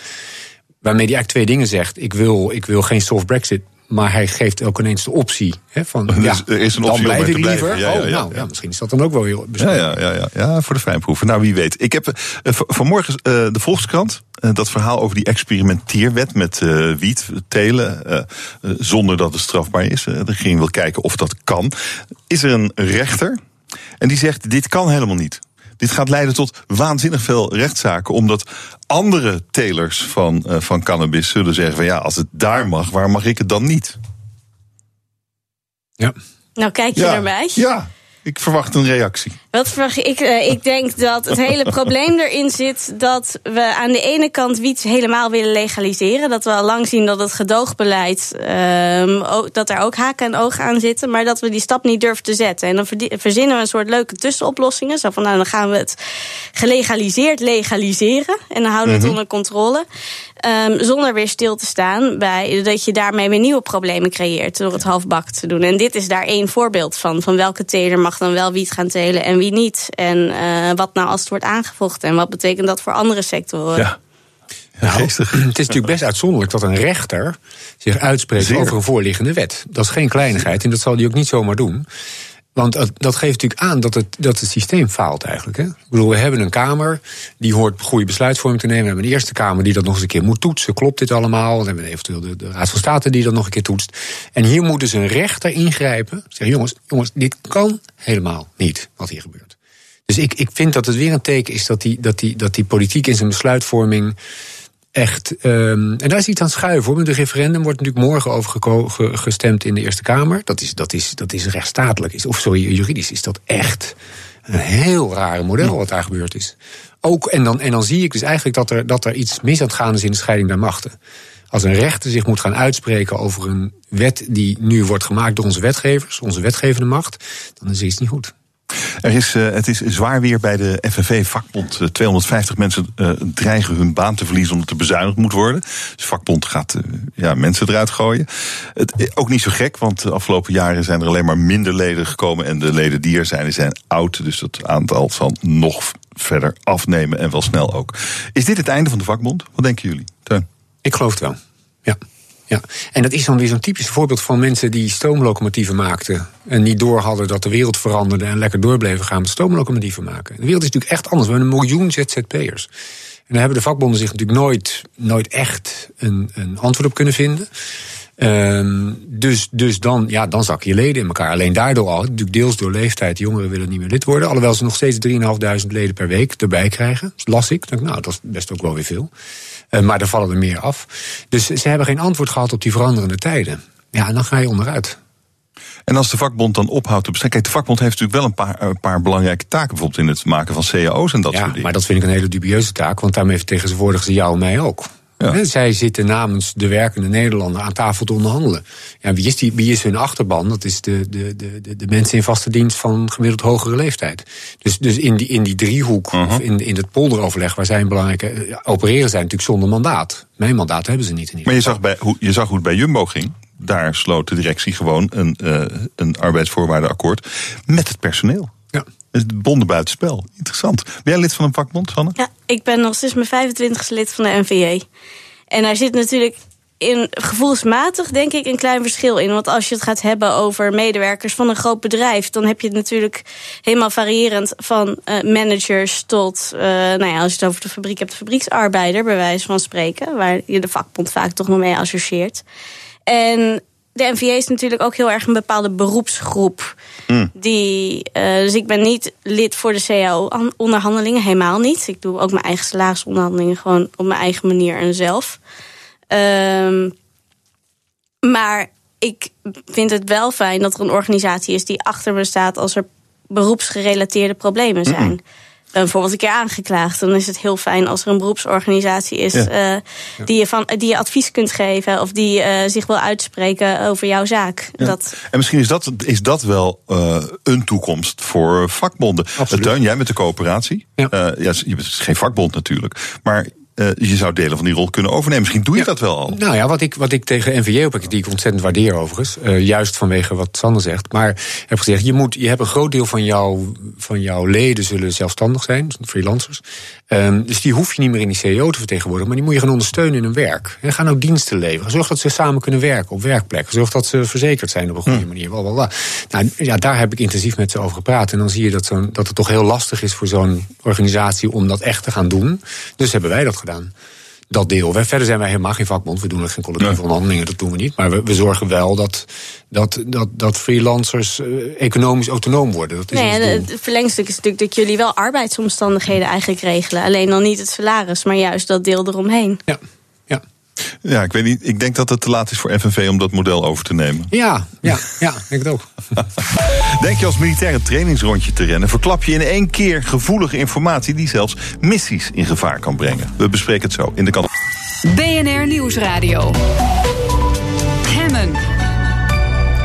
Waarmee hij eigenlijk twee dingen zegt. Ik wil, ik wil geen soft Brexit, Maar hij geeft ook ineens de optie. Hè, van, Dus ja, er is een dan optie om blijf ik liever. Ja, ja, oh, ja, nou, ja. misschien is dat dan ook wel weer Ja, ja, ja, ja, ja, voor de fijnproeven. Nou, wie weet. Ik heb eh, vanmorgen eh, de Volkskrant. eh, dat verhaal over die experimenteerwet met wiet, telen. zonder dat het strafbaar is. De regering wil kijken of dat kan. Is er een rechter. En die zegt: dit kan helemaal niet. Dit gaat leiden tot waanzinnig veel rechtszaken. Omdat andere telers van, eh, van cannabis zullen zeggen: van ja, als het daar mag, waar mag ik het dan niet? Ja. Nou, kijk je ja, erbij. Ja, ik verwacht een reactie. Wat je? Ik, eh, ik denk dat het hele probleem erin zit dat we aan de ene kant wiet helemaal willen legaliseren. Dat we al lang zien dat het gedoogbeleid, ehm, ook, dat er ook haken en ogen aan zitten. Maar dat we die stap niet durven te zetten. En dan verzinnen we een soort leuke tussenoplossingen. Zo van, nou, dan gaan we het gelegaliseerd legaliseren. En dan houden we het onder controle. Ehm, zonder weer stil te staan bij dat je daarmee weer nieuwe problemen creëert door het halfbak te doen. En dit is daar één voorbeeld van. Van welke teler mag dan wel wiet gaan telen en wie niet. En eh, wat nou als het wordt aangevochten. En wat betekent dat voor andere sectoren. Ja. Geestig. Het is natuurlijk best uitzonderlijk dat een rechter zich uitspreekt Zeer. over een voorliggende wet. Dat is geen kleinigheid en dat zal hij ook niet zomaar doen. Want dat- geeft natuurlijk aan dat het, dat het systeem faalt eigenlijk. Hè? Ik bedoel, we hebben een Kamer die hoort goede besluitvorming te nemen. We hebben een Eerste Kamer die dat nog eens een keer moet toetsen. Klopt dit allemaal? Dan hebben we eventueel de, de Raad van State die dat nog een keer toetst. En hier moet dus een rechter ingrijpen. Zeggen, jongens, jongens, dit kan helemaal niet wat hier gebeurt. Dus ik, ik vind dat het weer een teken is dat die, dat die, dat die politiek in zijn besluitvorming echt. ehm, en daar is iets aan schuiven hoor. Met het referendum wordt natuurlijk morgen over ge- gestemd in de Eerste Kamer. Dat is, dat is, dat is rechtsstatelijk. Is, of sorry, juridisch is dat echt een heel rare model wat daar gebeurd is. Ook, en, dan, en dan zie ik dus eigenlijk dat er, dat er iets mis aan het gaan is in de scheiding der machten. Als een rechter zich moet gaan uitspreken over een wet die nu wordt gemaakt door onze wetgevers, onze wetgevende macht, dan is iets niet goed. Er is, eh, het is zwaar weer bij de FNV-vakbond. Eh, 250 mensen eh, dreigen hun baan te verliezen omdat er bezuinigd moet worden. Dus vakbond gaat eh, ja, mensen eruit gooien. Het, eh, ook niet zo gek, want de afgelopen jaren zijn er alleen maar minder leden gekomen. En de leden die er zijn, die zijn oud. Dus dat aantal zal nog verder afnemen en wel snel ook. Is dit het einde van de vakbond? Wat denken jullie? Ik geloof het wel. Ja. En dat is dan weer zo'n typisch voorbeeld van mensen die stoomlocomotieven maakten. En niet door hadden dat de wereld veranderde en lekker door bleven gaan met stoomlocomotieven maken. De wereld is natuurlijk echt anders. We hebben een miljoen ZZP'ers. En daar hebben de vakbonden zich natuurlijk nooit, nooit echt een, een antwoord op kunnen vinden. Ehm, dus, dus dan, ja, dan zakken je leden in elkaar. Alleen daardoor al, natuurlijk deels door leeftijd, jongeren willen niet meer lid worden. Alhoewel ze nog steeds 3.500 leden per week erbij krijgen. Dat las ik. Denk, nou, dat is best ook wel weer veel. Eh, maar er vallen er meer af. Dus ze hebben geen antwoord gehad op die veranderende tijden. Ja, en dan ga je onderuit. En als de vakbond dan ophoudt te bestaan. Kijk, de vakbond heeft natuurlijk wel een paar, een paar belangrijke taken. Bijvoorbeeld in het maken van cao's en dat ja, soort dingen. maar dat vind ik een hele dubieuze taak, want daarmee vertegenwoordigen ze jou en mij ook. Ja. Zij zitten namens de werkende Nederlander aan tafel te onderhandelen. Ja, wie, is die, wie is hun achterban? Dat is de, de, de, de, mensen in vaste dienst van gemiddeld hogere leeftijd. Dus, dus in, die, in die driehoek, of in, in het polderoverleg waar zij een belangrijke. eh, opereren zij natuurlijk zonder mandaat. Mijn mandaat hebben ze niet in ieder Maar je zag, bij, hoe, je zag hoe het bij Jumbo ging. Daar sloot de directie gewoon een, eh, een arbeidsvoorwaardenakkoord met het personeel. De bonden buitenspel. Interessant. Ben jij lid van een vakbond, Sanne? Ja, ik ben nog sinds mijn 25e lid van de NVJ. En daar zit natuurlijk in gevoelsmatig, denk ik, een klein verschil in. Want als je het gaat hebben over medewerkers van een groot bedrijf, dan heb je het natuurlijk helemaal variërend van eh, managers tot, eh, nou ja, als je het over de fabriek hebt, fabrieksarbeider, bij wijze van spreken, waar je de vakbond vaak toch nog mee associeert. En de NVA is natuurlijk ook heel erg een bepaalde beroepsgroep. Die, eh, dus ik ben niet lid voor de CAO-onderhandelingen, helemaal niet. Ik doe ook mijn eigen salarisonderhandelingen gewoon op mijn eigen manier en zelf. Ehm, maar ik vind het wel fijn dat er een organisatie is die achter me staat als er beroepsgerelateerde problemen zijn. ben bijvoorbeeld een keer aangeklaagd. Dan is het heel fijn als er een beroepsorganisatie is Ja. eh, die, je van, die je advies kunt geven of die eh, zich wil uitspreken over jouw zaak. Ja. Dat, En misschien is dat, is dat wel eh, een toekomst voor vakbonden. Absoluut. Teun, jij met de coöperatie. Ja. Eh, ja, je bent geen vakbond natuurlijk. Maar eh, je zou delen van die rol kunnen overnemen. Misschien doe je dat wel al. Nou ja, wat ik, wat ik tegen NVJ heb, die ik ontzettend waardeer overigens, uh, juist vanwege wat Sander zegt, maar heb gezegd, je, moet, je hebt een groot deel van, jou, van jouw leden zullen zelfstandig zijn, freelancers. Um, dus die hoef je niet meer in die CEO te vertegenwoordigen, maar die moet je gaan ondersteunen in hun werk. En gaan ook diensten leveren. Zorg dat ze samen kunnen werken op werkplekken. Zorg dat ze verzekerd zijn op een goede hm. manier. Blablabla. Nou, ja, daar heb ik intensief met ze over gepraat. En dan zie je dat, zo dat het toch heel lastig is voor zo'n organisatie om dat echt te gaan doen. Dus hebben wij dat gedaan dat deel. Verder zijn wij helemaal geen vakbond. We doen er geen collectieve onderhandelingen, dat doen we niet. Maar we, we zorgen wel dat, dat, dat, dat freelancers uh, economisch autonoom worden. Dat is nee, het verlengstuk is natuurlijk dat jullie wel arbeidsomstandigheden eigenlijk regelen. Alleen dan niet het salaris, maar juist dat deel eromheen. Ja, ja. Ik weet niet. Ik denk dat het te laat is voor FNV om dat model over te nemen. Ja, ja, ja, ik het ook. Denk je als militair een trainingsrondje te rennen, verklap je in één keer gevoelige informatie die zelfs missies in gevaar kan brengen. We bespreken het zo in de kant. BNR Nieuwsradio. Hemmen.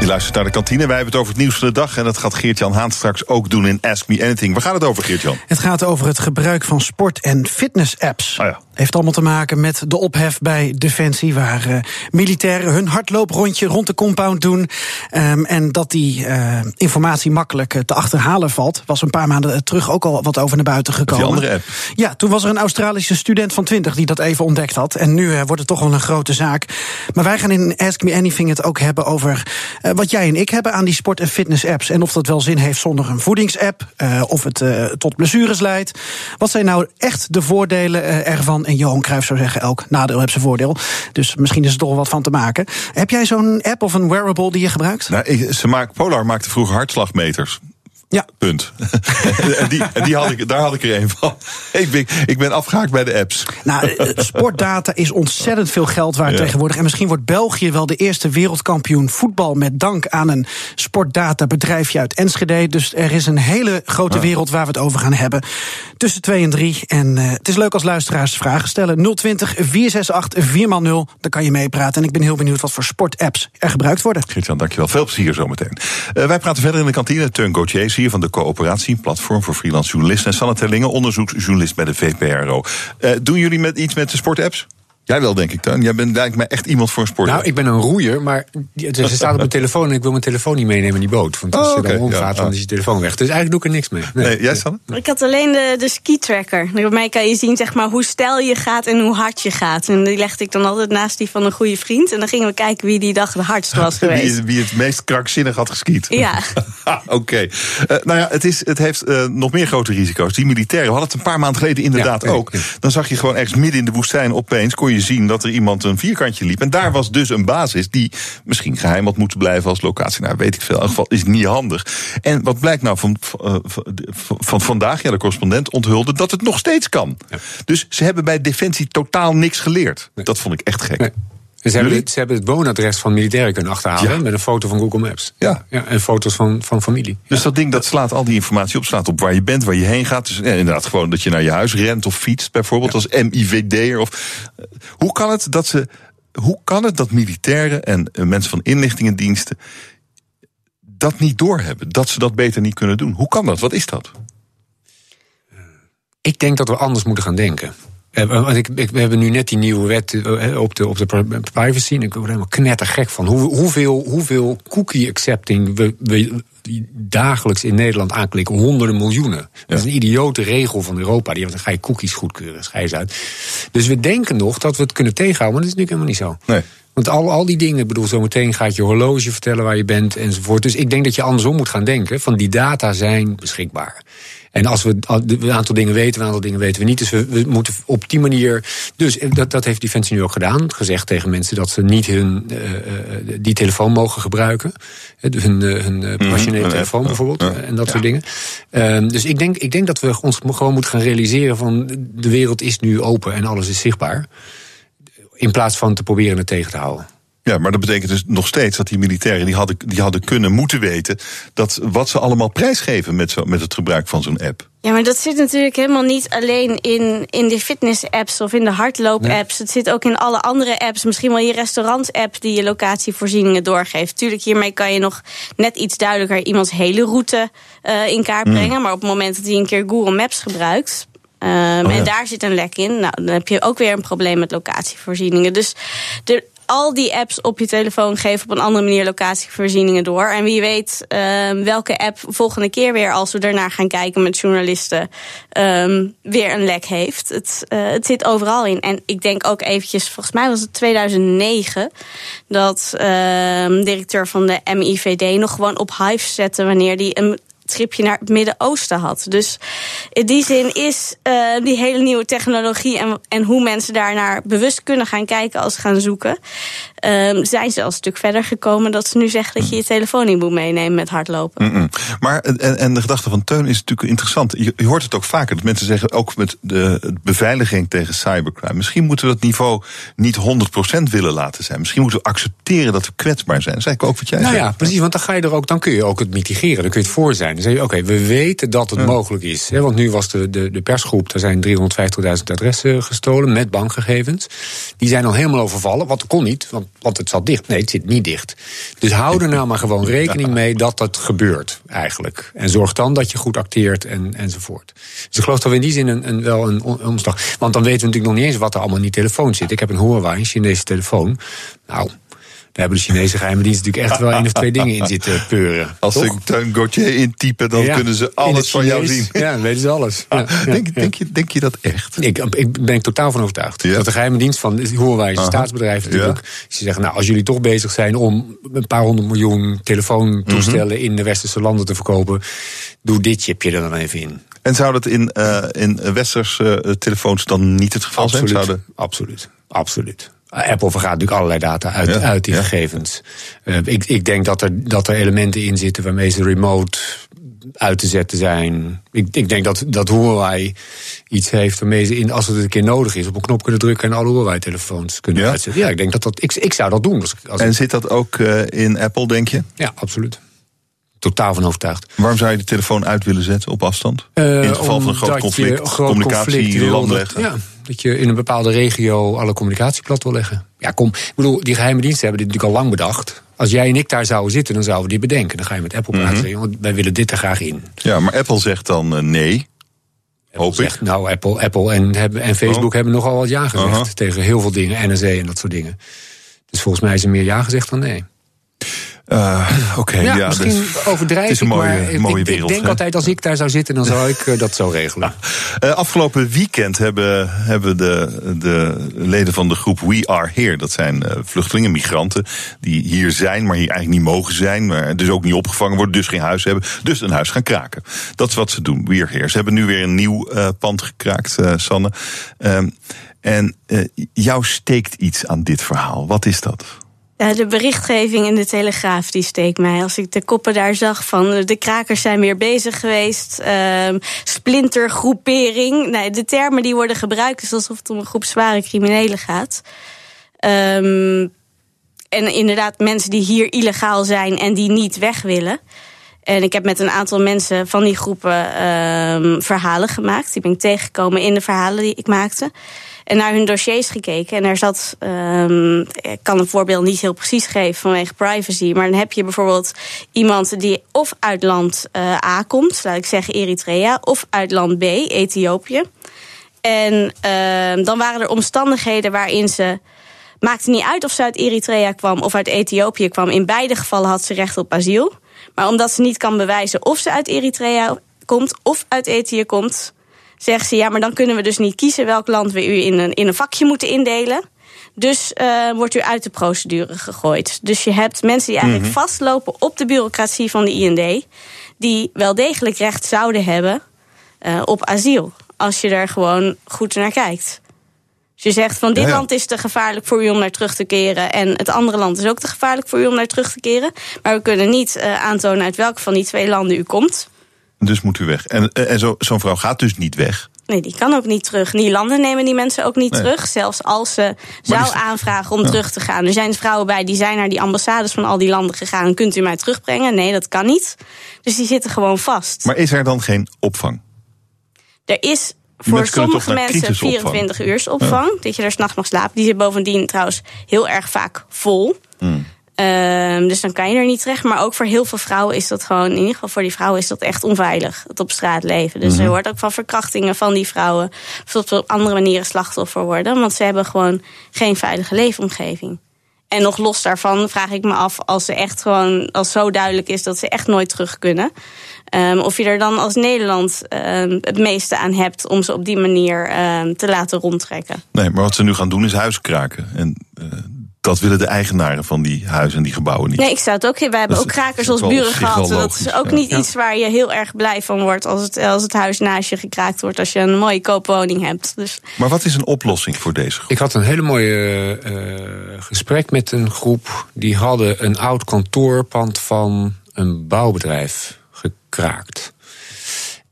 Je luistert naar de kantine. Wij hebben het over het nieuws van de dag. En dat gaat Geert-Jan Haan straks ook doen in Ask Me Anything. Waar gaat het over, Geert-Jan? Het gaat over het gebruik van sport- en fitness-apps. Oh ja. Heeft allemaal te maken met de ophef bij Defensie, waar uh, militairen hun hardlooprondje rond de compound doen. Um, en dat die uh, informatie makkelijk uh, te achterhalen valt. Was een paar maanden terug ook al wat over naar buiten gekomen. Die andere app. Ja, toen was er een Australische student van 20 die dat even ontdekt had. En nu wordt het toch wel een grote zaak. Maar wij gaan in Ask Me Anything het ook hebben over wat jij en ik hebben aan die sport- en fitness-apps. En of dat wel zin heeft zonder een voedingsapp. of het tot blessures leidt. Wat zijn nou echt de voordelen ervan? En Johan Cruijff zou zeggen, elk nadeel heeft zijn voordeel. Dus misschien is er toch wat van te maken. Heb jij zo'n app of een wearable die je gebruikt? Nou, ze maakt, Polar maakte vroeger hartslagmeters. Ja. Punt. en die, en die had ik, daar had ik er een van. Ik ben, ik ben afgehaakt bij de apps. Nou, eh, sportdata is ontzettend veel geld waard ja. tegenwoordig. En misschien wordt België wel de eerste wereldkampioen voetbal. met dank aan een sportdatabedrijfje uit Enschede. Dus er is een hele grote wereld waar we het over gaan hebben. Tussen 2 en 3. En uh, het is leuk als luisteraars vragen stellen. 020 468 4x0. Dan kan je meepraten. En ik ben heel benieuwd wat voor sportapps er gebruikt worden. Geert-Jan, dankjewel. Veel plezier zometeen. Uh, wij praten verder in de kantine. Teun Gauthier hier van de coöperatie, platform voor freelance journalisten. En Sanne Terlingen, onderzoeksjournalist bij de VPRO. Uh, doen jullie met iets met de sportapps? Jij wel, denk ik, Tuin. Jij bent lijkt mij echt iemand voor een sport. Nou, ik ben een roeier, maar ze staat op mijn telefoon... en ik wil mijn telefoon niet meenemen in die boot. Want als oh, okay. je dan omgaat, ja, dan is je telefoon weg. Dus eigenlijk doe ik er niks mee. Nee, nee jij, Sanne? Ik had alleen de, de ski-tracker. Bij kan je zien zeg maar, hoe stijl je gaat en hoe hard je gaat. En die legde ik dan altijd naast die van een goede vriend. En dan gingen we kijken wie die dag de hardst was geweest. wie, wie het meest krankzinnig had geskiet. Ja. Oké. Okay. Uh, nou ja, het, is, het heeft uh, nog meer grote risico's. Die militairen hadden het een paar maanden geleden inderdaad ja, ook. Dan zag je gewoon ergens midden in de woestijn opeens... kon je zien dat er iemand een vierkantje liep. En daar was dus een basis die misschien geheim had moeten blijven als locatie. Nou, weet ik veel. In ieder geval is niet handig. En wat blijkt nou van, van, van vandaag? Ja, de correspondent onthulde dat het nog steeds kan. Ja. Dus ze hebben bij Defensie totaal niks geleerd. Nee. Dat vond ik echt gek. Nee. Ze hebben, het, ze hebben het woonadres van militairen kunnen achterhalen. Ja. Met een foto van Google Maps. Ja. ja en foto's van, van familie. Dus ja. dat ding dat slaat al die informatie op. Slaat op waar je bent, waar je heen gaat. Dus inderdaad gewoon dat je naar je huis rent of fietst. Bijvoorbeeld als MIVD'er. Of, uh, hoe kan het dat ze hoe kan het dat militairen en mensen van inlichtingendiensten dat niet doorhebben? Dat ze dat beter niet kunnen doen? Hoe kan dat? Wat is dat? Ik denk dat we anders moeten gaan denken. Want ik, ik, we hebben nu net die nieuwe wet op de, op de privacy. En ik word helemaal knettergek van. Hoe, hoeveel, hoeveel cookie accepting we, we dagelijks in Nederland aanklikken. Honderden miljoenen. Dat is een idiote regel van Europa. Die dan ga je cookies goedkeuren, schijs uit. Dus we denken nog dat we het kunnen tegenhouden. Maar dat is natuurlijk helemaal niet zo. Nee. Want al, al die dingen, ik bedoel, zometeen gaat je horloge vertellen waar je bent enzovoort. Dus ik denk dat je andersom moet gaan denken. Van die data zijn beschikbaar. En als we een aantal dingen weten, een aantal dingen weten we niet. Dus we, we moeten op die manier. Dus dat, dat heeft Defensie nu ook gedaan. Gezegd tegen mensen dat ze niet hun, uh, die telefoon mogen gebruiken. Hun, hun professionele mm, telefoon bijvoorbeeld. En dat ja. soort dingen. Uh, dus ik denk, ik denk dat we ons gewoon moeten gaan realiseren van de wereld is nu open en alles is zichtbaar. In plaats van te proberen het tegen te houden. Ja, maar dat betekent dus nog steeds dat die militairen die hadden, die hadden kunnen moeten weten dat wat ze allemaal prijsgeven met, zo, met het gebruik van zo'n app. Ja, maar dat zit natuurlijk helemaal niet alleen in, in de fitness-apps of in de hardloop-apps. Nee. Het zit ook in alle andere apps. Misschien wel je restaurant-app die je locatievoorzieningen doorgeeft. Tuurlijk, hiermee kan je nog net iets duidelijker iemands hele route uh, in kaart brengen. Mm. Maar op het moment dat hij een keer Google Maps gebruikt, Ehm, Oh ja. En daar zit een lek in. Nou, dan heb je ook weer een probleem met locatievoorzieningen. Dus de, al die apps op je telefoon geven op een andere manier locatievoorzieningen door. En wie weet ehm, welke app volgende keer weer, als we ernaar gaan kijken met journalisten, ehm, weer een lek heeft. Het, eh, het zit overal in. En ik denk ook eventjes, volgens mij was het 2009, dat ehm, directeur van de MIVD nog gewoon op Hive zette wanneer die een tripje naar het Midden-Oosten had. Dus in die zin is eh, die hele nieuwe technologie en, en hoe mensen daarnaar bewust kunnen gaan kijken als ze gaan zoeken, ehm, zijn ze al een stuk verder gekomen dat ze nu zeggen dat je je telefoon niet moet meenemen met hardlopen. Maar en, en de gedachte van Teun is natuurlijk interessant. Je, je hoort het ook vaker dat mensen zeggen, ook met de beveiliging tegen cybercrime. Misschien moeten we dat niveau niet 100% willen laten zijn. Misschien moeten we accepteren dat we kwetsbaar zijn. Dat is eigenlijk ook wat jij Nou zegt. ja, precies, want dan ga je er ook, dan kun je ook het mitigeren, dan kun je het voor zijn. Dan zeg je, oké, we weten dat het mogelijk is. Hè, want nu was de, de, de persgroep, er zijn 350.000 adressen gestolen met bankgegevens. Die zijn al helemaal overvallen, wat kon niet, want, want het zat dicht. Nee, het zit niet dicht. Dus hou er nou maar gewoon rekening mee dat dat gebeurt, eigenlijk. En zorg dan dat je goed acteert en, enzovoort. Dus ik geloof dat we in die zin een, een, wel een omslag... Want dan weten we natuurlijk nog niet eens wat er allemaal in die telefoon zit. Ik heb een Huawei, een Chinese telefoon. Nou... Hebben de Chinese geheime dienst natuurlijk echt wel één of twee dingen in zitten peuren. Als ze Teun Gauthier intypen, dan Ja, kunnen ze alles van jou zien. Ja, dan weten ze alles. Ja, ja, denk, denk, je, denk je dat echt? Ik, ik ben ik totaal van overtuigd. Dat de geheime dienst van Huawei een staatsbedrijf natuurlijk. Ze zeggen, nou, als jullie toch bezig zijn om een paar honderd miljoen telefoontoestellen Mhm. in de westerse landen te verkopen, doe dit chipje er dan even in. En zou dat in, eh in westerse eh, telefoons dan niet het geval Absoluut, zijn? Zouden... absoluut, absoluut. Apple vergaat natuurlijk allerlei data uit, Ja, uit die ja. gegevens. Eh, ik, ik denk dat er, dat er elementen in zitten waarmee ze remote uit te zetten zijn. Ik, ik denk dat, dat Huawei iets heeft waarmee ze, in, als het een keer nodig is, op een knop kunnen drukken en alle Huawei-telefoons kunnen Ja? uitzetten. Ja, ik denk dat dat. Ik, ik zou dat doen. Als, ik- als En ik- zit dat ook eh, in Apple, denk je? ja, absoluut. Totaal van overtuigd. Waarom zou je de telefoon uit willen zetten op afstand? Eh, in het geval van een groot conflict, je groot communicatie conflict wil, landen dat- leggen. Ja, dat je in een bepaalde regio alle communicatie plat wil leggen. Ja, kom. Ik bedoel, die geheime diensten hebben dit natuurlijk al lang bedacht. Als jij en ik daar zouden zitten, dan zouden we dit bedenken. Dan ga je met Apple praten. "Jongen, wij willen dit er graag in. Ja, maar Apple zegt dan eh, nee. Apple Hoop ik. nou, Apple, Apple en, en Facebook Oh. hebben nogal wat ja gezegd tegen heel veel dingen, NSA en dat soort dingen. Dus volgens mij is er meer ja gezegd dan nee. Eh, Oké, ja, ja, misschien dus- overdrijf het is een ik, mooie, maar ik- mooie ik, wereld. ik denk hè? altijd, als ik daar zou zitten, dan zou ik eh, dat zo regelen. Eh, afgelopen weekend hebben, hebben de, de leden van de groep We Are Here, dat zijn vluchtelingen, migranten, die hier zijn, maar hier eigenlijk niet mogen zijn, maar dus ook niet opgevangen worden, dus geen huis hebben, dus een huis gaan kraken. Dat is wat ze doen, We Are Here. Ze hebben nu weer een nieuw pand gekraakt, Sanne. Ehm, en jou steekt iets aan dit verhaal. Wat is dat? De berichtgeving in de Telegraaf die steekt mij. Als ik de koppen daar zag van eh, de krakers zijn weer bezig geweest. ehm, splintergroepering. Nee, de termen die worden gebruikt is alsof het om een groep zware criminelen gaat. Ehm, en inderdaad mensen die hier illegaal zijn en die niet weg willen. En ik heb met een aantal mensen van die groepen ehm, verhalen gemaakt. Die ben ik tegengekomen in de verhalen die ik maakte. En naar hun dossiers gekeken. En er zat, ehm, ik kan een voorbeeld niet heel precies geven vanwege privacy. Maar dan heb je bijvoorbeeld iemand die of uit land eh, A komt, laat ik zeggen Eritrea, of uit land B, Ethiopië. En ehm, dan waren er omstandigheden waarin ze. Maakte niet uit of ze uit Eritrea kwam of uit Ethiopië kwam. In beide gevallen had ze recht op asiel. Maar omdat ze niet kan bewijzen of ze uit Eritrea komt of uit Ethiopië komt, zegt ze ja, maar dan kunnen we dus niet kiezen welk land we u in een, in een vakje moeten indelen. Dus eh, wordt u uit de procedure gegooid. Dus je hebt mensen die eigenlijk Mhm. vastlopen op de bureaucratie van de IND, die wel degelijk recht zouden hebben eh, op asiel. Als je er gewoon goed naar kijkt. Dus je zegt van dit Ja, ja. land is te gevaarlijk voor u om naar terug te keren. En het andere land is ook te gevaarlijk voor u om naar terug te keren. Maar we kunnen niet eh, aantonen uit welk van die twee landen u komt. Dus moet u weg. En, eh, en zo- zo'n vrouw gaat dus niet weg. Nee, die kan ook niet terug. Die landen nemen die mensen ook niet Nee. terug. Zelfs als ze zou aanvragen om Ja. terug te gaan. Er zijn vrouwen bij die zijn naar die ambassades van al die landen gegaan. Kunt u mij terugbrengen? Nee, dat kan niet. Dus die zitten gewoon vast. Maar is er dan geen opvang? Er is voor mensen sommige mensen crisisopvang? 24 uur opvang. Dat je daar s'nachts mag slapen. Die zit bovendien trouwens heel erg vaak vol. Hmm. Ehm, dus dan kan je er niet terecht. Maar ook voor heel veel vrouwen is dat gewoon, in ieder geval voor die vrouwen is dat echt onveilig. Het op straat leven. Dus Mhm. er hoort ook van verkrachtingen van die vrouwen. Of op andere manieren slachtoffer worden. Want ze hebben gewoon geen veilige leefomgeving. En nog los daarvan vraag ik me af, als ze echt gewoon, als zo duidelijk is dat ze echt nooit terug kunnen. ehm, of je er dan als Nederland ehm, het meeste aan hebt om ze op die manier te laten rondtrekken. Nee, maar wat ze nu gaan doen is huizen kraken. En eh, dat willen de eigenaren van die huizen en die gebouwen niet. Nee, ik zou het ook. Wij hebben Dat ook krakers als buren gehad. Dat is ook niet Ja. iets waar je heel erg blij van wordt als het, als het huis naast je gekraakt wordt. Als je een mooie koopwoning hebt. Dus Maar wat is een oplossing voor deze groep? Ik had een hele mooie eh, gesprek met een groep. Die hadden een oud kantoorpand van een bouwbedrijf gekraakt.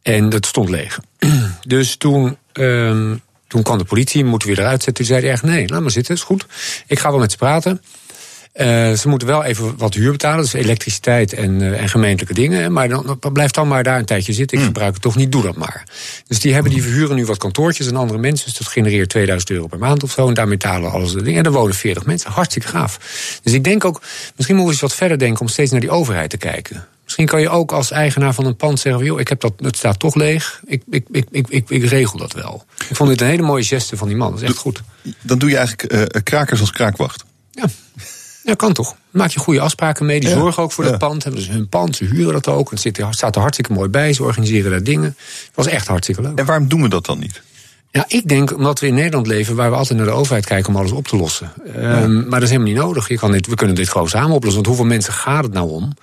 En dat stond leeg. Dus toen, ehm, toen kwam de politie, moeten we eruit zetten. Toen zei hij echt, nee, laat maar zitten, is goed. Ik ga wel met ze praten. Eh, ze moeten wel even wat huur betalen, dus elektriciteit en, eh, en gemeentelijke dingen. Maar dan, blijf dan maar daar een tijdje zitten. Ik gebruik het toch niet, doe dat maar. Dus die, hebben, die verhuren nu wat kantoortjes aan andere mensen. Dus dat genereert 2000 euro per maand of zo. En daarmee betalen alles de dingen. En dan wonen 40 mensen. Hartstikke gaaf. Dus ik denk ook, misschien moeten we eens wat verder denken om steeds naar die overheid te kijken. Misschien kan je ook als eigenaar van een pand zeggen: joh, ik heb dat, het staat toch leeg. Ik, ik, ik, ik, ik, ik regel dat wel. Ik vond dit een hele mooie geste van die man. Dat is echt goed. Dan doe je eigenlijk eh, krakers als kraakwacht. Ja, kan toch? Maak je goede afspraken mee. Die Ja. zorgen ook voor Ja. dat pand. Hebben dus hun pand, ze huren dat ook. Het zit, staat er hartstikke mooi bij. Ze organiseren daar dingen. Het was echt hartstikke leuk. En waarom doen we dat dan niet? Ja, ik denk omdat we in Nederland leven waar we altijd naar de overheid kijken om alles op te lossen. Ehm, Maar dat is helemaal niet nodig. Je kan dit, we kunnen dit gewoon samen oplossen. Want hoeveel mensen gaat het nou om?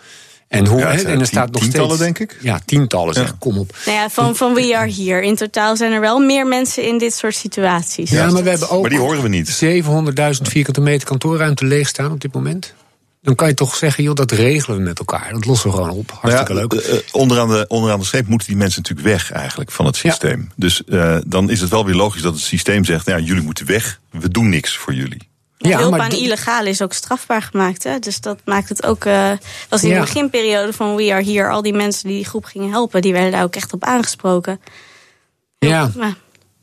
En, hoe, Ja, en er staat nog tientallen, steeds, denk ik. Ja, tientallen zeg. Kom op. nou ja, van, van We Are Here. In totaal zijn er wel meer mensen in dit soort situaties. Ja, maar we hebben ook Maar die horen we niet. 700.000 vierkante meter kantoorruimte leeg staan op dit moment. Dan kan je toch zeggen, joh, dat regelen we met elkaar. Dat lossen we gewoon op. Hartstikke Nou ja, leuk. eh, eh, onderaan, de, onderaan de streep moeten die mensen natuurlijk weg eigenlijk van het systeem. Dus eh, dan is het wel weer logisch dat het systeem zegt, nou ja, jullie moeten weg, we doen niks voor jullie. Ja, hulp maar illegale is ook strafbaar gemaakt. Hè? Dus dat maakt het ook. eh was in Ja. de beginperiode van We Are Here. Al die mensen die die groep gingen helpen, die werden daar ook echt op aangesproken. Ja, Maar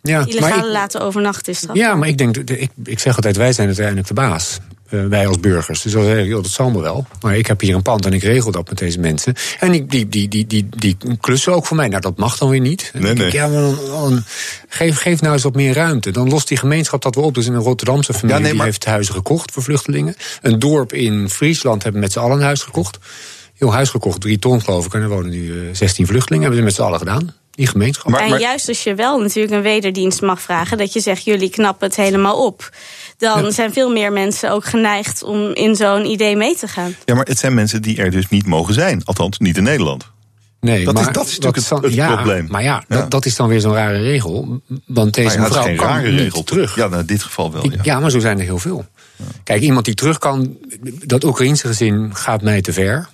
ja. illegale Maar ik- laten overnachten is straf. Ja, maar ik denk, ik, ik zeg altijd, wij zijn uiteindelijk de baas. Eh, wij als burgers. Dus dan zeg ik, joh, dat zal me wel. Maar ik heb hier een pand en ik regel dat met deze mensen. En die, die, die, die, die, die klussen ook voor mij. Nou, dat mag dan weer niet. Nee, ik, ja, maar dan, dan- geef, geef nou eens wat meer ruimte. Dan lost die gemeenschap dat wel op. Dus een Rotterdamse familie Ja, nee, die maar- heeft huizen gekocht voor vluchtelingen. Een dorp in Friesland hebben met z'n allen een huis gekocht. Heel huis gekocht, drie ton geloof ik. En er wonen nu eh, 16 vluchtelingen. Hebben ze met z'n allen gedaan. Die gemeenschap. en juist als je wel natuurlijk een wederdienst mag vragen, dat je zegt jullie knappen het helemaal op. Dan zijn veel meer mensen ook geneigd om in zo'n idee mee te gaan. Ja, maar het zijn mensen die er dus niet mogen zijn. Althans, niet in Nederland. Nee, Dat maar is- dat is natuurlijk het- het ja, probleem. Maar ja, Ja. Dat, dat is dan weer zo'n rare regel. Want deze Maar ja, het is mevrouw geen kan rare niet regel. terug. Ja, nou, in dit geval wel. Ja. ja, maar zo zijn er heel veel. Kijk, iemand die terug kan, dat Oekraïense gezin gaat mij te ver.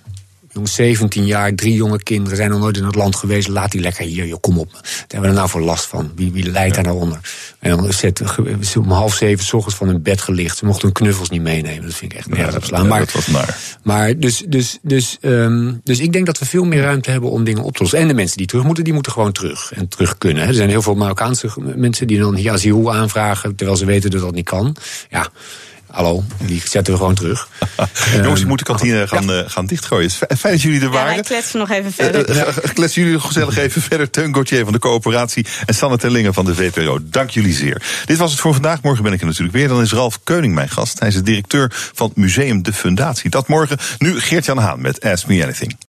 Jongens, 17 jaar, drie jonge kinderen, zijn nog nooit in het land geweest. Laat die lekker hier, joh, kom op. Wat hebben we er nou voor last van? Wie, wie leidt daar nou onder? En dan zet ze om half zeven s ochtends van hun bed gelicht. Ze mochten hun knuffels niet meenemen. Dat vind ik echt nergens op slaan. Maar, dat was maar dus, dus, dus, ehm, dus ik denk dat we veel meer ruimte hebben om dingen op te lossen. En de mensen die terug moeten, die moeten gewoon terug. En terug kunnen. hè. Er zijn heel veel Marokkaanse mensen die dan hier asiel aanvragen. terwijl ze weten dat dat niet kan. Ja, hallo, die zetten we gewoon terug. Jongens, je moet de kantine gaan, eh, gaan dichtgooien. Het is Fijn dat jullie er Ja, wij waren. kletsen nog even verder. Eh, eh, Kletsen jullie nog gezellig even verder. Teun Gauthier van de coöperatie en Sanne Tellingen van de VPRO. Dank jullie zeer. Dit was het voor vandaag. Morgen ben ik er natuurlijk weer. Dan is Ralf Keuning mijn gast. Hij is de directeur van Museum De Fundatie. Dat morgen. Nu Geert-Jan Haan met Ask Me Anything.